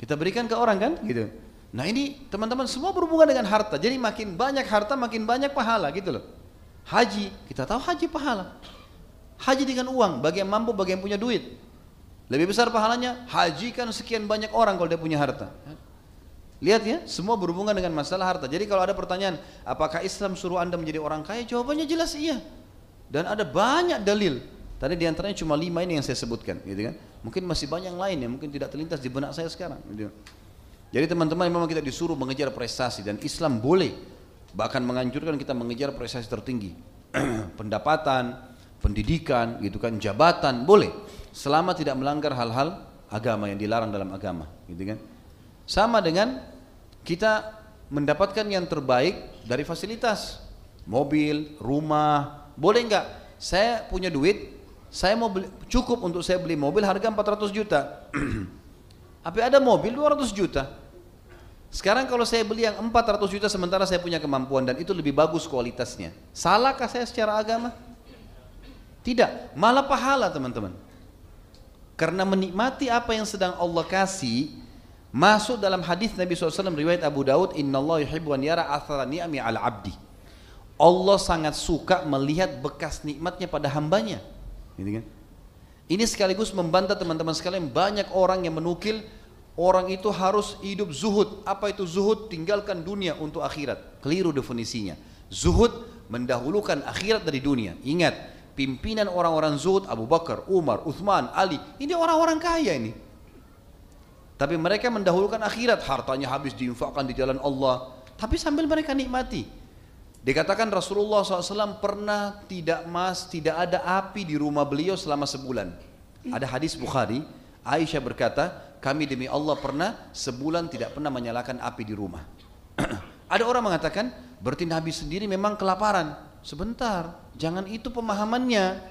Kita berikan ke orang kan? Gitu. Nah ini teman-teman semua berhubungan dengan harta. Jadi makin banyak harta, makin banyak pahala gitu loh. Haji, kita tahu haji pahala. Haji dengan uang, bagi yang mampu, bagi yang punya duit. Lebih besar pahalanya, hajikan sekian banyak orang kalau dia punya harta. Lihat ya, semua berhubungan dengan masalah harta. Jadi kalau ada pertanyaan, apakah Islam suruh anda menjadi orang kaya? Jawabannya jelas iya. Dan ada banyak dalil. Tadi di antaranya cuma lima ini yang saya sebutkan, gitu kan? Mungkin masih banyak yang lain yang mungkin tidak terlintas di benak saya sekarang. Gitu. Jadi teman-teman memang kita disuruh mengejar prestasi dan Islam boleh bahkan menganjurkan kita mengejar prestasi tertinggi, [CLEARS THROAT] pendapatan, pendidikan, gitu kan, jabatan boleh, selama tidak melanggar hal-hal agama yang dilarang dalam agama, gitu kan? Sama dengan kita mendapatkan yang terbaik dari fasilitas. Mobil, rumah, boleh enggak? Saya punya duit, saya mau beli, cukup untuk saya beli mobil harga 400 juta. [CLEARS THROAT] Tapi ada mobil 200 juta. Sekarang kalau saya beli yang 400 juta sementara saya punya kemampuan dan itu lebih bagus kualitasnya. Salahkah saya secara agama? Tidak, malah pahala teman-teman. Karena menikmati apa yang sedang Allah kasih, Masuk dalam hadis Nabi SAW riwayat Abu Daud, Inna Allah yuhibbu an yara ni'ami ala abdi. Allah sangat suka melihat bekas nikmatnya pada hambanya. Gitu kan? Ini sekaligus membantah teman-teman sekalian banyak orang yang menukil orang itu harus hidup zuhud. Apa itu zuhud? Tinggalkan dunia untuk akhirat. Keliru definisinya. Zuhud mendahulukan akhirat dari dunia. Ingat, pimpinan orang-orang zuhud Abu Bakar, Umar, Uthman, Ali. Ini orang-orang kaya ini. Tapi mereka mendahulukan akhirat, hartanya habis diinfakkan di jalan Allah. Tapi sambil mereka nikmati. Dikatakan Rasulullah SAW pernah tidak mas, tidak ada api di rumah beliau selama sebulan. Ada hadis Bukhari, Aisyah berkata, kami demi Allah pernah sebulan tidak pernah menyalakan api di rumah. [CLEARS THROAT] ada orang mengatakan, berarti Nabi sendiri memang kelaparan. Sebentar, jangan itu pemahamannya.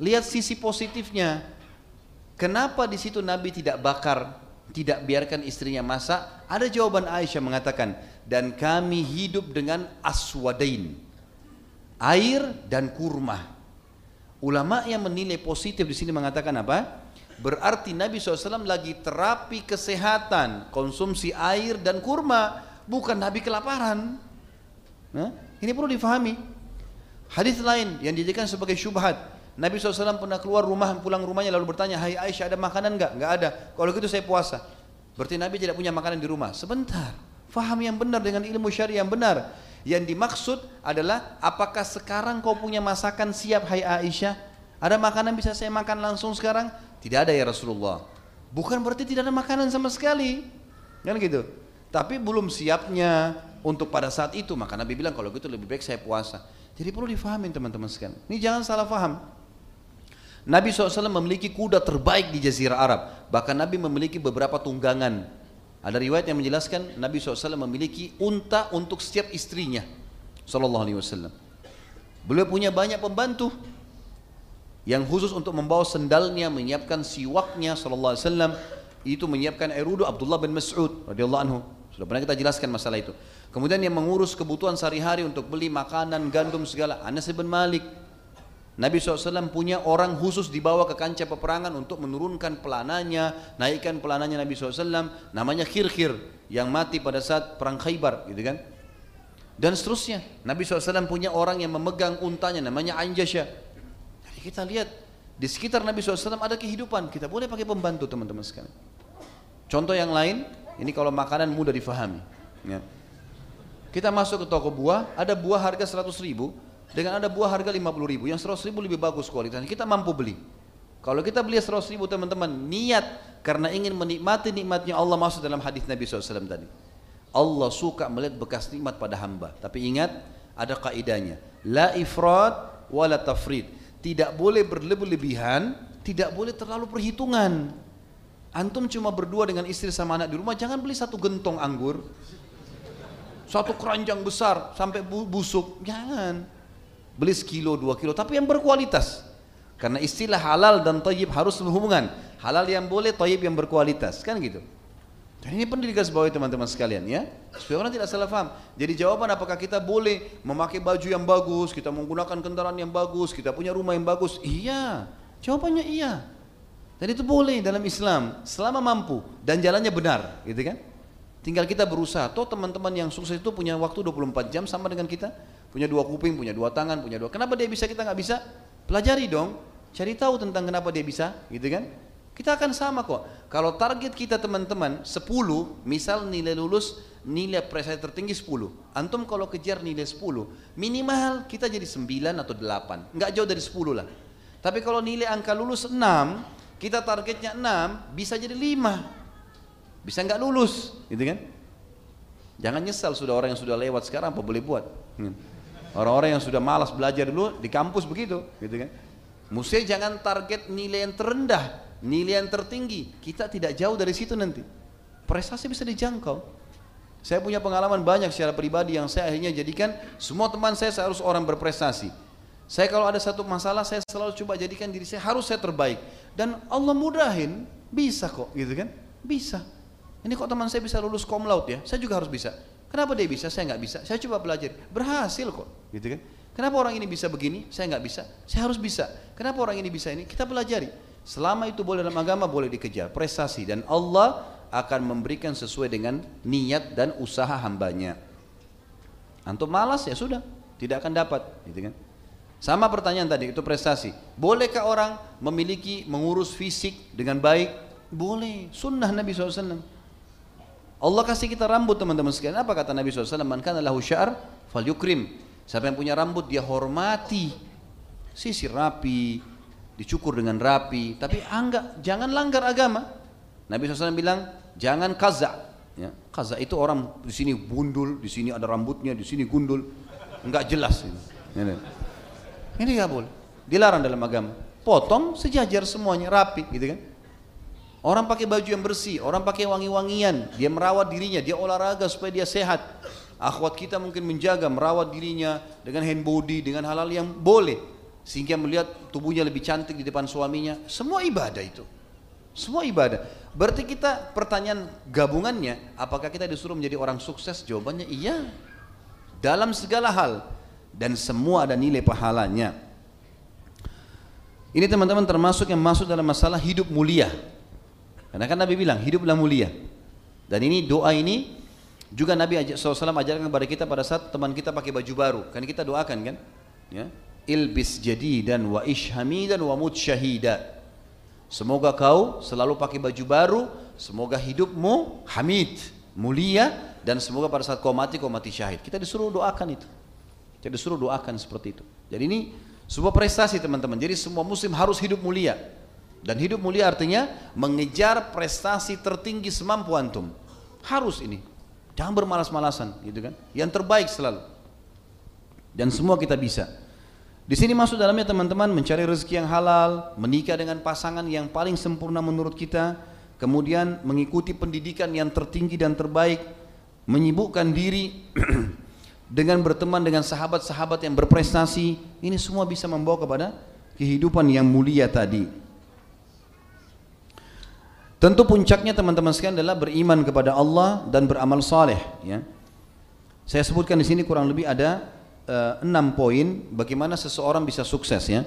Lihat sisi positifnya. Kenapa di situ Nabi tidak bakar tidak biarkan istrinya masak, ada jawaban Aisyah mengatakan, dan kami hidup dengan aswadain, air dan kurma. Ulama yang menilai positif di sini mengatakan apa? Berarti Nabi SAW lagi terapi kesehatan, konsumsi air dan kurma, bukan Nabi kelaparan. Nah, ini perlu difahami. Hadis lain yang dijadikan sebagai syubhat, Nabi SAW pernah keluar rumah, pulang rumahnya lalu bertanya, Hai Aisyah ada makanan enggak? Enggak ada. Kalau gitu saya puasa. Berarti Nabi tidak punya makanan di rumah. Sebentar. Faham yang benar dengan ilmu syariah yang benar. Yang dimaksud adalah apakah sekarang kau punya masakan siap hai Aisyah? Ada makanan bisa saya makan langsung sekarang? Tidak ada ya Rasulullah. Bukan berarti tidak ada makanan sama sekali. Kan gitu. Tapi belum siapnya untuk pada saat itu. Maka Nabi bilang kalau gitu lebih baik saya puasa. Jadi perlu difahamin teman-teman sekalian. Ini jangan salah faham. Nabi SAW memiliki kuda terbaik di Jazirah Arab. Bahkan Nabi memiliki beberapa tunggangan. Ada riwayat yang menjelaskan Nabi SAW memiliki unta untuk setiap istrinya. Sallallahu Alaihi Wasallam. Beliau punya banyak pembantu yang khusus untuk membawa sendalnya, menyiapkan siwaknya Sallallahu Alaihi Wasallam. Itu menyiapkan air wudhu Abdullah bin Mas'ud radhiyallahu anhu. Sudah pernah kita jelaskan masalah itu. Kemudian yang mengurus kebutuhan sehari-hari untuk beli makanan, gandum segala. Anas bin Malik Nabi SAW punya orang khusus dibawa ke kancah peperangan untuk menurunkan pelananya, naikkan pelananya Nabi SAW, namanya Khir-Khir yang mati pada saat perang Khaybar, gitu kan? Dan seterusnya, Nabi SAW punya orang yang memegang untanya, namanya Anjasya. Jadi kita lihat di sekitar Nabi SAW ada kehidupan, kita boleh pakai pembantu teman-teman sekalian. Contoh yang lain, ini kalau makanan mudah difahami. Ya. Kita masuk ke toko buah, ada buah harga 100 ribu, dengan ada buah harga 50 ribu, yang 100 ribu lebih bagus kualitasnya, kita mampu beli. Kalau kita beli 100 ribu teman-teman, niat karena ingin menikmati nikmatnya Allah masuk dalam hadis Nabi SAW tadi. Allah suka melihat bekas nikmat pada hamba. Tapi ingat, ada kaidahnya. La ifrat wa la tafrid. Tidak boleh berlebih-lebihan, tidak boleh terlalu perhitungan. Antum cuma berdua dengan istri sama anak di rumah, jangan beli satu gentong anggur. Satu keranjang besar sampai busuk, jangan. Beli sekilo dua kilo tapi yang berkualitas. Karena istilah halal dan tayyib harus berhubungan. Halal yang boleh tayyib yang berkualitas. Kan gitu? Dan ini penting digarisbawahi teman-teman sekalian ya. Supaya orang tidak salah paham jadi jawaban apakah kita boleh memakai baju yang bagus kita menggunakan kendaraan yang bagus kita punya rumah yang bagus? Iya. Jawabannya iya. Dan itu boleh dalam Islam. Selama mampu dan jalannya benar gitu kan tinggal kita berusaha toh teman-teman yang sukses itu punya waktu 24 jam sama dengan kita punya dua kuping, punya dua tangan, punya dua. Kenapa dia bisa kita nggak bisa? Pelajari dong, cari tahu tentang kenapa dia bisa, gitu kan? Kita akan sama kok. Kalau target kita teman-teman 10, misal nilai lulus nilai prestasi tertinggi 10. Antum kalau kejar nilai 10, minimal kita jadi 9 atau 8. Enggak jauh dari 10 lah. Tapi kalau nilai angka lulus 6, kita targetnya 6, bisa jadi 5. Bisa enggak lulus, gitu kan? Jangan nyesal sudah orang yang sudah lewat sekarang apa boleh buat. Hmm. Orang-orang yang sudah malas belajar dulu di kampus begitu, gitu kan? Mesti jangan target nilai yang terendah, nilai yang tertinggi. Kita tidak jauh dari situ nanti. Prestasi bisa dijangkau. Saya punya pengalaman banyak secara pribadi yang saya akhirnya jadikan semua teman saya harus orang berprestasi. Saya kalau ada satu masalah saya selalu coba jadikan diri saya harus saya terbaik dan Allah mudahin bisa kok gitu kan? Bisa. Ini kok teman saya bisa lulus cum laude ya? Saya juga harus bisa. Kenapa dia bisa? Saya nggak bisa. Saya coba belajar. Berhasil kok, gitu kan? Kenapa orang ini bisa begini? Saya nggak bisa. Saya harus bisa. Kenapa orang ini bisa ini? Kita pelajari. Selama itu boleh dalam agama boleh dikejar prestasi dan Allah akan memberikan sesuai dengan niat dan usaha hambanya. Antum malas ya sudah, tidak akan dapat, gitu kan? Sama pertanyaan tadi itu prestasi. Bolehkah orang memiliki mengurus fisik dengan baik? Boleh. Sunnah Nabi SAW. Allah kasih kita rambut teman-teman sekalian. Apa kata Nabi SAW? Man kana lahu syar fal yukrim. Siapa yang punya rambut dia hormati. Sisir rapi, dicukur dengan rapi. Tapi anggap jangan langgar agama. Nabi SAW bilang jangan kaza. Ya, kaza itu orang di sini bundul, di sini ada rambutnya, di sini gundul. Enggak jelas ini. Ini, ini nggak boleh. Dilarang dalam agama. Potong sejajar semuanya rapi, gitu kan? Orang pakai baju yang bersih, orang pakai wangi-wangian, dia merawat dirinya, dia olahraga supaya dia sehat. Akhwat kita mungkin menjaga, merawat dirinya dengan hand body, dengan halal yang boleh. Sehingga melihat tubuhnya lebih cantik di depan suaminya. Semua ibadah itu. Semua ibadah. Berarti kita pertanyaan gabungannya, apakah kita disuruh menjadi orang sukses? Jawabannya iya. Dalam segala hal. Dan semua ada nilai pahalanya. Ini teman-teman termasuk yang masuk dalam masalah hidup mulia. Karena kan Nabi bilang hiduplah mulia. Dan ini doa ini juga Nabi SAW ajarkan kepada kita pada saat teman kita pakai baju baru. Kan kita doakan kan? Ya. Ilbis jadi dan wa ish hamidan wa mut syahida. Semoga kau selalu pakai baju baru, semoga hidupmu hamid, mulia dan semoga pada saat kau mati kau mati syahid. Kita disuruh doakan itu. Kita disuruh doakan seperti itu. Jadi ini sebuah prestasi teman-teman. Jadi semua muslim harus hidup mulia. Dan hidup mulia artinya mengejar prestasi tertinggi semampu antum. Harus ini. Jangan bermalas-malasan gitu kan. Yang terbaik selalu. Dan semua kita bisa. Di sini masuk dalamnya teman-teman mencari rezeki yang halal, menikah dengan pasangan yang paling sempurna menurut kita, kemudian mengikuti pendidikan yang tertinggi dan terbaik, menyibukkan diri [CLEARS THROAT] dengan berteman dengan sahabat-sahabat yang berprestasi, ini semua bisa membawa kepada kehidupan yang mulia tadi. Tentu puncaknya teman-teman sekalian adalah beriman kepada Allah dan beramal saleh. Ya. Saya sebutkan di sini kurang lebih ada uh, enam poin bagaimana seseorang bisa sukses ya.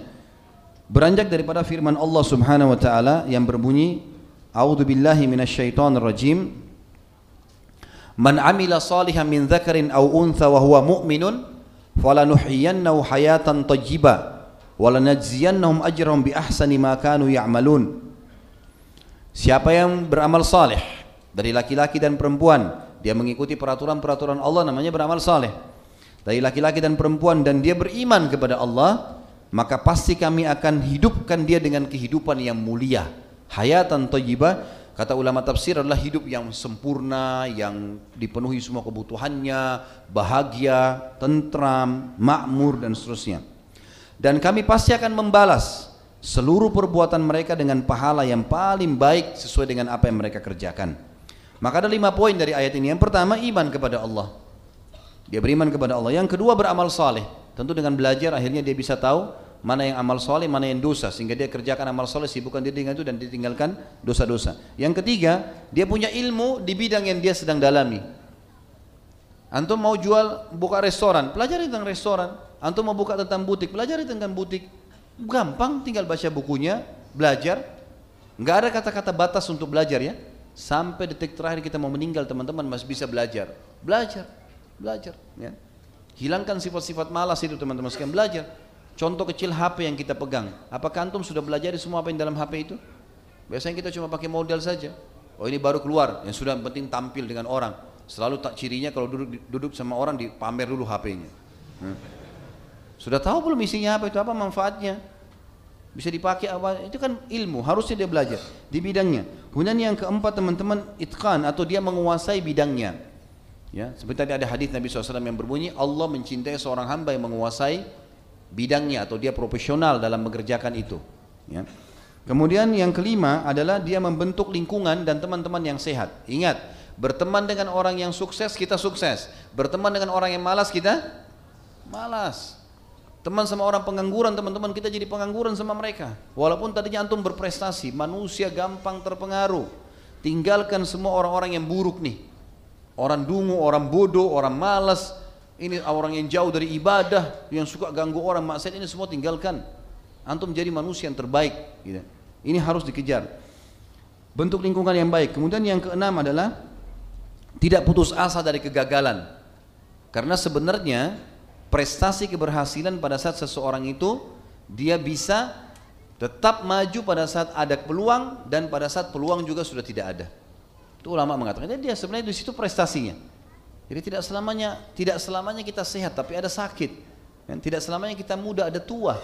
Beranjak daripada firman Allah Subhanahu wa taala yang berbunyi A'udzu billahi minasyaitonir rajim Man amila salihan min dzakarin aw untha wa huwa mu'minun falanuhyiyannahu hayatan thayyibah wa lanajziyannahum ajrahum bi ahsani ma kanu ya'malun Siapa yang beramal saleh dari laki-laki dan perempuan dia mengikuti peraturan-peraturan Allah namanya beramal saleh. Dari laki-laki dan perempuan dan dia beriman kepada Allah maka pasti kami akan hidupkan dia dengan kehidupan yang mulia. Hayatan thayyibah kata ulama tafsir adalah hidup yang sempurna yang dipenuhi semua kebutuhannya bahagia tentram makmur dan seterusnya. Dan kami pasti akan membalas seluruh perbuatan mereka dengan pahala yang paling baik sesuai dengan apa yang mereka kerjakan maka ada lima poin dari ayat ini yang pertama iman kepada Allah dia beriman kepada Allah. Yang kedua beramal saleh. Tentu dengan belajar akhirnya dia bisa tahu mana yang amal soleh, mana yang dosa sehingga dia kerjakan amal soleh sibukkan diri dengan itu dan ditinggalkan dosa-dosa. Yang ketiga dia punya ilmu di bidang yang dia sedang dalami. Antum mau jual buka restoran, pelajari tentang restoran. Antum mau buka tentang butik, pelajari tentang butik. Gampang, tinggal baca bukunya, belajar. Enggak ada kata-kata batas untuk belajar ya. Sampai detik terakhir kita mau meninggal teman-teman masih bisa belajar. Belajar. Belajar. Ya. Hilangkan sifat-sifat malas itu teman-teman sekalian. Belajar. Contoh kecil HP yang kita pegang. Apakah antum sudah belajar semua apa yang dalam HP itu? Biasanya kita cuma pakai model saja. Oh ini baru keluar, yang sudah penting tampil dengan orang. Selalu tak cirinya kalau duduk duduk sama orang dipamer dulu HP-nya. Hmm. Sudah tahu belum isinya apa itu apa manfaatnya? Bisa dipakai apa? Itu kan ilmu, harusnya dia belajar di bidangnya. Kemudian yang keempat teman-teman itqan atau dia menguasai bidangnya. Ya, seperti tadi ada hadis Nabi SAW yang berbunyi Allah mencintai seorang hamba yang menguasai bidangnya atau dia profesional dalam mengerjakan itu. Ya. Kemudian yang kelima adalah dia membentuk lingkungan dan teman-teman yang sehat. Ingat, berteman dengan orang yang sukses kita sukses. Berteman dengan orang yang malas kita malas. Teman sama orang pengangguran teman-teman kita jadi pengangguran sama mereka. Walaupun tadinya antum berprestasi, manusia gampang terpengaruh. Tinggalkan semua orang-orang yang buruk nih orang dungu, orang bodoh, orang malas, ini orang yang jauh dari ibadah, yang suka ganggu orang maksiat ini semua tinggalkan. Antum menjadi manusia yang terbaik. Gitu. Ini harus dikejar. Bentuk lingkungan yang baik. Kemudian yang keenam adalah tidak putus asa dari kegagalan. Karena sebenarnya prestasi keberhasilan pada saat seseorang itu dia bisa tetap maju pada saat ada peluang dan pada saat peluang juga sudah tidak ada. Itu ulama mengatakan, jadi dia sebenarnya di situ prestasinya. Jadi tidak selamanya tidak selamanya kita sehat, tapi ada sakit. Dan tidak selamanya kita muda, ada tua.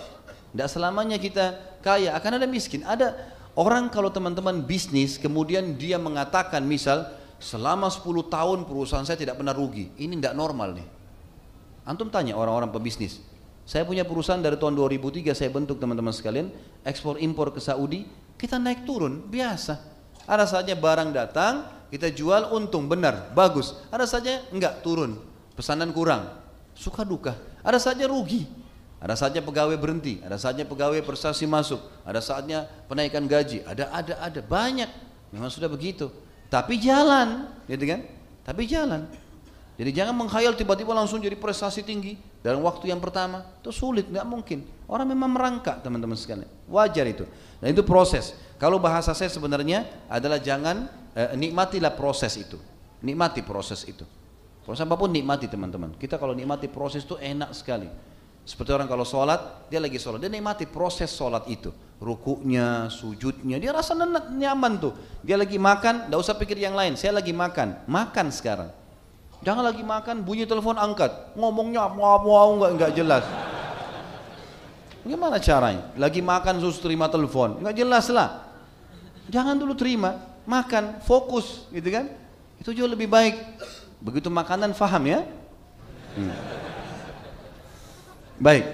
Tidak selamanya kita kaya, akan ada miskin. Ada orang kalau teman-teman bisnis, kemudian dia mengatakan misal, selama 10 tahun perusahaan saya tidak pernah rugi. Ini tidak normal nih. Antum tanya orang-orang pebisnis, saya punya perusahaan dari tahun 2003 saya bentuk teman-teman sekalian, ekspor impor ke Saudi, kita naik turun biasa. Ada saja barang datang, kita jual untung, benar, bagus. Ada saja enggak turun, pesanan kurang, suka duka. Ada saja rugi, ada saja pegawai berhenti, ada saja pegawai prestasi masuk, ada saatnya penaikan gaji, ada ada ada banyak. Memang sudah begitu. Tapi jalan, gitu kan? Tapi jalan. Jadi jangan menghayal tiba-tiba langsung jadi prestasi tinggi dalam waktu yang pertama. Itu sulit, nggak mungkin. Orang memang merangkak teman-teman sekalian. Wajar itu. Dan itu proses. Kalau bahasa saya sebenarnya adalah jangan eh, nikmatilah proses itu. Nikmati proses itu. Proses apa pun nikmati teman-teman. Kita kalau nikmati proses itu enak sekali. Seperti orang kalau sholat, dia lagi sholat, dia nikmati proses sholat itu. Rukuknya, sujudnya, dia rasa nyaman tuh. Dia lagi makan, tidak usah pikir yang lain. Saya lagi makan, makan sekarang. Jangan lagi makan, bunyi telepon angkat, ngomongnya mau nggak nggak jelas. Gimana caranya? Lagi makan terus terima telepon, nggak jelas lah. Jangan dulu terima, makan, fokus, gitu kan? Itu jauh lebih baik. Begitu makanan faham ya? Hmm. Baik.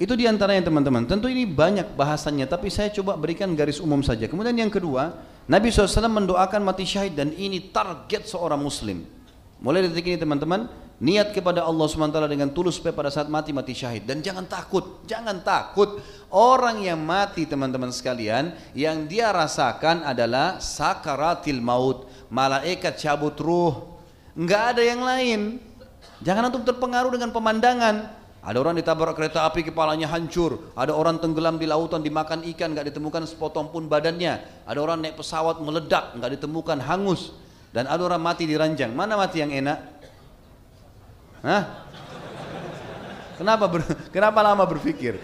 Itu di antaranya teman-teman. Tentu ini banyak bahasannya, tapi saya coba berikan garis umum saja. Kemudian yang kedua, Nabi SAW mendoakan mati syahid dan ini target seorang muslim. Mulai detik ini teman-teman, niat kepada Allah SWT dengan tulus supaya pada saat mati mati syahid dan jangan takut, jangan takut. Orang yang mati teman-teman sekalian, yang dia rasakan adalah sakaratil maut, malaikat cabut ruh. Enggak ada yang lain. Jangan antum terpengaruh dengan pemandangan. Ada orang ditabrak kereta api kepalanya hancur. Ada orang tenggelam di lautan dimakan ikan nggak ditemukan sepotong pun badannya. Ada orang naik pesawat meledak nggak ditemukan hangus. Dan ada orang mati di ranjang. Mana mati yang enak? Hah? Kenapa ber, kenapa lama berpikir?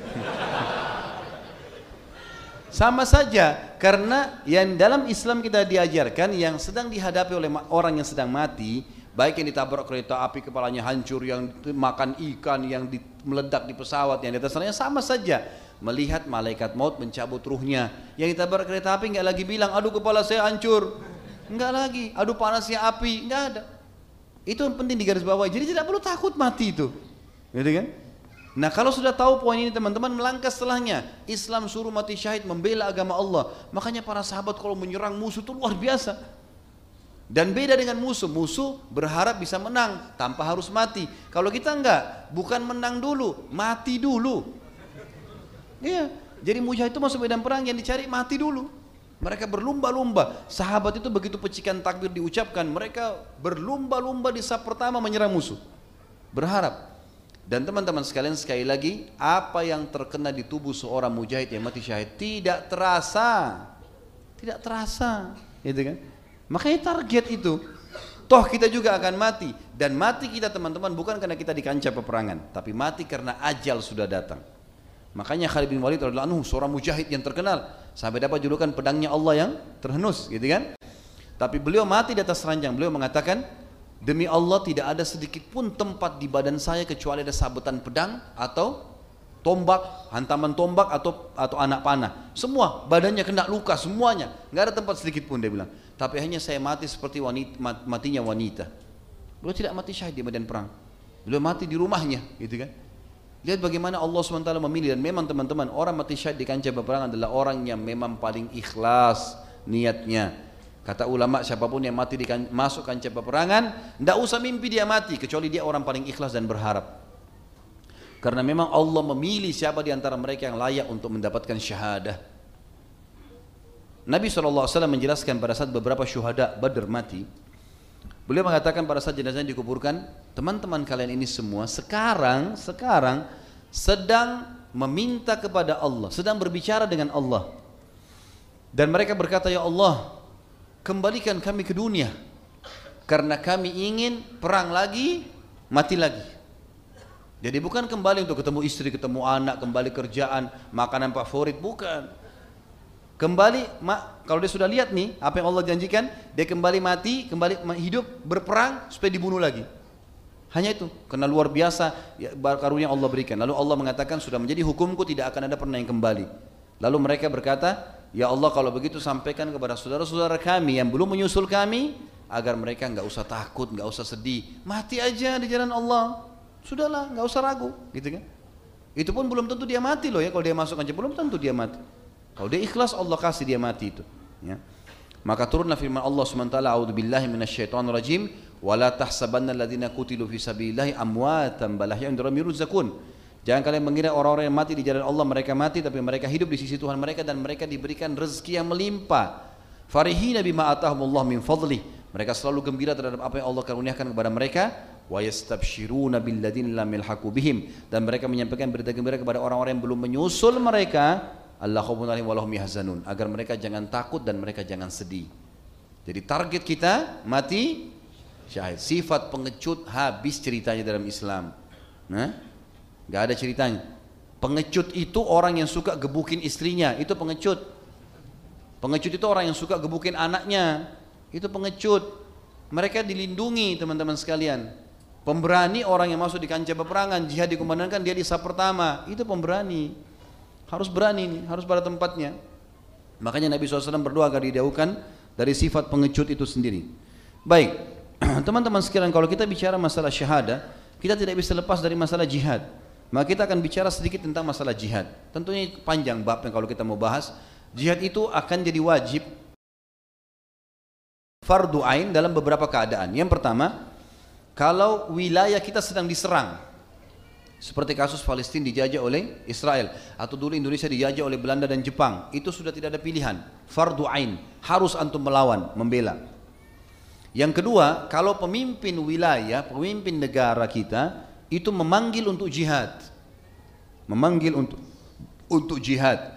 Sama saja karena yang dalam Islam kita diajarkan yang sedang dihadapi oleh orang yang sedang mati baik yang ditabrak kereta api kepalanya hancur, yang makan ikan, yang di, meledak di pesawat, yang di atas sana sama saja melihat malaikat maut mencabut ruhnya. Yang ditabrak kereta api nggak lagi bilang, aduh kepala saya hancur, nggak lagi, aduh panasnya api, nggak ada. Itu yang penting di garis bawah. Jadi tidak perlu takut mati itu, gitu kan? Nah kalau sudah tahu poin ini teman-teman melangkah setelahnya Islam suruh mati syahid membela agama Allah Makanya para sahabat kalau menyerang musuh itu luar biasa dan beda dengan musuh, musuh berharap bisa menang tanpa harus mati. Kalau kita enggak, bukan menang dulu, mati dulu. Iya, jadi mujahid itu masuk medan perang yang dicari mati dulu. Mereka berlumba-lumba. Sahabat itu begitu pecikan takbir diucapkan, mereka berlumba-lumba di saat pertama menyerang musuh. Berharap. Dan teman-teman sekalian sekali lagi, apa yang terkena di tubuh seorang mujahid yang mati syahid tidak terasa. Tidak terasa, gitu kan? Makanya target itu. Toh kita juga akan mati dan mati kita teman-teman bukan karena kita di kancah peperangan, tapi mati karena ajal sudah datang. Makanya Khalid bin Walid radhiyallahu anhu seorang mujahid yang terkenal sampai dapat julukan pedangnya Allah yang terhenus, gitu kan? Tapi beliau mati di atas ranjang. Beliau mengatakan, demi Allah tidak ada sedikit pun tempat di badan saya kecuali ada sabetan pedang atau tombak, hantaman tombak atau atau anak panah. Semua badannya kena luka semuanya, nggak ada tempat sedikit pun dia bilang tapi hanya saya mati seperti wanita, matinya wanita. Beliau tidak mati syahid di medan perang. Beliau mati di rumahnya, gitu kan? Lihat bagaimana Allah SWT memilih dan memang teman-teman orang mati syahid di kancah peperangan adalah orang yang memang paling ikhlas niatnya. Kata ulama siapa pun yang mati di kan, masuk kancah peperangan, tidak usah mimpi dia mati kecuali dia orang paling ikhlas dan berharap. Karena memang Allah memilih siapa di antara mereka yang layak untuk mendapatkan syahadah. Nabi SAW menjelaskan pada saat beberapa syuhada Badr mati, beliau mengatakan pada saat jenazahnya dikuburkan, teman-teman kalian ini semua sekarang sekarang sedang meminta kepada Allah, sedang berbicara dengan Allah. Dan mereka berkata, "Ya Allah, kembalikan kami ke dunia karena kami ingin perang lagi, mati lagi." Jadi bukan kembali untuk ketemu istri, ketemu anak, kembali kerjaan, makanan favorit, bukan Kembali, mak, kalau dia sudah lihat nih apa yang Allah janjikan, dia kembali mati, kembali hidup, berperang supaya dibunuh lagi. Hanya itu, karena luar biasa ya, karunia Allah berikan. Lalu Allah mengatakan sudah menjadi hukumku tidak akan ada pernah yang kembali. Lalu mereka berkata, ya Allah kalau begitu sampaikan kepada saudara-saudara kami yang belum menyusul kami agar mereka nggak usah takut, nggak usah sedih, mati aja di jalan Allah. Sudahlah, nggak usah ragu, gitu kan? Itu pun belum tentu dia mati loh ya kalau dia masuk aja belum tentu dia mati. Kalau dia ikhlas Allah kasih dia mati itu. Ya. Maka turunlah firman Allah SWT, A'udhu billahi minasyaitan rajim, wa la tahsabanna alladhina kutilu fi sabilillahi amwatan bal ahya'un yurzakun. Jangan kalian mengira orang-orang yang mati di jalan Allah mereka mati tapi mereka hidup di sisi Tuhan mereka dan mereka diberikan rezeki yang melimpah. Farihina bima atahumullah min fadli. Mereka selalu gembira terhadap apa yang Allah karuniakan kepada mereka wa yastabshiruna lam bihim dan mereka menyampaikan berita gembira kepada orang-orang yang belum menyusul mereka Allah yahzanun agar mereka jangan takut dan mereka jangan sedih. Jadi target kita mati syahid. Sifat pengecut habis ceritanya dalam Islam. Nah, nggak ada ceritanya. Pengecut itu orang yang suka gebukin istrinya, itu pengecut. Pengecut itu orang yang suka gebukin anaknya, itu pengecut. Mereka dilindungi teman-teman sekalian. Pemberani orang yang masuk di kancah peperangan, jihad dikumandangkan dia di sah pertama, itu pemberani. Harus berani nih, harus pada tempatnya. Makanya Nabi SAW berdoa agar didaukan dari sifat pengecut itu sendiri. Baik, [CLEARS THROAT] teman-teman sekalian kalau kita bicara masalah syahadah, kita tidak bisa lepas dari masalah jihad. Maka kita akan bicara sedikit tentang masalah jihad. Tentunya panjang babnya kalau kita mau bahas. Jihad itu akan jadi wajib fardu ain dalam beberapa keadaan. Yang pertama, kalau wilayah kita sedang diserang, seperti kasus Palestina dijajah oleh Israel atau dulu Indonesia dijajah oleh Belanda dan Jepang, itu sudah tidak ada pilihan. Fardu ain, harus antum melawan, membela. Yang kedua, kalau pemimpin wilayah, pemimpin negara kita itu memanggil untuk jihad. Memanggil untuk untuk jihad.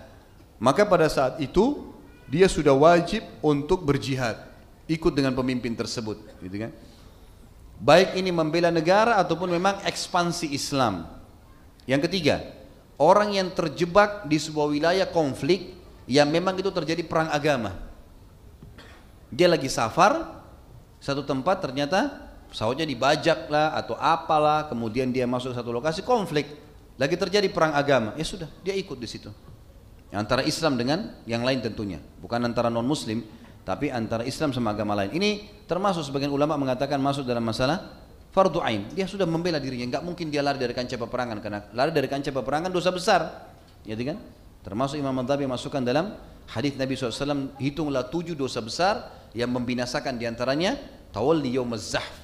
Maka pada saat itu dia sudah wajib untuk berjihad, ikut dengan pemimpin tersebut, gitu kan? Baik ini membela negara ataupun memang ekspansi Islam. Yang ketiga, orang yang terjebak di sebuah wilayah konflik yang memang itu terjadi perang agama. Dia lagi safar, satu tempat ternyata pesawatnya dibajak lah atau apalah, kemudian dia masuk satu lokasi konflik, lagi terjadi perang agama, ya sudah, dia ikut di situ. Antara Islam dengan yang lain tentunya, bukan antara non Muslim, tapi antara Islam sama agama lain. Ini termasuk sebagian ulama mengatakan masuk dalam masalah fardu ain. Dia sudah membela dirinya, nggak mungkin dia lari dari kancah peperangan karena lari dari kancah peperangan dosa besar, ya kan? Termasuk Imam Madhabi masukkan dalam hadis Nabi SAW hitunglah tujuh dosa besar yang membinasakan di antaranya tawalli yaumaz zahf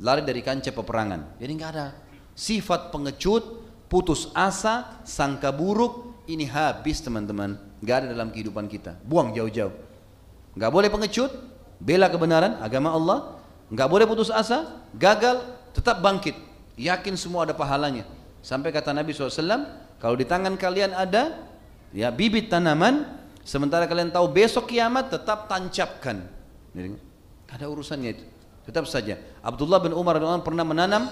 lari dari kancah peperangan. Jadi nggak ada sifat pengecut, putus asa, sangka buruk ini habis teman-teman. Nggak ada dalam kehidupan kita. Buang jauh-jauh. Nggak boleh pengecut, bela kebenaran, agama Allah. Nggak boleh putus asa, gagal, tetap bangkit. Yakin semua ada pahalanya. Sampai kata Nabi SAW, kalau di tangan kalian ada ya bibit tanaman, sementara kalian tahu besok kiamat tetap tancapkan. Ada urusannya itu. Tetap saja. Abdullah bin Umar pernah menanam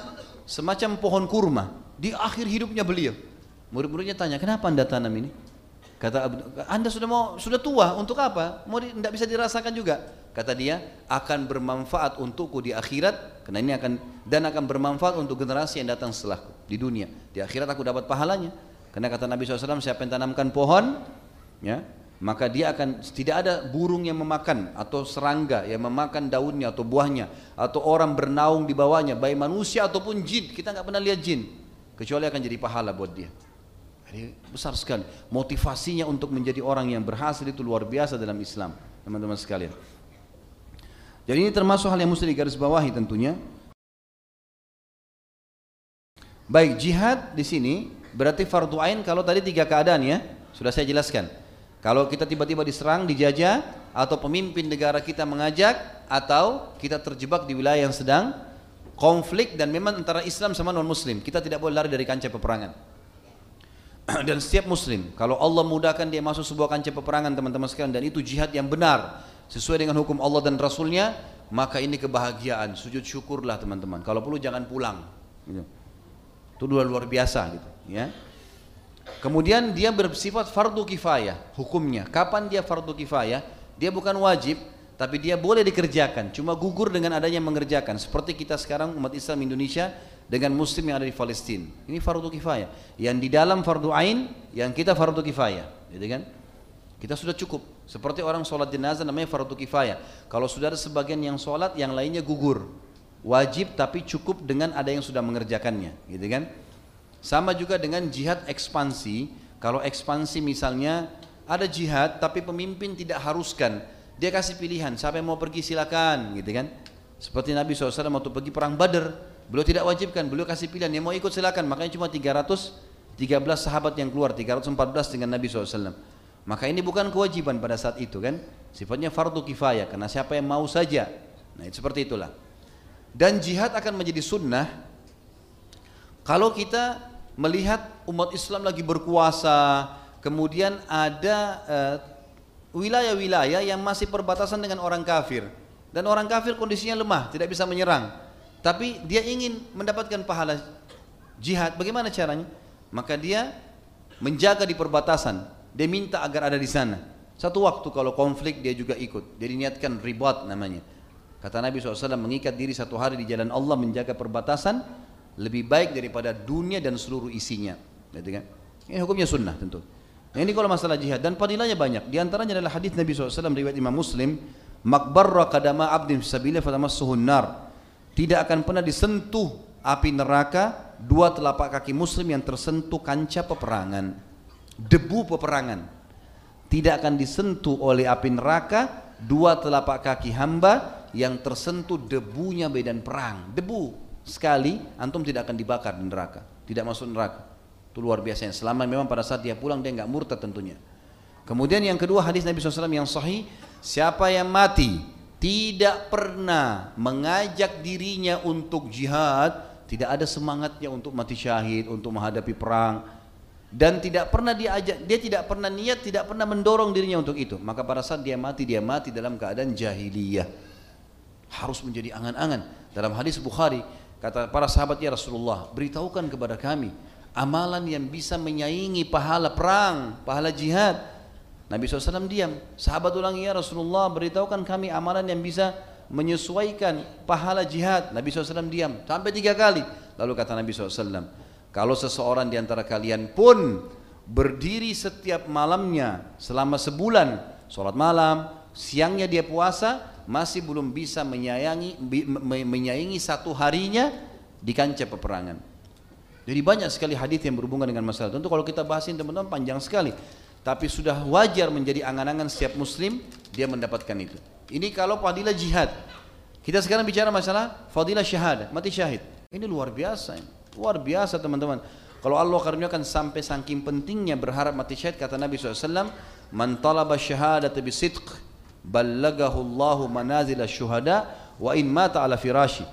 semacam pohon kurma di akhir hidupnya beliau. Murid-muridnya tanya, kenapa anda tanam ini? Kata Anda sudah mau sudah tua untuk apa? Mau tidak bisa dirasakan juga. Kata dia akan bermanfaat untukku di akhirat karena ini akan dan akan bermanfaat untuk generasi yang datang setelahku di dunia. Di akhirat aku dapat pahalanya. Karena kata Nabi SAW siapa yang tanamkan pohon ya maka dia akan tidak ada burung yang memakan atau serangga yang memakan daunnya atau buahnya atau orang bernaung di bawahnya baik manusia ataupun jin kita nggak pernah lihat jin kecuali akan jadi pahala buat dia ini besar sekali. Motivasinya untuk menjadi orang yang berhasil itu luar biasa dalam Islam, teman-teman sekalian. Jadi ini termasuk hal yang mesti digarisbawahi tentunya. Baik, jihad di sini berarti fardu ain kalau tadi tiga keadaan ya, sudah saya jelaskan. Kalau kita tiba-tiba diserang, dijajah, atau pemimpin negara kita mengajak, atau kita terjebak di wilayah yang sedang konflik dan memang antara Islam sama non Muslim, kita tidak boleh lari dari kancah peperangan. [CLEARS THROAT] dan setiap muslim kalau Allah mudahkan dia masuk sebuah kancah peperangan teman-teman sekalian dan itu jihad yang benar sesuai dengan hukum Allah dan Rasulnya maka ini kebahagiaan. Sujud syukurlah teman-teman. Kalau perlu jangan pulang. Gitu. itu luar luar biasa gitu ya. Kemudian dia bersifat fardu kifayah hukumnya. Kapan dia fardu kifayah? Dia bukan wajib tapi dia boleh dikerjakan. Cuma gugur dengan adanya mengerjakan. Seperti kita sekarang umat Islam Indonesia dengan muslim yang ada di Palestina. Ini fardu kifayah. Yang di dalam fardu ain, yang kita fardu kifayah, gitu kan? Kita sudah cukup. Seperti orang sholat jenazah namanya fardu kifayah. Kalau sudah ada sebagian yang sholat, yang lainnya gugur. Wajib tapi cukup dengan ada yang sudah mengerjakannya, gitu kan? Sama juga dengan jihad ekspansi. Kalau ekspansi misalnya ada jihad tapi pemimpin tidak haruskan. Dia kasih pilihan, siapa yang mau pergi silakan, gitu kan? Seperti Nabi SAW waktu pergi perang Badar, Beliau tidak wajibkan, beliau kasih pilihan yang mau ikut silakan. Makanya cuma 313 sahabat yang keluar, 314 dengan Nabi SAW. Maka ini bukan kewajiban pada saat itu kan, sifatnya fardu kifayah karena siapa yang mau saja. Nah itu seperti itulah. Dan jihad akan menjadi sunnah kalau kita melihat umat Islam lagi berkuasa, kemudian ada eh, wilayah-wilayah uh, yang masih perbatasan dengan orang kafir dan orang kafir kondisinya lemah, tidak bisa menyerang. Tapi dia ingin mendapatkan pahala jihad. Bagaimana caranya? Maka dia menjaga di perbatasan. Dia minta agar ada di sana. Satu waktu kalau konflik dia juga ikut. Dia niatkan ribat namanya. Kata Nabi SAW mengikat diri satu hari di jalan Allah menjaga perbatasan lebih baik daripada dunia dan seluruh isinya. Gitu kan? Ini hukumnya sunnah tentu. Nah, ini kalau masalah jihad dan padilanya banyak. Di antaranya adalah hadis Nabi SAW riwayat Imam Muslim, "Makbarra kadama abdin fisabilillah fatamassuhun nar." Tidak akan pernah disentuh api neraka dua telapak kaki muslim yang tersentuh kancah peperangan, debu peperangan. Tidak akan disentuh oleh api neraka dua telapak kaki hamba yang tersentuh debunya medan perang. Debu sekali antum tidak akan dibakar di neraka, tidak masuk neraka. Itu luar biasa. Selama memang pada saat dia pulang dia nggak murtad tentunya. Kemudian yang kedua hadis Nabi SAW yang sahih, siapa yang mati tidak pernah mengajak dirinya untuk jihad, tidak ada semangatnya untuk mati syahid, untuk menghadapi perang, dan tidak pernah diajak, dia tidak pernah niat, tidak pernah mendorong dirinya untuk itu. Maka pada saat dia mati, dia mati dalam keadaan jahiliyah. Harus menjadi angan-angan. Dalam hadis Bukhari, kata para sahabat ya Rasulullah, beritahukan kepada kami amalan yang bisa menyaingi pahala perang, pahala jihad. Nabi SAW diam. Sahabat ulangi ya Rasulullah, beritahukan kami amalan yang bisa menyesuaikan pahala jihad. Nabi SAW diam sampai tiga kali. Lalu kata Nabi SAW, kalau seseorang di antara kalian pun berdiri setiap malamnya selama sebulan, sholat malam, siangnya dia puasa, masih belum bisa menyayangi menyayangi satu harinya di kancah peperangan. Jadi banyak sekali hadis yang berhubungan dengan masalah. Tentu kalau kita bahasin teman-teman panjang sekali. Tapi sudah wajar menjadi angan-angan setiap muslim dia mendapatkan itu. Ini kalau fadilah jihad. Kita sekarang bicara masalah fadilah syahadah, mati syahid. Ini luar biasa. Luar biasa teman-teman. Kalau Allah karuniakan sampai saking pentingnya berharap mati syahid kata Nabi SAW, "Man talaba syahadata bisidq, ballagahu Allahu manazil syuhada wa in mata ala firashi."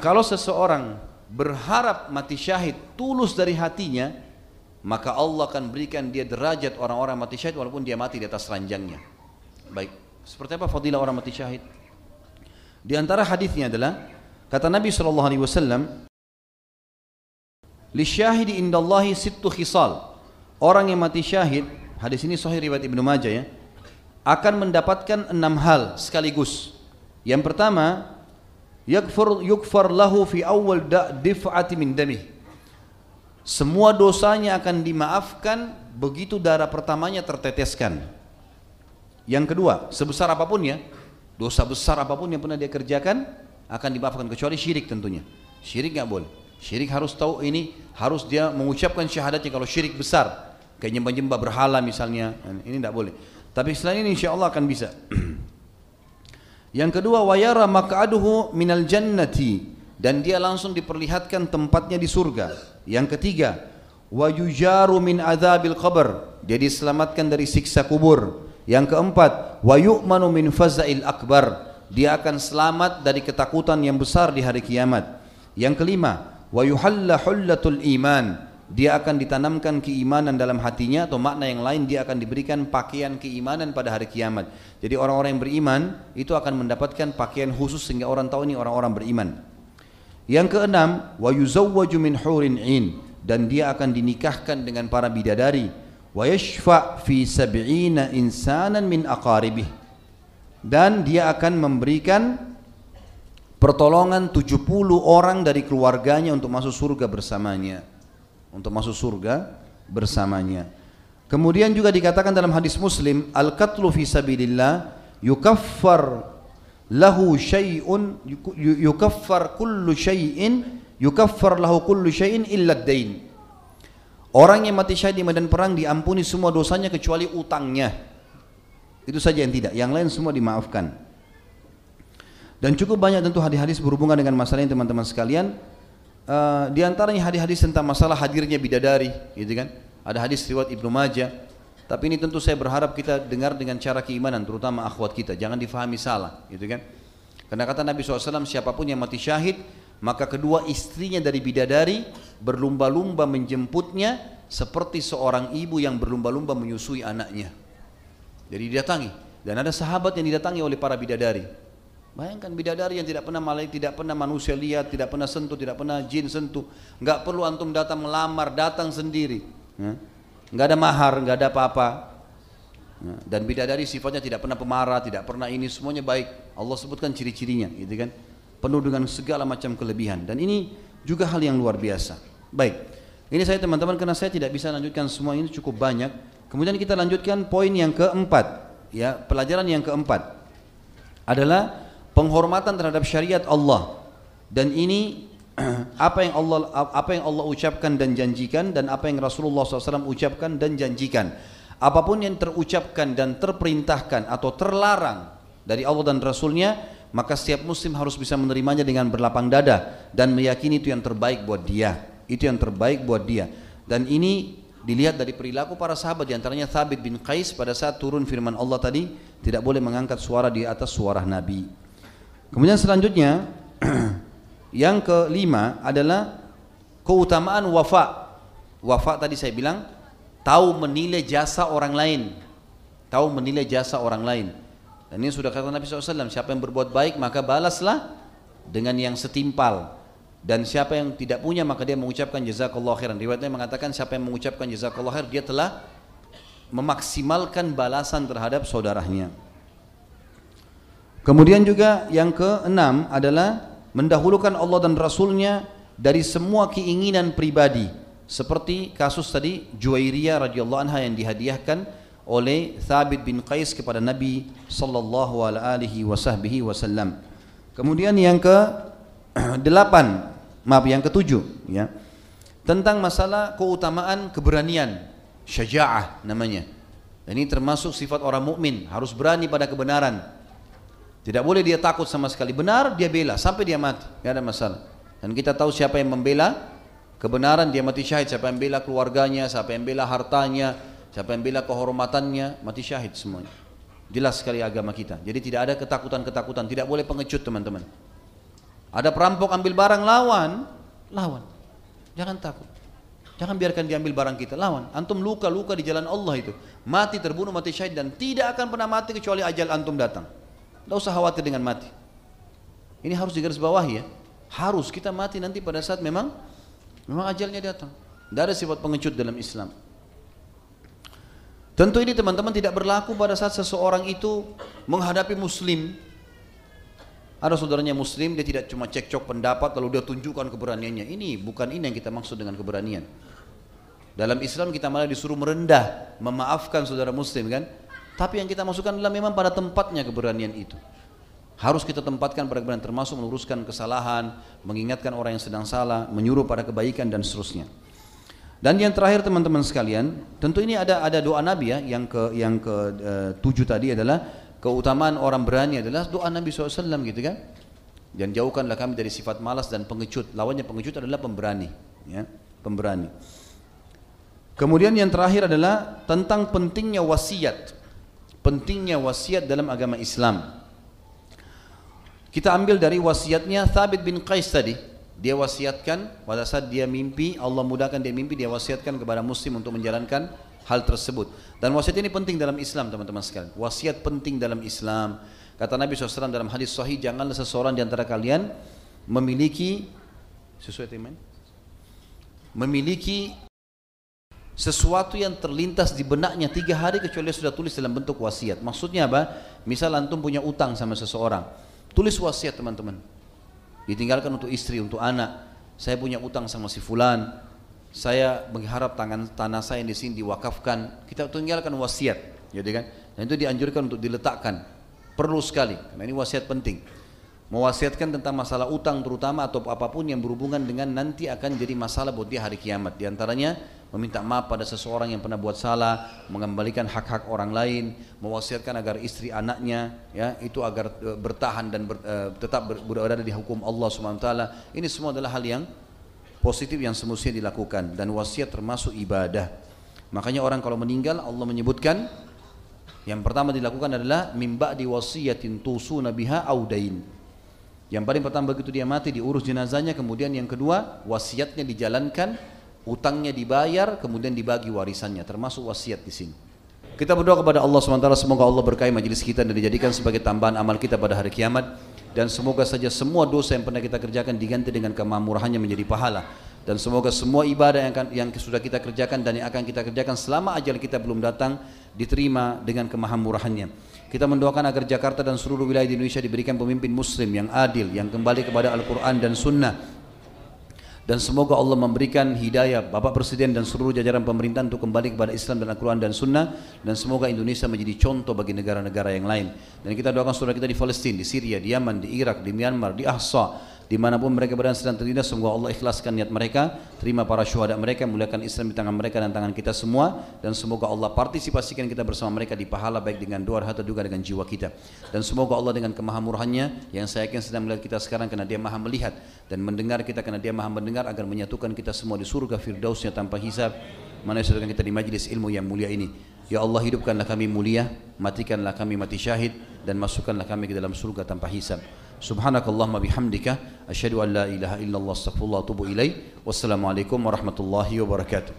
Kalau seseorang berharap mati syahid tulus dari hatinya, maka Allah akan berikan dia derajat orang-orang mati syahid walaupun dia mati di atas ranjangnya. Baik, seperti apa fadilah orang mati syahid? Di antara hadisnya adalah kata Nabi sallallahu alaihi wasallam, "Li syahidi indallahi sittu khisal." Orang yang mati syahid, hadis ini sahih riwayat Ibnu Majah ya, akan mendapatkan enam hal sekaligus. Yang pertama, yakfur yukfar lahu fi awal dif'ati min damih semua dosanya akan dimaafkan begitu darah pertamanya terteteskan. Yang kedua, sebesar apa pun ya, dosa besar apa pun yang pernah dia kerjakan akan dimaafkan kecuali syirik tentunya. Syirik nggak boleh. Syirik harus tahu ini harus dia mengucapkan syahadatnya kalau syirik besar kayak nyembah-nyembah berhala misalnya ini tidak boleh. Tapi selain ini insya Allah akan bisa. [CLEARS THROAT] Yang kedua wayara mak'aduhu minal jannati dan dia langsung diperlihatkan tempatnya di surga. Yang ketiga, wa min adzabil qabr. Dia diselamatkan dari siksa kubur. Yang keempat, wa min fazail akbar. Dia akan selamat dari ketakutan yang besar di hari kiamat. Yang kelima, wa hullatul iman. Dia akan ditanamkan keimanan dalam hatinya atau makna yang lain dia akan diberikan pakaian keimanan pada hari kiamat. Jadi orang-orang yang beriman itu akan mendapatkan pakaian khusus sehingga orang tahu ini orang-orang beriman. Yang keenam, wa yuzawwaju min hurin in dan dia akan dinikahkan dengan para bidadari. Wa yashfa fi sab'ina insanan min aqaribih. Dan dia akan memberikan pertolongan 70 orang dari keluarganya untuk masuk surga bersamanya. Untuk masuk surga bersamanya. Kemudian juga dikatakan dalam hadis Muslim, al-qatlu fi sabilillah yukaffar lahu syai'un yukaffar kullu syai'in yukaffar lahu kullu syai'in illa dain Orang yang mati syahid di medan perang diampuni semua dosanya kecuali utangnya. Itu saja yang tidak, yang lain semua dimaafkan. Dan cukup banyak tentu hadis-hadis berhubungan dengan masalah ini teman-teman sekalian. Uh, di antaranya hadis-hadis tentang masalah hadirnya bidadari, gitu kan? Ada hadis riwayat Ibnu Majah tapi ini tentu saya berharap kita dengar dengan cara keimanan, terutama akhwat kita. Jangan difahami salah, gitu kan? Karena kata Nabi SAW, siapa pun yang mati syahid, maka kedua istrinya dari bidadari berlumba-lumba menjemputnya seperti seorang ibu yang berlumba-lumba menyusui anaknya. Jadi didatangi. Dan ada sahabat yang didatangi oleh para bidadari. Bayangkan bidadari yang tidak pernah malaikat, tidak pernah manusia lihat, tidak pernah sentuh, tidak pernah jin sentuh. Enggak perlu antum datang melamar, datang sendiri. Ya nggak ada mahar, nggak ada apa-apa. Ya, dan bidadari sifatnya tidak pernah pemarah, tidak pernah ini semuanya baik. Allah sebutkan ciri-cirinya, gitu kan? Penuh dengan segala macam kelebihan. Dan ini juga hal yang luar biasa. Baik, ini saya teman-teman karena saya tidak bisa lanjutkan semua ini cukup banyak. Kemudian kita lanjutkan poin yang keempat, ya pelajaran yang keempat adalah penghormatan terhadap syariat Allah. Dan ini [CLEARS THROAT] apa yang Allah apa yang Allah ucapkan dan janjikan dan apa yang Rasulullah SAW ucapkan dan janjikan. Apa pun yang terucapkan dan terperintahkan atau terlarang dari Allah dan Rasulnya, maka setiap muslim harus bisa menerimanya dengan berlapang dada dan meyakini itu yang terbaik buat dia. Itu yang terbaik buat dia. Dan ini dilihat dari perilaku para sahabat di antaranya Thabit bin Qais pada saat turun firman Allah tadi tidak boleh mengangkat suara di atas suara Nabi. Kemudian selanjutnya [CLEARS THROAT] Yang kelima adalah keutamaan wafa. Wafa tadi saya bilang tahu menilai jasa orang lain. Tahu menilai jasa orang lain. Dan ini sudah kata Nabi SAW, siapa yang berbuat baik maka balaslah dengan yang setimpal. Dan siapa yang tidak punya maka dia mengucapkan jazakallah khairan. Riwayatnya mengatakan siapa yang mengucapkan jazakallah khair dia telah memaksimalkan balasan terhadap saudaranya. Kemudian juga yang keenam adalah mendahulukan Allah dan Rasulnya dari semua keinginan pribadi seperti kasus tadi Juwairiyah radhiyallahu anha yang dihadiahkan oleh Thabit bin Qais kepada Nabi sallallahu alaihi wasallam. Kemudian yang ke [CLEARS THROAT] delapan, maaf yang ketujuh ya. Tentang masalah keutamaan keberanian, syaja'ah namanya. Ini termasuk sifat orang mukmin, harus berani pada kebenaran. Tidak boleh dia takut sama sekali. Benar dia bela sampai dia mati, tidak ada masalah. Dan kita tahu siapa yang membela kebenaran dia mati syahid. Siapa yang bela keluarganya, siapa yang bela hartanya, siapa yang bela kehormatannya mati syahid semuanya. Jelas sekali agama kita. Jadi tidak ada ketakutan-ketakutan. Tidak boleh pengecut teman-teman. Ada perampok ambil barang lawan, lawan. Jangan takut. Jangan biarkan diambil barang kita, lawan. Antum luka-luka di jalan Allah itu. Mati terbunuh, mati syahid dan tidak akan pernah mati kecuali ajal antum datang. Tidak usah khawatir dengan mati. Ini harus digarisbawahi ya. Harus kita mati nanti pada saat memang memang ajalnya datang. Tidak ada sifat pengecut dalam Islam. Tentu ini teman-teman tidak berlaku pada saat seseorang itu menghadapi muslim. Ada saudaranya muslim, dia tidak cuma cekcok pendapat lalu dia tunjukkan keberaniannya. Ini bukan ini yang kita maksud dengan keberanian. Dalam Islam kita malah disuruh merendah, memaafkan saudara muslim kan. Tapi yang kita masukkan adalah memang pada tempatnya keberanian itu. Harus kita tempatkan pada keberanian termasuk meluruskan kesalahan, mengingatkan orang yang sedang salah, menyuruh pada kebaikan dan seterusnya. Dan yang terakhir teman-teman sekalian, tentu ini ada ada doa Nabi ya, yang ke yang ke uh, tujuh tadi adalah keutamaan orang berani adalah doa Nabi SAW gitu kan. Dan jauhkanlah kami dari sifat malas dan pengecut. Lawannya pengecut adalah pemberani, ya, pemberani. Kemudian yang terakhir adalah tentang pentingnya wasiat pentingnya wasiat dalam agama Islam. Kita ambil dari wasiatnya Thabit bin Qais tadi. Dia wasiatkan pada saat dia mimpi, Allah mudahkan dia mimpi, dia wasiatkan kepada muslim untuk menjalankan hal tersebut. Dan wasiat ini penting dalam Islam teman-teman sekalian. Wasiat penting dalam Islam. Kata Nabi SAW dalam hadis sahih, janganlah seseorang di antara kalian memiliki sesuai teman memiliki sesuatu yang terlintas di benaknya tiga hari kecuali sudah tulis dalam bentuk wasiat. Maksudnya apa? Misal antum punya utang sama seseorang, tulis wasiat teman-teman. Ditinggalkan untuk istri, untuk anak. Saya punya utang sama si fulan. Saya mengharap tangan tanah saya di sini diwakafkan. Kita tinggalkan wasiat, jadi kan? Dan itu dianjurkan untuk diletakkan. Perlu sekali, karena ini wasiat penting mewasiatkan tentang masalah utang terutama atau apa pun yang berhubungan dengan nanti akan jadi masalah buat dia hari kiamat. Di antaranya meminta maaf pada seseorang yang pernah buat salah, mengembalikan hak-hak orang lain, mewasiatkan agar istri anaknya ya itu agar e, bertahan dan ber, uh, tetap ber, berada di hukum Allah Subhanahu taala. Ini semua adalah hal yang positif yang semestinya dilakukan dan wasiat termasuk ibadah. Makanya orang kalau meninggal Allah menyebutkan yang pertama dilakukan adalah mimba di wasiyatin tusuna biha audain yang paling pertama begitu dia mati diurus jenazahnya, kemudian yang kedua wasiatnya dijalankan, utangnya dibayar, kemudian dibagi warisannya, termasuk wasiat di sini. Kita berdoa kepada Allah SWT semoga Allah berkahi majelis kita dan dijadikan sebagai tambahan amal kita pada hari kiamat dan semoga saja semua dosa yang pernah kita kerjakan diganti dengan kemamurahannya menjadi pahala dan semoga semua ibadah yang, akan, yang sudah kita kerjakan dan yang akan kita kerjakan selama ajal kita belum datang diterima dengan kemahamurahannya. Kita mendoakan agar Jakarta dan seluruh wilayah di Indonesia diberikan pemimpin muslim yang adil, yang kembali kepada Al-Quran dan Sunnah. Dan semoga Allah memberikan hidayah Bapak Presiden dan seluruh jajaran pemerintahan untuk kembali kepada Islam dan Al-Quran dan Sunnah. Dan semoga Indonesia menjadi contoh bagi negara-negara yang lain. Dan kita doakan saudara kita di Palestina, di Syria, di Yaman, di Irak, di Myanmar, di Ahsa, di mana pun mereka berada sedang tertindas semoga Allah ikhlaskan niat mereka terima para syuhada mereka muliakan Islam di tangan mereka dan tangan kita semua dan semoga Allah partisipasikan kita bersama mereka di pahala baik dengan doa harta juga dengan jiwa kita dan semoga Allah dengan kemahamurahannya yang saya yakin sedang melihat kita sekarang karena dia maha melihat dan mendengar kita karena dia maha mendengar agar menyatukan kita semua di surga firdausnya tanpa hisab mana yang kita di majlis ilmu yang mulia ini Ya Allah hidupkanlah kami mulia, matikanlah kami mati syahid dan masukkanlah kami ke dalam surga tanpa hisab. سبحانك اللهم بحمدك أشهد أن لا إله إلا الله استغفر الله وأتوب إليه والسلام عليكم ورحمة الله وبركاته